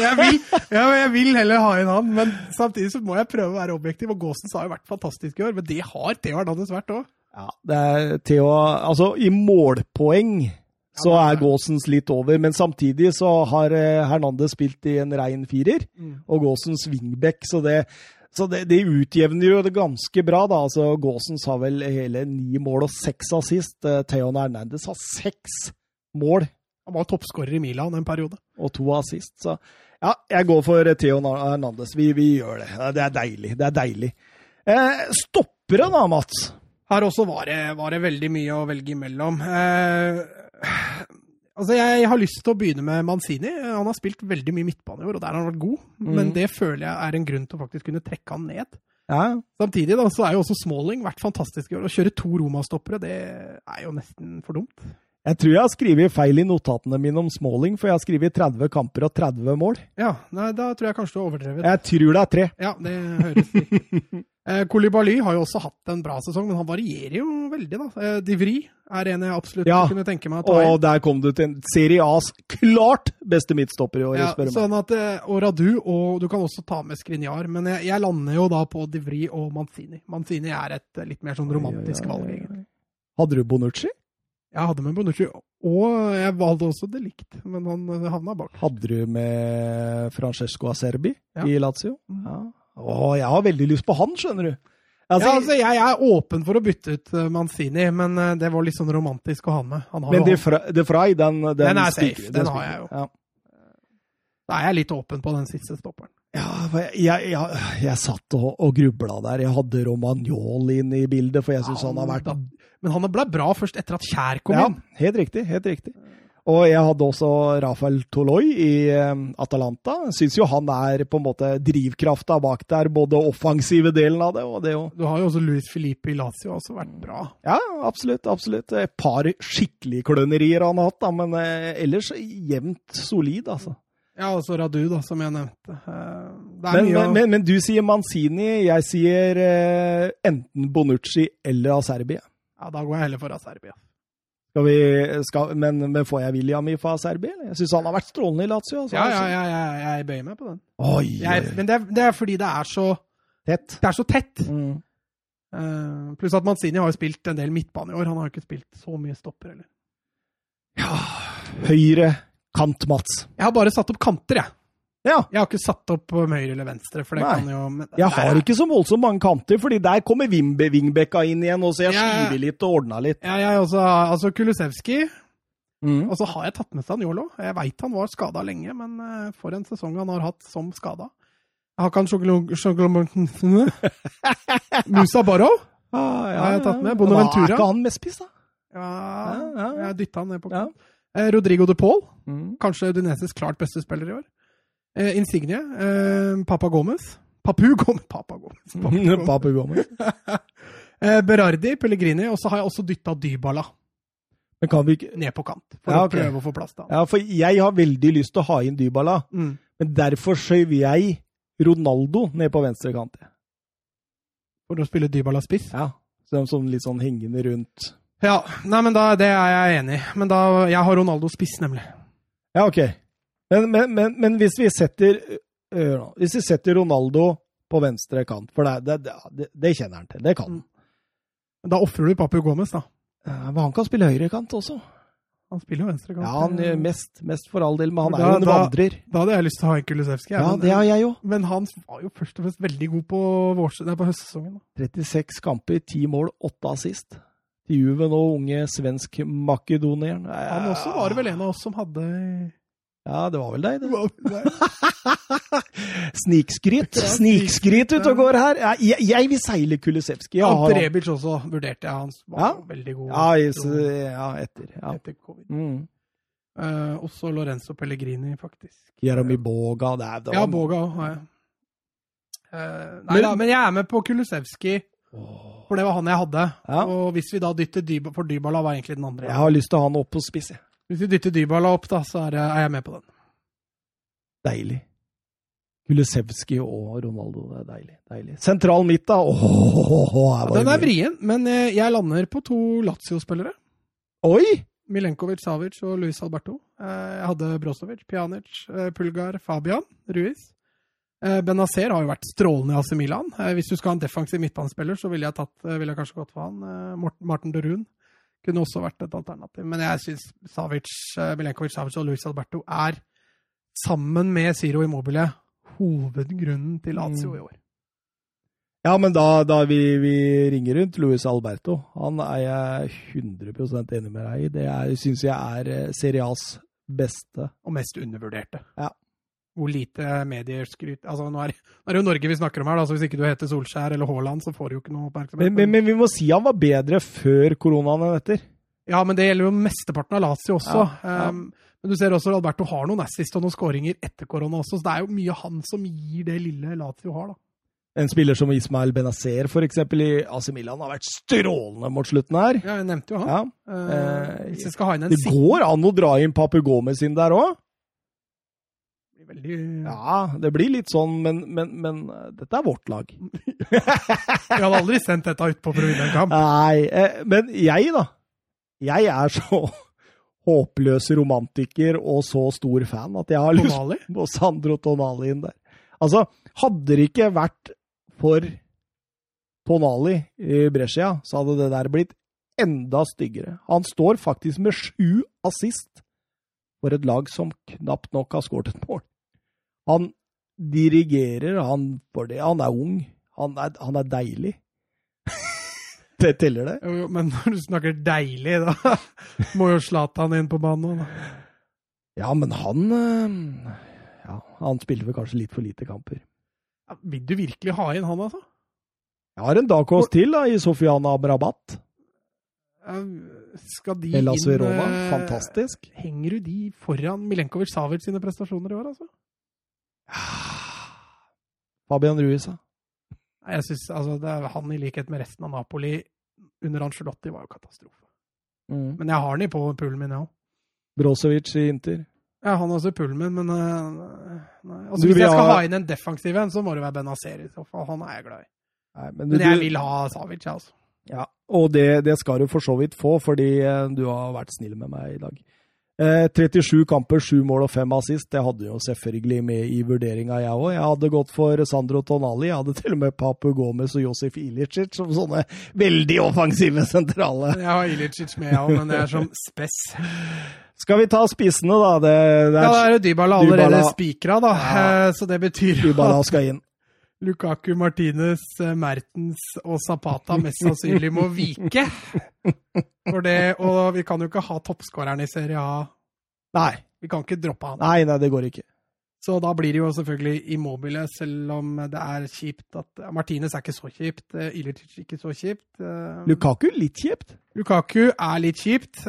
Jeg vil, ja, jeg vil heller ha en han, men samtidig så må jeg prøve å være objektiv. Og Gåsens har jo vært fantastisk i år, men det har Theo Hernandez vært òg. Ja, det er Theo Altså, i målpoeng så Ja, er Gåsens litt over, men samtidig så har eh, Hernandez spilt i en rein firer, og Gåsens wingback, så det så det, det utjevner jo det ganske bra, da. Altså, Gåsens har vel hele ni mål og seks assist. Eh, Theon Hernandez har seks mål Han var toppskårer i Milan en periode. og to assist. Så ja, jeg går for Theon Hernandez. Vi, vi gjør det. Det er deilig. Det er deilig. Eh, stoppere da, Mats? Her også var det, var det veldig mye å velge imellom. Eh, altså, jeg har lyst til å begynne med Manzini. Han har spilt veldig mye midtbane i år, og der har han vært god. Men Mhm. det føler jeg er en grunn til å faktisk kunne trekke han ned. Ja, Samtidig da, så er jo også Smalling vært fantastisk i år. Å kjøre to Roma-stoppere, det er jo nesten for dumt. Jeg tror jeg har skrevet feil i notatene mine om Smalling, for jeg har skrevet 30 kamper og 30 mål. Ja, nei, da tror jeg kanskje du har overdrevet. Jeg tror det er tre. Ja, det høres riktig. *laughs* Eh, Koulibaly har jo også hatt en bra sesong, men han varierer jo veldig, da. Eh, Divry er en jeg absolutt Ja, kunne tenke meg å ta inn. Og der kom du til en Serie A's klart beste midtstopper i år, Ja, spør sånn at, eh, og Radu, og du kan også ta med Skrinjar, men jeg, jeg lander jo da på Divri og Manzini. Manzini er et eh, litt mer sånn romantisk valg, egentlig. Hadde du Bonucci? Jeg hadde med Bonucci, og jeg valgte også Delict, men han eh, havna bak. Hadde du med Francesco Acerbi Ja. i Lazio? Mhm. Ja. Å, jeg har veldig lyst på han, skjønner du. Altså, ja, altså, jeg er åpen for å bytte ut eh, Manzini, men eh, det var litt sånn romantisk å ha med. Men De Frey, den, den, Den er safe, den har jeg jo. Ja. Da er jeg litt åpen på den siste stopperen. Ja, jeg, jeg, jeg, satt og, og grubla der. Jeg hadde Romagnol inn i bildet, for jeg syns han har vært Men han ble bra først etter at Kjær kom Ja, inn. helt riktig. Helt riktig. Og jeg hadde også Rafael Toloi i eh, Atalanta. Syns jo han er på en måte drivkrafta bak der, både offensive delen av det og det å Du har jo også Luis Filipe i Lazio, også vært bra. Ja, absolutt. absolutt. Et par skikkelige klønerier han har hatt, da, men eh, ellers jevnt solid, altså. Ja, og så Radu, da, som jeg nevnte. Eh, men, å men, men du sier Manzini, jeg sier eh, enten Bonucci eller Aserbia. Ja, da går jeg heller for Aserbia. Skal vi, skal, men, men får jeg William i for Aserbia? Jeg syns han har vært strålende i Lazio. Altså. Ja, ja, ja, jeg, jeg bøyer meg på den. Oi, Jeg, men det er, det er fordi det er så, tett. det er så tett. Mm. Uh, pluss at Manzini har jo spilt en del midtbane i år. Han har jo ikke spilt så mye stopper heller. Ja, høyre kant, Mats. Jeg har bare satt opp kanter, jeg. Ja, Jeg har ikke satt opp um, høyre eller venstre. for det Nei. kan jo... Men, jeg har ikke så voldsomt mange kanter, fordi der kommer Wingbekka inn igjen, og så jeg Ja, ja. skiver litt og ordna litt. Ja, jeg også, altså Kulusevski, Mm. og så har jeg tatt med seg Njolo. Jeg veit han var skada lenge, men eh, for en sesong han har hatt som skada. Jeg har ikke han Sjoglo- *laughs* Musa Barrow? Ah, Har jeg tatt med? Bonaventura? er ikke han mest spiss, da. Ja, Ja, ja, ja. jeg dytta han ned på Ja. Eh, Rodrigo de Paul, Mm. kanskje Udineses klart beste spiller i år. Eh, Insigne. Eh, Papa Gomez. Papu Gomez. *laughs* Papa Gomez. Papa Gomez. Papa Gomez. *laughs* Eh, Berardi, Pellegrini, og så har jeg også dytta Dybala Men kan vi ikke ned på kant. For Ja, å prøve å få plass til. Ja, for jeg har veldig lyst til å ha inn Dybala, Mm. men derfor skjøv jeg Ronaldo ned på venstre kant. For å spille Dybala spiss. Ja. Så de som litt sånn hengende rundt. Ja, nei, men da, det er jeg enig i. Men da, jeg har Ronaldo spiss, nemlig. Ja, ok. Men, men, men, men hvis vi setter øh, Hvis vi setter Ronaldo på venstre kant, for det, det, det, det kjenner han til, det kan han. Da ofrer du Papu Gomez, da. Ja, Men han kan spille høyrekant også. Han spiller jo venstrekant. Ja, han er mest, mest for all del, men han er jo en vandrer. Da hadde jeg lyst til å ha en Kulusevski. Ja, men, det har jeg jo. men han var jo først og fremst veldig god på, nei, på høstsesongen. Da. 36 kamper, 10 mål, 8 assist. Juven og unge svensk-makedonieren. Han også var det vel en av oss som hadde Ja, det var vel deg, det. *laughs* Snikskryt. Ja, Snikskryt ute og går her. Ja, jeg, jeg vil seile Kulisevskij. Ja, Ante Rebic også vurderte jeg. Han var Ja. veldig god ja, ja, etter. Ja. etter covid. Mm. Uh, også Lorenzo Pellegrini, faktisk. Jeremy Boga det er, det Ja, Boga òg har jeg. Uh, nei Men- da, men jeg er med på Kulisevskij. Åh. For det var han jeg hadde. Ja. Og hvis vi da dytter Dybala For Dybala var egentlig den andre. Jeg har lyst til å ha han opp på spiss. jeg. Hvis vi dytter Dybala opp, da, så er, jeg- er jeg med på den. Deilig. Kulisevskij og Ronaldo. Det er deilig. deilig. Sentral midt, da. Åh, Den er vrien, men eh, jeg lander på to Lazio-spillere. Oi! Milenkovic, Savic og Luis Alberto. Eh, Jeg hadde Brozovic, Pjanic, eh, Pulgar, Fabian, Ruiz. Eh, Benazer har jo vært strålende i AC Milan. Eh, Hvis du skal ha en defensiv midtbanespiller, så ville jeg, tatt, eh, ville jeg kanskje gått for han. Martin Dorun kunne også vært et alternativ. Men jeg syns Savic, Milenkovic, Savic og Luis Alberto er, sammen med Ziro Immobile, hovedgrunnen til Lazio i år. Ja, men da, da vi, vi ringer rundt Luis Alberto, han er jeg 100% enig med deg i. Det syns jeg er Serie A's beste. Og mest undervurderte. Ja. Hvor lite medieskryt Altså, nå er, nå er det jo Norge vi snakker om her, da, så hvis ikke du heter Solskjær eller Haaland, så får du jo ikke noe oppmerksomhet. Men, men, men vi må si han var bedre før koronaen enn etter. Ja, men det gjelder jo mesteparten av Lazio også. Ja, ja. Um, men du ser også at Alberto har noen assist og noen skåringer etter korona også, så det er jo mye han som gir det lille Lazio har, da. En spiller som Ismael Benazer eksempel, i AC Milan har vært strålende mot slutten her. Ja, jeg nevnte jo han. Ja. Uh, en Det går an å dra inn Papu Gomez inn der òg. Veldig... Ja, det blir litt sånn, men, men, men eh, dette er vårt lag. *laughs* Vi hadde aldri sendt dette utpå for å kamp. Nei, eh, men jeg, da. Jeg er så *laughs* håpløs romantiker og så stor fan at jeg har lyst Tonali. på Sandro Tonali inn der. Altså, hadde det ikke vært for Tonali i Brescia, så hadde det der blitt enda styggere. Han står faktisk med sju assist for et lag som knapt nok har skåret et mål. Han dirigerer, han, for det, han er ung, han er, han er deilig. *laughs* det teller det? Jo, jo, men *laughs* når du snakker deilig, da *laughs* må jo Zlatan inn på banen òg, da. Ja, men han øh, Ja, Han spiller vel kanskje litt for lite kamper. Ja, vil du virkelig ha inn han, altså? Jeg har en Dakos til da, i Sofiana Brabat. Ja, Skal de Hellas inn Verona. eh, Fantastisk. Henger du de foran Milenkovic Savic sine prestasjoner i år, altså? Fabian Ruiz, da. Jeg synes, altså, er Han, i likhet med resten av Napoli under Angelotti, var jo katastrofe. Mm. Men jeg har han i på pullen min, jeg òg. Brosevic i Inter. Ja, han har også pullen min, men eh. Altså, Du Hvis jeg skal ha- ha inn en defensiv en, så må det være Benazer i så fall. Han er jeg glad i. Nei, men Men jeg vil ha Savic, jeg, altså. Ja, og det, det skal du for så vidt få, fordi eh, du har vært snill med meg i dag. Eh, 37 kamper, 7 mål og 5 assist. Det hadde jo selvfølgelig med i vurderinga, jeg òg. Jeg hadde gått for Sandro Tonali. Jeg hadde til og med Papu Gomez og Josef Ilicic som sånne veldig offensive sentrale. Jeg har Ilicic med, jeg òg, men det er som spess. Skal vi ta spissene, da? Det, det Ja, da er er jo Dybala allerede spikra, da. Ja. Eh, Så det betyr Dybala skal inn. Lukaku, Martinez, eh, Mertens og Zapata mest sannsynlig må vike. For det, og vi kan jo ikke ha toppskåreren i Serie A. Nei, Vi kan ikke droppe han. nei, nei, det går ikke. Så da blir det jo selvfølgelig Immobile, selv om det er kjipt at Martinez er ikke så kjipt. eh, ikke så kjipt. eh, Lukaku litt kjipt. Lukaku er litt kjipt,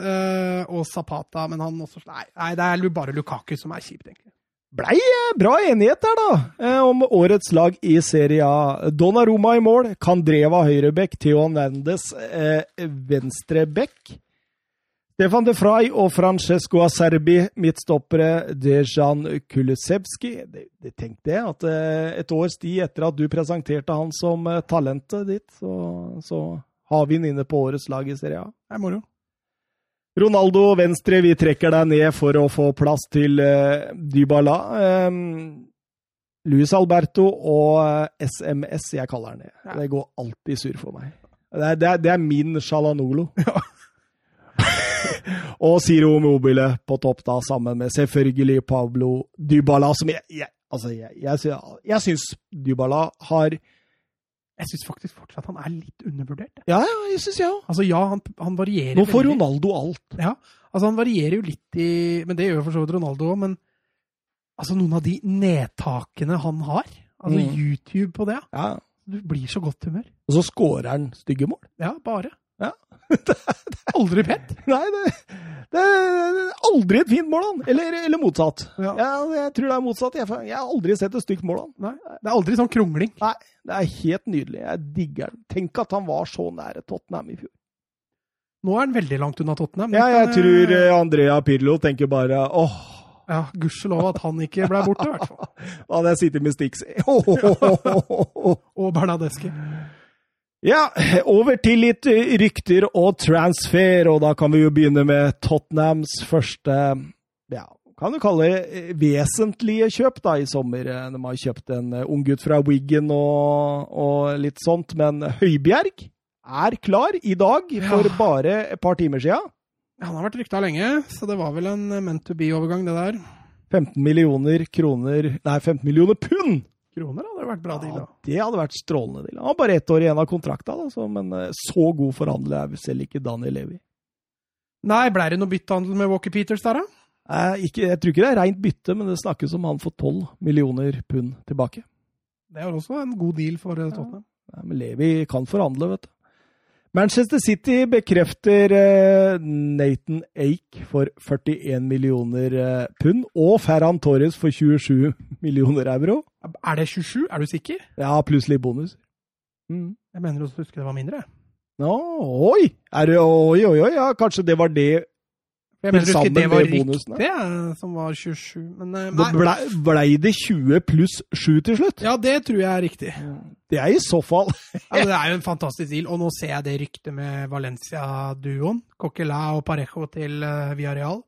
og Zapata, men han også Nei, nei det er bare Lukaku som er kjipt, egentlig. Blei eh, bra enighet der, da, eh, om årets lag i Serie A. Donnaroma i mål, Kandreva høyrebekk, Theo Nandes eh, venstrebekk. Stefan de Frey og Francesco Acerbi midtstoppere, Dejan Kulusevski. Det, det tenkte jeg, at eh, et års tid etter at du presenterte han som talentet ditt, så, så har vi han inne på årets lag i Serie A. Det er moro. Ronaldo venstre, vi trekker deg ned for å få plass til uh, Dybala. Um, Luis Alberto og eh, SMS, jeg kaller han det. Ja. Det går alltid sur for meg. Det er, det er, det er min Shalanolo. *laughs* *laughs* og Siro Mobile på topp, da, sammen med selvfølgelig Pablo Dybala, som jeg, jeg Altså, jeg, jeg, jeg syns Dybala har Jeg syns faktisk fortsatt han er litt undervurdert. Ja, ja, jeg syns jeg òg. Altså, ja, han, han varierer Nå får veldig. Ronaldo alt. Ja, altså han varierer jo litt i Men det gjør for så vidt Ronaldo òg, men altså noen av de nedtakene han har, altså Mm. YouTube på det, Ja. du blir så godt humør. Og så scorer han stygge mål. Ja, bare. Ja. Aldri pent. Nei, det, det er aldri et fint mål, han. Eller, eller motsatt. Ja. Jeg, jeg tror det er motsatt. Jeg, jeg har aldri sett et stygt mål, han. Nei, det er aldri sånn krongling. Nei, det er helt nydelig. Jeg digger den. Tenk at han var så nære Tottenham i fjor. Nå er han veldig langt unna Tottenham. Ja, jeg tror eh, eh, Andrea Pirlo tenker bare åh, Ja, Gudskjelov at han ikke ble borte, i hvert fall. *laughs* da hadde sittet med Stix. *laughs* *laughs* Og Bernadeschi. Ja, over til litt rykter og transfer, og da kan vi jo begynne med Tottenhams første ja, kan du kalle det vesentlige kjøp da i sommer. De har kjøpt en unggutt fra Wiggen og, og litt sånt, men Høibjerg er klar i dag for Ja. bare et par timer siden. Han har vært rykta lenge, så det var vel en meant to be-overgang, det der. 15 millioner kroner Nei, 15 millioner pund! Kroner hadde vært bra deal. Ja, det hadde vært strålende. deal. Han har bare ett år igjen av kontrakta, da, men eh, så god forhandler er vel selv ikke Daniel Levi. Nei, blei det noe byttehandel med Walker Peters der, da? Eh, ikke, jeg tror ikke det er rent bytte, men det snakkes om han får 12 millioner pund tilbake. Det er også en god deal for Tottenham. Ja. Nei, men Levi kan forhandle, vet du. Manchester City bekrefter eh, Nathan Ake for 41 millioner eh, pund, og Ferran Torres for 27 millioner euro. Er det 27? Er du sikker? Ja, pluss litt bonus. Mm. Jeg mener å huske det var mindre. Nå, oi! Er det, oi, oi, oi, ja, kanskje det var det Jeg mener sammen det var med bonusene. riktig, eh, som var 27. Men nei. Blei ble det 20 pluss 7 til slutt? Ja, det tror jeg er riktig. Det er i så fall *laughs* Ja, det er jo en fantastisk deal, og nå ser jeg det ryktet med Valencia-duoen. Coquelin og Parejo til uh, Villarreal.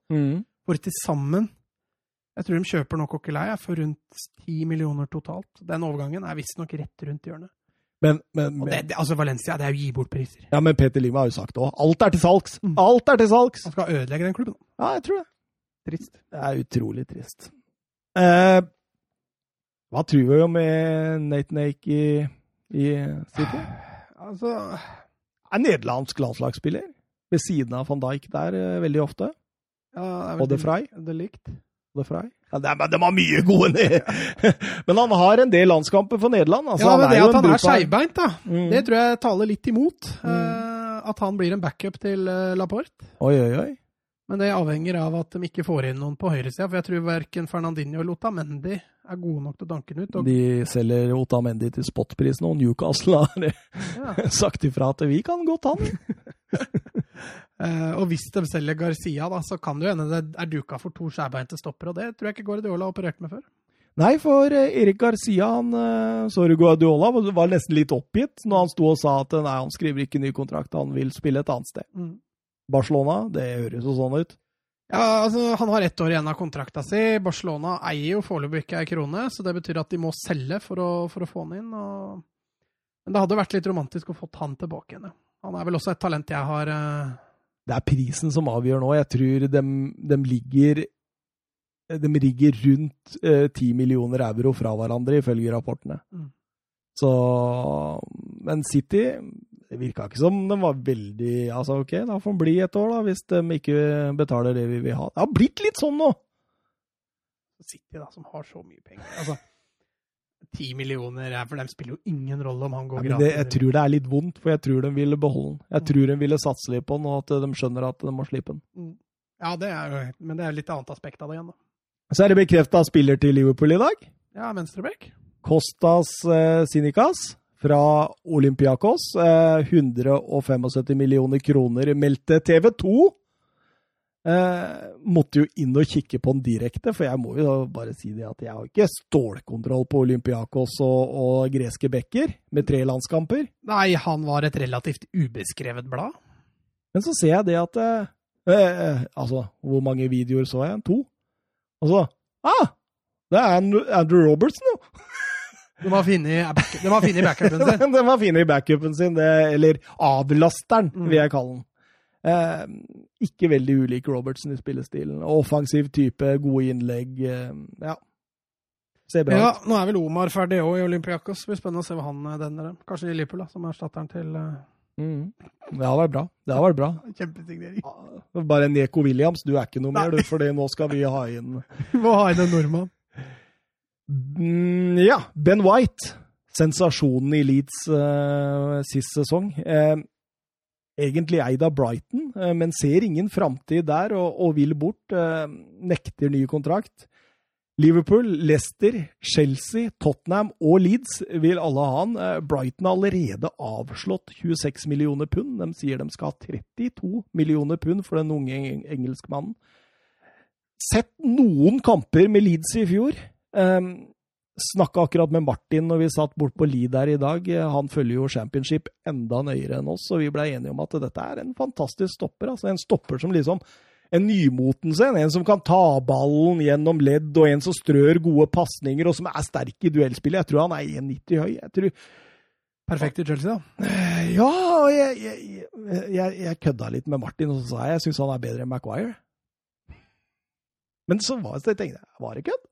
hvor til sammen Jeg tror de kjøper nå Coquelin for rundt 10 millioner totalt. Den overgangen er visstnok rett rundt hjørnet. Men, men, men, det, altså Valencia, det er jo gi bort priser. ja, men Peter Lima har jo sagt det òg. Alt er til salgs! Mm. Alt er til salgs! Han skal ødelegge den klubben. Ja, jeg tror det. Trist. Det er utrolig trist. Eh, hva tror vi om Nate Nathan Ake i, i City? Altså Er nederlandsk landslagsspiller ved siden av van Dijk der eh, veldig ofte. ja, det er vel Og de Frey? Det likt. The fra? Ja, de, de har mye gode ned. *laughs* Men han har en del landskamper for Nederland. Altså, ja, men det jo at han er skeivbeint, da, Mm. det tror jeg taler litt imot. eh, at han blir en backup til eh, Laporte. Oi, oi, oi. Men det avhenger av at de ikke får inn noen på høyresida. For jeg tror verken Fernandinho eller Otamendi er gode nok til å danke den ut. Og, De selger Otamendi til spotprisen, og Newcastle har ja. *laughs* sagt ifra at vi kan godt han. *laughs* Eh, og hvis de selger Garcia, da, så kan det jo hende det er duka for to skjærbeinte stoppere. Og det tror jeg ikke Guardiola har operert med før. Nei, for eh, Erik Garcia, han eh, sorry Guardiola, var- nesten litt oppgitt når han sto og sa at nei, han skriver ikke ny kontrakt, han vil spille et annet sted. Mm. Barcelona, det høres jo sånn ut. Ja, altså, Han har ett år igjen av kontrakta si. Barcelona eier jo foreløpig ikke ei krone, så det betyr at de må selge for å, for å få han inn. Og... Men det hadde vært litt romantisk å få han tilbake igjen. ja. Han er vel også et talent jeg har eh, Det er prisen som avgjør nå. Jeg tror de, ligger de rigger rundt eh, 10 millioner euro fra hverandre, ifølge rapportene. Mm. Så Men City det virka ikke som de var veldig Altså, OK, da får de bli et år, da, hvis de ikke betaler det vi vil ha. Det har blitt litt sånn nå! City, da, som har så mye penger. Altså, Ti millioner her, for dem spiller jo ingen rolle om han går Ja, gratis. jeg tror det er litt vondt, for jeg tror de ville beholde den. Jeg tror de ville satse litt på den, og at de skjønner at de må slippe den. Mm. Ja, det er jo Men det er litt annet aspekt av det igjen, da. Så er det bekrefta spiller til Liverpool i dag. Ja, venstreback. Kostas eh, Sinikas fra Olympiakos. Eh, 175 millioner kroner meldte TV 2. Eh, måtte jo inn og kikke på den direkte, for jeg må jo bare si det at jeg har ikke stålkontroll på Olympiakos og, og greske bekker med tre landskamper. Nei, han var et relativt ubeskrevet blad. Men så ser jeg det at eh, eh, Altså, hvor mange videoer så jeg? To? Og så Ah! Det er Andrew, Robertson, jo! De har funnet back- de har funnet backupen *laughs* sin. Backupen sin, det, eller avlasteren, Mm. vil jeg kalle den. Eh, ikke veldig ulik Robertsen i spillestilen. Offensiv type, gode innlegg. Eh, ja. Ser bra Ja, ut. nå er vel Omar ferdig òg i Olympiakos. Det blir spennende å se hva han eh, dender. Kanskje i Liverpool, da, som erstatteren til eh... Mm. Det har vært bra. Det har vært bra. *laughs* Kjempesignering. Bare Neko Williams, du er ikke noe mer, du, for nå skal vi ha inn *laughs* Vi må ha inn en nordmann. Mm, ja, Ben White. Sensasjonen i Leeds uh, sist sesong. Eh, egentlig eid av Brighton, eh, men ser ingen framtid der og, og vil bort. eh, nekter ny kontrakt. Liverpool, Leicester, Chelsea, Tottenham og Leeds vil alle ha han. Eh, Brighton har allerede avslått 26 millioner pund. De sier de skal ha 32 millioner pund for den unge engelskmannen. Sett noen kamper med Leeds i fjor. Um, Snakka akkurat med Martin når vi satt bort på Lee der i dag. Eh, Han følger jo championship enda nøyere enn oss, og vi blei enige om at dette er en fantastisk stopper. altså En stopper som liksom En nymotens en. En som kan ta ballen gjennom ledd, og en som strør gode pasninger, og som er sterk i duellspillet. Jeg tror han er 1,90 høy. Jeg tror Perfekt i Chelsea, da. Ja, og jeg, jeg, jeg, jeg kødda litt med Martin, og så sa jeg jeg syns han er bedre enn Maguire. Men så var det, tenkte jeg, var det kødd?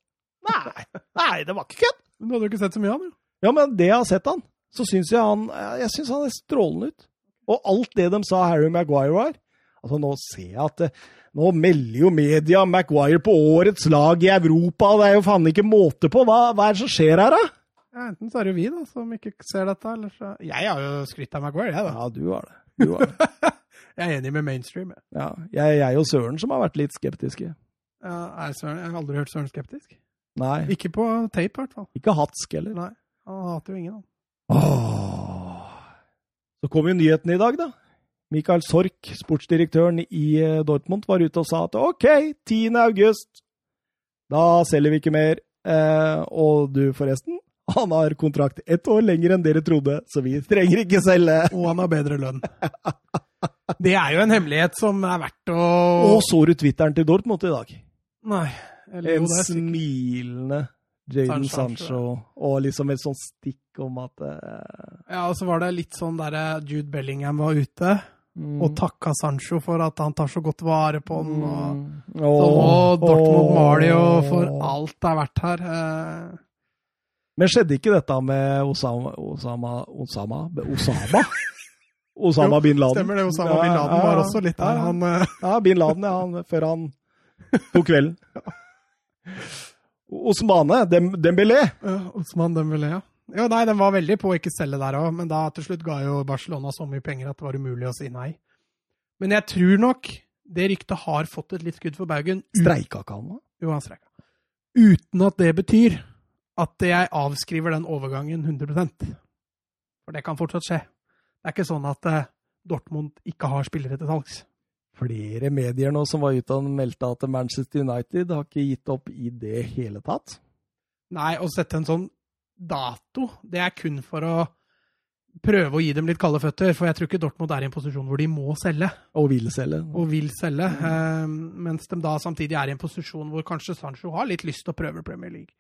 Nei, nei, det var ikke kødd! Du hadde jo ikke sett så mye av han, jo. Ja, men det jeg har sett han, så syns jeg han Jeg synes han er strålende ut. Og alt det de sa Harry Maguire var Altså, nå ser jeg at det, Nå melder jo media Maguire på årets lag i Europa, det er jo faen ikke måte på. Hva, hva er det som skjer her, da? Ja, enten så er det jo vi da, som ikke ser dette, eller så Jeg har jo skrytt av Maguire, jeg, da. Ja, du har det. Du har det. *laughs* Jeg er enig med mainstream. Jeg, Ja, jeg, jeg og Søren som har vært litt skeptiske. Ja, er Søren, jeg har aldri hørt Søren skeptisk. Nei, Ikke på tape, i hvert fall. ikke hatsk heller. Nei, han hater jo ingen, han. Åh. Så kom jo nyheten i dag, da. Michael Sork, sportsdirektøren i eh, Dortmund, var ute og sa at OK, 10. august, da selger vi ikke mer. Eh, og du, forresten, han har kontrakt ett år lenger enn dere trodde, så vi trenger ikke selge. *laughs* Og han har bedre lønn. Det er jo en hemmelighet som er verdt å Og så du Twitteren til Dortmund i dag? Nei. Eller, En jo, smilende Jaden Sancho, Sancho, og liksom et sånt stikk om at eh, Ja, og så var det litt sånn der Jude Bellingham var ute mm. og takka Sancho for at han tar så godt vare på den. og Mm. Så må Dortmund Mario for alt det er verdt her. Eh, Men skjedde ikke dette med Osama Osama Osama Osama, *laughs* Osama Jo, bin Laden? Stemmer det. Osama bin Laden var også litt der. ja, Han, eh, ja, bin Laden, ja. Han, før han tok kvelden. *laughs* *laughs* Osmane Dem Dembélé. Ja, Osman Dembélé, ja. Ja, nei, Den var veldig på å ikke selge der òg, men da til slutt ga jo Barcelona så mye penger at det var umulig å si nei. Men jeg tror nok det ryktet har fått et litt skudd for baugen. Streika ikke han da? Jo, han streika. Uten at det betyr at jeg avskriver den overgangen 100% For det kan fortsatt skje. Det er ikke sånn at eh, Dortmund ikke har spillere til salgs. Flere medier nå som var ute og meldte at Manchester United har ikke gitt opp i det hele tatt. Nei, å sette en sånn dato, det er kun for å prøve å gi dem litt kalde føtter. For jeg tror ikke Dortmund er i en posisjon hvor de må selge. Og vil selge. Og vil selge. Eh, mens de da samtidig er i en posisjon hvor kanskje Sancho har litt lyst til å prøve Premier League.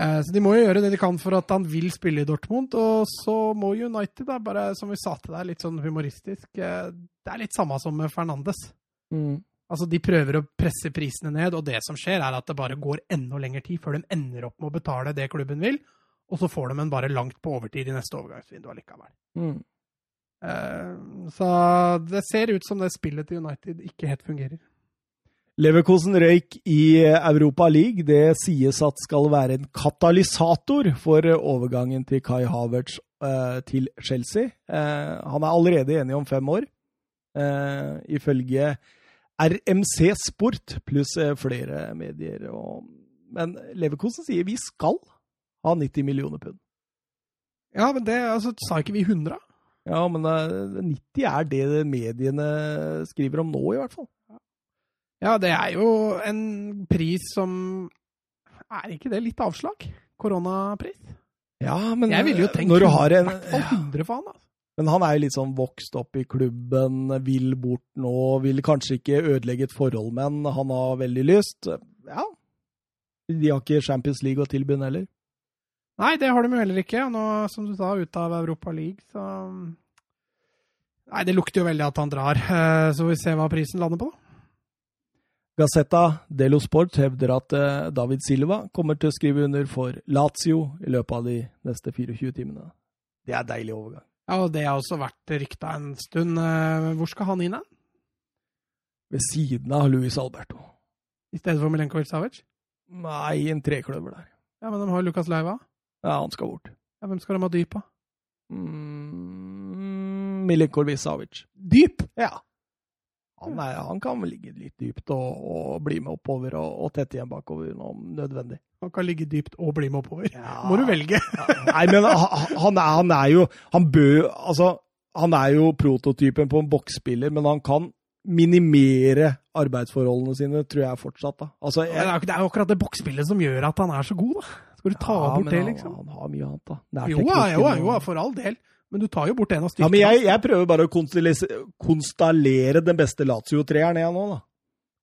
Eh, så de må jo gjøre det de kan for at han vil spille i Dortmund. Og så må United, da, bare som vi sa til deg, litt sånn humoristisk eh, Det er litt samme som med Fernandes. Mm. Altså, De prøver å presse prisene ned, og det som skjer, er at det bare går enda lengre tid før de ender opp med å betale det klubben vil, og så får de en bare langt på overtid i neste overgangsvindu allikevel. Mm. Eh, så det ser ut som det spillet til United ikke helt fungerer. Leverkosen røyk i Europa League. Det sies at skal være en katalysator for overgangen til Kai Havertz eh, til Chelsea. Eh, han er allerede enig om fem år, eh, ifølge RMC Sport pluss flere medier. Og, men Leverkosen sier vi skal ha 90 millioner pund. Ja, men det altså, sa ikke vi 100? Ja, men eh, 90 er det mediene skriver om nå, i hvert fall. Ja, det er jo en pris som Er ikke det litt avslag? Koronapris? Ja, men Jeg ville jo tenkt når du har en i hvert fall 100 for han, da. Men han er jo litt sånn vokst opp i klubben, vil bort nå, vil kanskje ikke ødelegge et forhold, men han har veldig lyst. Ja. De har ikke Champions League å tilby heller. Nei, det har de jo heller ikke. Nå, som du sa, ute av Europa League, så Nei, det lukter jo veldig at han drar. Eh, Så vi se hva prisen lander på, da. Gazzetta dello Sport hevder at eh, David Silva kommer til å skrive under for Lazio i løpet av de neste 24 timene. Det er deilig overgang. Ja, og det har også vært rykta en stund. Eh, Hvor skal han inn da? Ved siden av Luis Alberto. I stedet for Milenkovic Savic? Nei, en trekløver der. Ja, men de har Lukas Leiva. Ja, han skal bort. Ja, hvem skal de ha dyp av? Mm, Milenkovic Savic. Dyp? Ja. Han, er, han kan ligge litt dypt og, og bli med oppover og, og tette igjen bakover om nødvendig. Han kan ligge dypt og bli med oppover. Ja. Må du velge. *laughs* Nei, men han, han, er, han er jo Han bør Altså, han er jo prototypen på en boksspiller, men han kan minimere arbeidsforholdene sine, tror jeg fortsatt. da. Altså, Det jo det er jo akkurat det boksspillet som gjør at han er så god, da. Skal du ta Ja, bort det, liksom? Han, har mye annet, da. Jo, ja, jo, jo, for all del. Men du tar jo bort en av Ja, styrkene. men jeg, jeg prøver bare å konstallere, den beste Lazio-treeren jeg nå, da.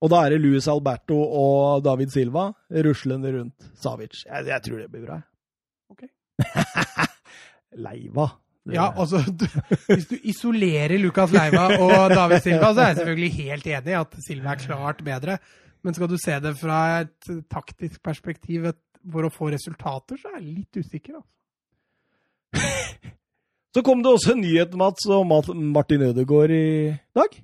Og da er det Luis Alberto og David Silva ruslende rundt Savic. Jeg, jeg tror det blir bra. Ok. *laughs* Leiva. Ja, altså, du, Hvis du isolerer Lukas Leiva og David Silva, så er jeg selvfølgelig helt enig i at Silva er klart bedre. Men skal du se det fra et taktisk perspektiv for å få resultater, så er jeg litt usikker. Altså. *laughs* Så kom det også en nyhet, Mats, om at Martin Ødegaard i dag.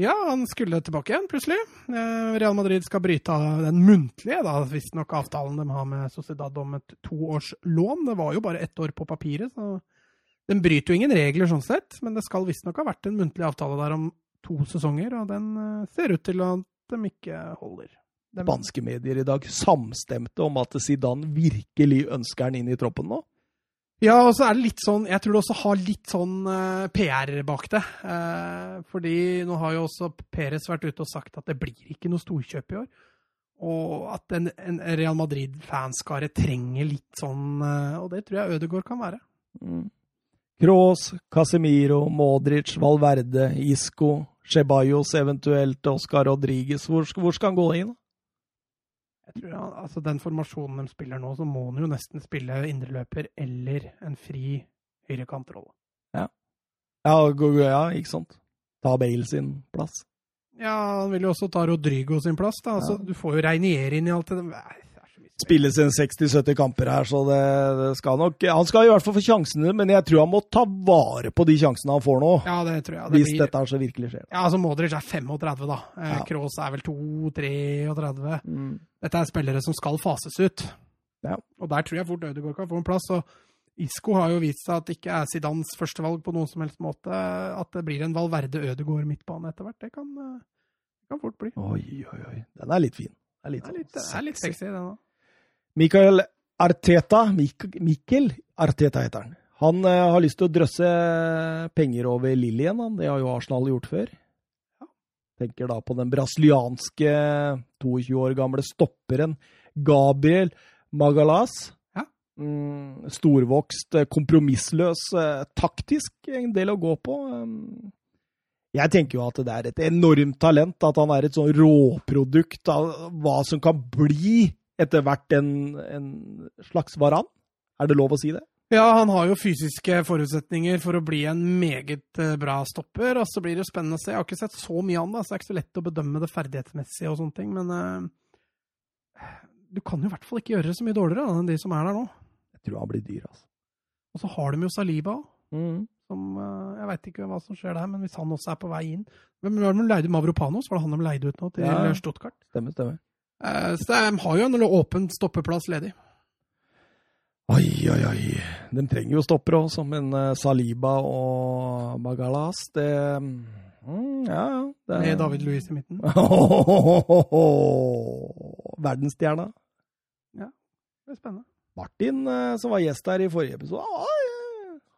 Ja, han skulle tilbake igjen, plutselig. Eh, Real Madrid skal bryte av den muntlige, da, visstnok avtalen de har med Sociedad om et toårslån. Det var jo bare ett år på papiret, så den bryter jo ingen regler sånn sett. Men det skal visstnok ha vært en muntlig avtale der om to sesonger, og den eh, ser ut til at de ikke holder. De, Spanske medier i dag samstemte om at Zidane virkelig ønsker han inn i troppen nå. Ja, og så er det litt sånn Jeg tror det også har litt sånn uh, PR bak det. Uh, fordi nå har jo også Perez vært ute og sagt at det blir ikke noe storkjøp i år. Og at en, en Real Madrid-fanskare trenger litt sånn uh, Og det tror jeg Ødegaard kan være. Mm. Casemiro, Modric, Valverde, Isco, Ceballos eventuelt, Oscar Rodriguez. Hvor, hvor skal han gå inn? Jeg tror han, altså Den formasjonen de spiller nå, så må han jo nesten spille indreløper eller en fri høyrekantrolle. Ja, gå- ja, ikke sant? Ta Bale sin plass. Ja, han vil jo også ta Rodrigo sin plass. da. Altså, Ja. Du får jo Reinier inn i alt det. Nei, spilles en 60-70 kamper her, så det, det, skal nok Han skal i hvert fall få sjansene, men jeg tror han må ta vare på de sjansene han får nå. Ja, det tror jeg. Det hvis blir... dette så virkelig skjer. Ja, altså Modric er 35, da. Eh, Ja. Kroos er vel 2-33. Mm. Dette er spillere som skal fases ut. Ja. Og der tror jeg fort Ødegaard kan få en plass. og Isco har jo vist seg at det ikke er Zidans førstevalg på noen som helst måte. At det blir en Valverde Ødegaard midtbane etter hvert, det kan, eh, kan fort bli. Oi, oi, oi. Den er litt fin. Det er litt, Det er litt, sånn er litt sexy, den òg. Mikael Arteta, Mik Mikkel Arteta heter han. Han eh, har lyst til å drøsse penger over Lilly igjen, han. Det har jo Arsenal gjort før. Tenker da på den brasilianske 22 år gamle stopperen Gabriel Magalas. Ja. Mm, storvokst, eh, kompromissløs, eh, taktisk en del å gå på. Um, jeg tenker jo at det er et enormt talent, at han er et sånn råprodukt av hva som kan bli etter hvert en, en slags varan. Er det lov å si det? Ja, han har jo fysiske forutsetninger for å bli en meget eh, bra stopper. Og så blir det jo spennende å se. Jeg har ikke sett så mye av han, da, så det er ikke så lett å bedømme det ferdighetsmessige og sånne ting. Men uh, du kan jo i hvert fall ikke gjøre det så mye dårligere da, enn de som er der nå. Jeg tror han blir dyr, altså. Og så har de jo Saliba òg. Mm. Som, eh, jeg veit ikke hva som skjer der, men hvis han også er på vei inn Hvem var det de leide Mavropanos? Var det han de leide ut nå til Ja. Stuttgart? Stemmer, stemmer. Eh, så de har jo en åpen stoppeplass ledig. Oi, oi, oi. De trenger jo stoppere òg, som en eh, Saliba og Magalas. Det mm, Ja, ja. det- Med David Louis i midten. *laughs* Verdensstjerna. Ja, Det er spennende. Martin, eh, som var gjest her i forrige episode,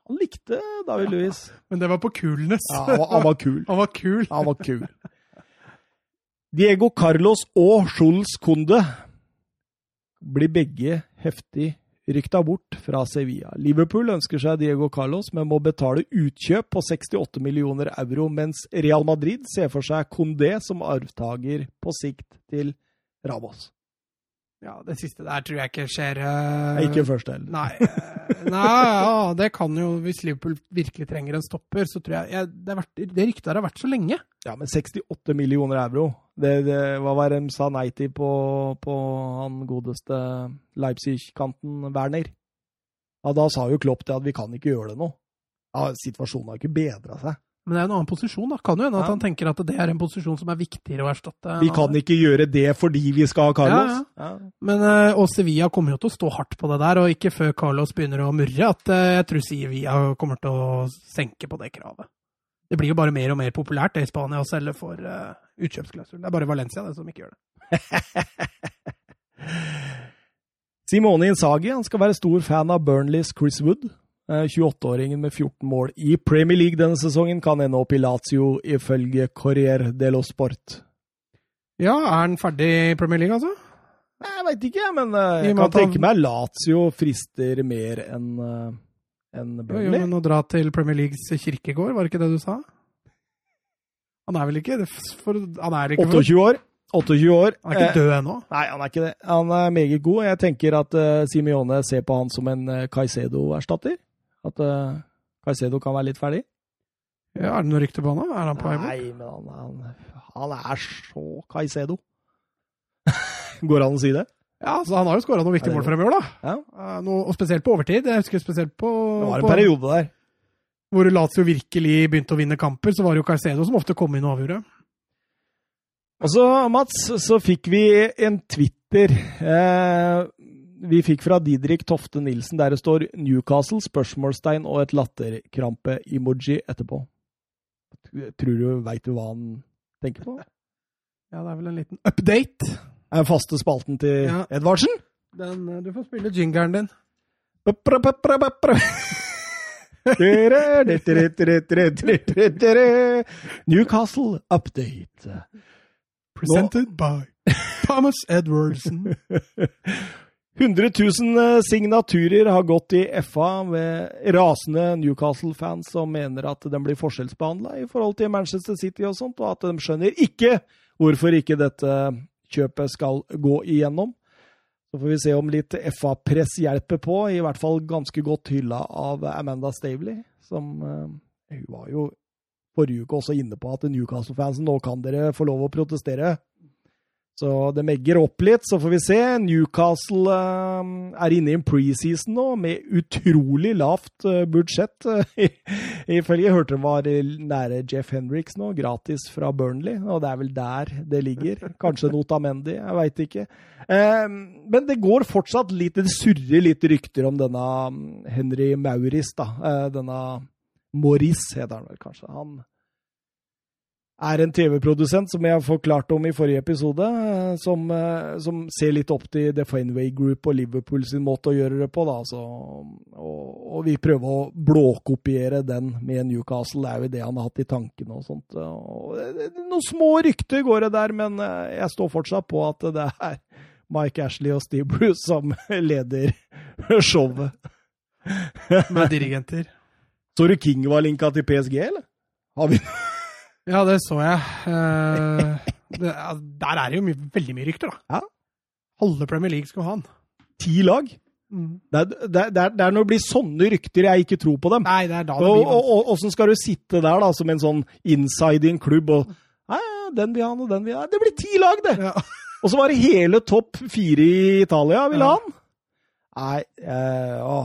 han likte David Ja. Louis. Men det var på coolness. Ja, han, var, han var kul. *laughs* Han var kul. Han var kul. Diego Carlos og Schulz Kunde blir begge heftig rykta bort fra Sevilla. Liverpool ønsker seg Diego Carlos, men må betale utkjøp på 68 millioner euro, mens Real Madrid ser for seg Condé som arvtaker på sikt til Ramos. Ja, det siste der tror jeg ikke skjer. Uh... Ikke først heller. Nei, eh, nei ja, det kan jo Hvis Liverpool virkelig trenger en stopper, så tror jeg, jeg Det, vært- det ryktet har vært så lenge. Ja, men 68 millioner euro, det, det, hva var det de sa nei til på, på han godeste Leipzig-kanten, Werner? Ja, da sa jo Klopp det at vi kan ikke gjøre det nå. Ja, situasjonen har ikke bedra seg. Men det er jo en annen posisjon. da. Kan jo hende at Ja. han tenker at det er en posisjon som er viktigere å erstatte. Vi kan ikke gjøre det fordi vi skal ha Carlos. Ja, Men, eh, og Sevilla kommer jo til å stå hardt på det der, og ikke før Carlos begynner å murre at eh, jeg tror Sevilla kommer til å senke på det kravet. Det blir jo bare mer og mer populært det i Spania å selge for uh, utkjøpsklausul. Det er bare Valencia det som ikke gjør det. *laughs* Simone Inzaghi han skal være stor fan av Burnleys Chris Wood. Eh, 28-åringen med 14 mål i Premier League denne sesongen kan ende opp i Lazio, ifølge Corriere dello Sport. Ja, er han ferdig i Premier League, altså? Jeg veit ikke, men eh, jeg kan han- tenke meg Lazio frister mer enn en Burnley. Jo, jo, men å dra til Premier Leagues kirkegård, var det ikke det du sa? Han er vel ikke det for, Han er ikke, 28 år. 28 år. han er ikke Eh, død ennå? Nei, han er ikke det. Han er meget god. Jeg tenker at uh, Simione ser på han som en uh, Caicedo-erstatter. At uh, Caicedo kan være litt ferdig. Ja, er det noe rykte på han? da? Er han på vei? Nei, men han, han, han er så Caicedo. *laughs* Går det an å si det? Ja, så Han har jo skåra noen viktige mål for dem i år, da. Ja. Uh, Noe, og spesielt på overtid. Jeg husker spesielt på, Det var en på periode der. Hvor Lazio virkelig begynte å vinne kamper, så var det jo Carcedo som ofte kom inn og avgjorde. Og så, Mats, så fikk vi en Twitter eh, vi fikk fra Didrik Tofte Nilsen, der det står 'Newcastle?' spørsmålstegn og et latterkrampe-emoji etterpå. Tror du veit du hva han tenker på? Ja, det er vel en liten update. Er faste spalten til Ja. Edvardsen? Den, eh, du får spille jingeren din. Bøpra. Newcastle update. Presented by Thomas Edwardson. 100 000 signaturer har gått i FA med rasende Newcastle-fans som mener at de blir forskjellsbehandla i forhold til Manchester City og sånt, og at de skjønner ikke hvorfor ikke dette kjøpet skal gå igjennom. Så får vi se om litt FA-press hjelper på, i hvert fall ganske godt hylla av Amanda Stavely, som eh, Hun var jo forrige uke også inne på at Newcastle-fansen nå kan dere få lov å protestere. Så det megger opp litt, så får vi se. Newcastle uh, er inne i en preseason nå med utrolig lavt uh, budsjett. *laughs* Ifølge jeg hørte det var nære Jeff Henriks nå, gratis fra Burnley. Og det er vel der det ligger. Kanskje Notamendi, jeg veit ikke. Men det går fortsatt litt Det surrer litt rykter om denne mm, Henry Mauris, da. denne Maurice heter han vel kanskje. Han er en TV-produsent, som jeg forklarte om i forrige episode, eh, som, eh, som, ser litt opp til The Fenway Group og Liverpool sin måte å gjøre det på. Da, så, og, og, vi prøver å blåkopiere den med Newcastle. Det er jo det han har hatt i tankene og sånt. Og, noen små rykter går det der, men eh, jeg står fortsatt på at det er Mike Ashley og Steve Bruce som *laughs* leder showet. Med dirigenter. *laughs* Så du King var linka til PSG, eller? Har vi ja, det så jeg. Uh, det, der er det jo my veldig mye rykter, da. Ja. Halve Premier League skal ha han. Ti lag? Mm. Det, er, det, er, det, er, når det blir sånne rykter jeg ikke tror på dem. Nei, det er da det blir Og Åssen skal du sitte der da, som en sånn inside i en klubb og Nei, den vil han, og den vil han. Det blir ti lag, det! Ja. og så var det hele topp fire i Italia ville ja. han. Nei, eh, å,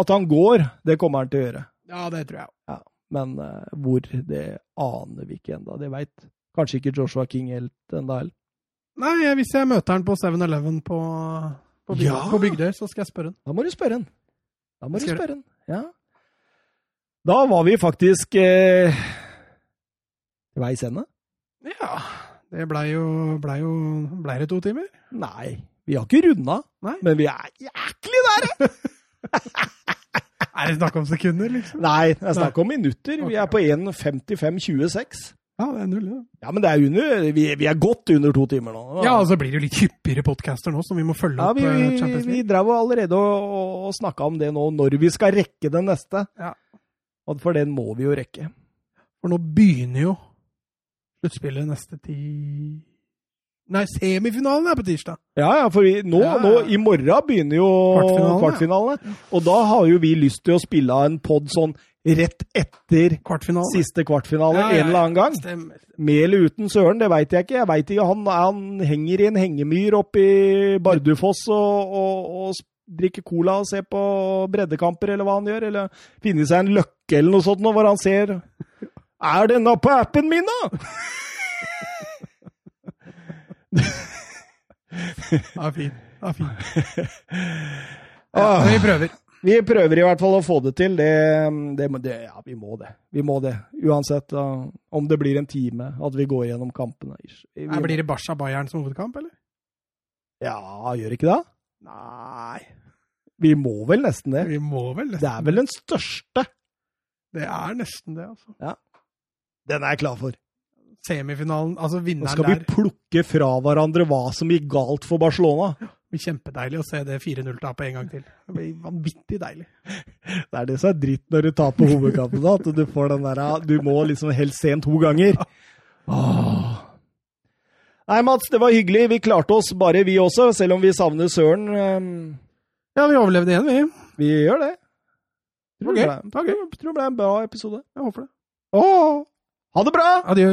At han går, det kommer han til å gjøre. Ja, det tror jeg. Ja. Men uh, hvor, det aner vi ikke ennå. Det veit kanskje ikke Joshua King helt ennå heller. Nei, hvis jeg møter han på 7-Eleven på, på, Bygdøy, ja. på Bygdøy, så skal jeg spørre han. Da må du spørre han. Da må du spørre han. Ja. Da var vi faktisk eh, veis ende. Ja. Det blei jo, ble jo Blei det to timer? Nei, vi har ikke runda. Men vi er jæklig nære! *laughs* Er det snakk om sekunder, liksom? Nei, det er snakk om minutter. Vi er på 1.55,26. Ja, det er null, ja. ja men det er under, vi, vi, er godt under to timer nå. Ja, og så blir det jo litt hyppigere podcaster nå, som vi må følge ja, vi, opp. Vi, eh, League. vi drev allerede og, og snakka om det nå, når vi skal rekke den neste. Ja. Og for den må vi jo rekke. For nå begynner jo sluttspillet neste ti Nei, semifinalen er på tirsdag. Ja, ja, for vi, nå, ja, ja. nå, i morgen begynner jo kvartfinalene. Ja. Og da har jo vi lyst til å spille av en pod sånn rett etter kvartfinale. siste kvartfinale en eller annen gang. Stemmer. Med eller uten Søren, det veit jeg ikke. Jeg vet ikke, han, han, henger i en hengemyr oppe i Bardufoss og, og, og, drikker cola og ser på breddekamper, eller hva han gjør. Eller finner seg en løkke eller noe sånt hvor han ser Er denne på appen min, da?! Ja, fin. Ja, fin. *laughs* Ja, vi prøver. Vi prøver i hvert fall å få det til. Det, det, det, ja, vi må det. Vi må det. Uansett uh, om det blir en time, at vi går gjennom kampene. Vi, vi blir det Barca Bayern som hovedkamp, eller? Ja, gjør ikke det? Nei Vi må vel nesten det. Vi må vel nesten Det er vel den største. Det er nesten det, altså. Ja. Den er jeg klar for semifinalen, altså vinneren der Nå skal vi plukke fra hverandre hva som gikk galt for Barcelona. Det blir kjempedeilig å se det 4-0-tapet en gang til. Det blir vanvittig deilig. Det er det som er dritt når du taper hovedkampen, at du får den der Du må liksom helst se den to ganger. Åh. Nei, Mats, det var hyggelig. Vi klarte oss bare, vi også, selv om vi savner Søren. Ehm. Ja, vi overlevde igjen, vi. Vi gjør det. Tror, okay. det, ble, tror det ble en bra episode. Jeg håper det. Åh. Ha det bra! Adjø.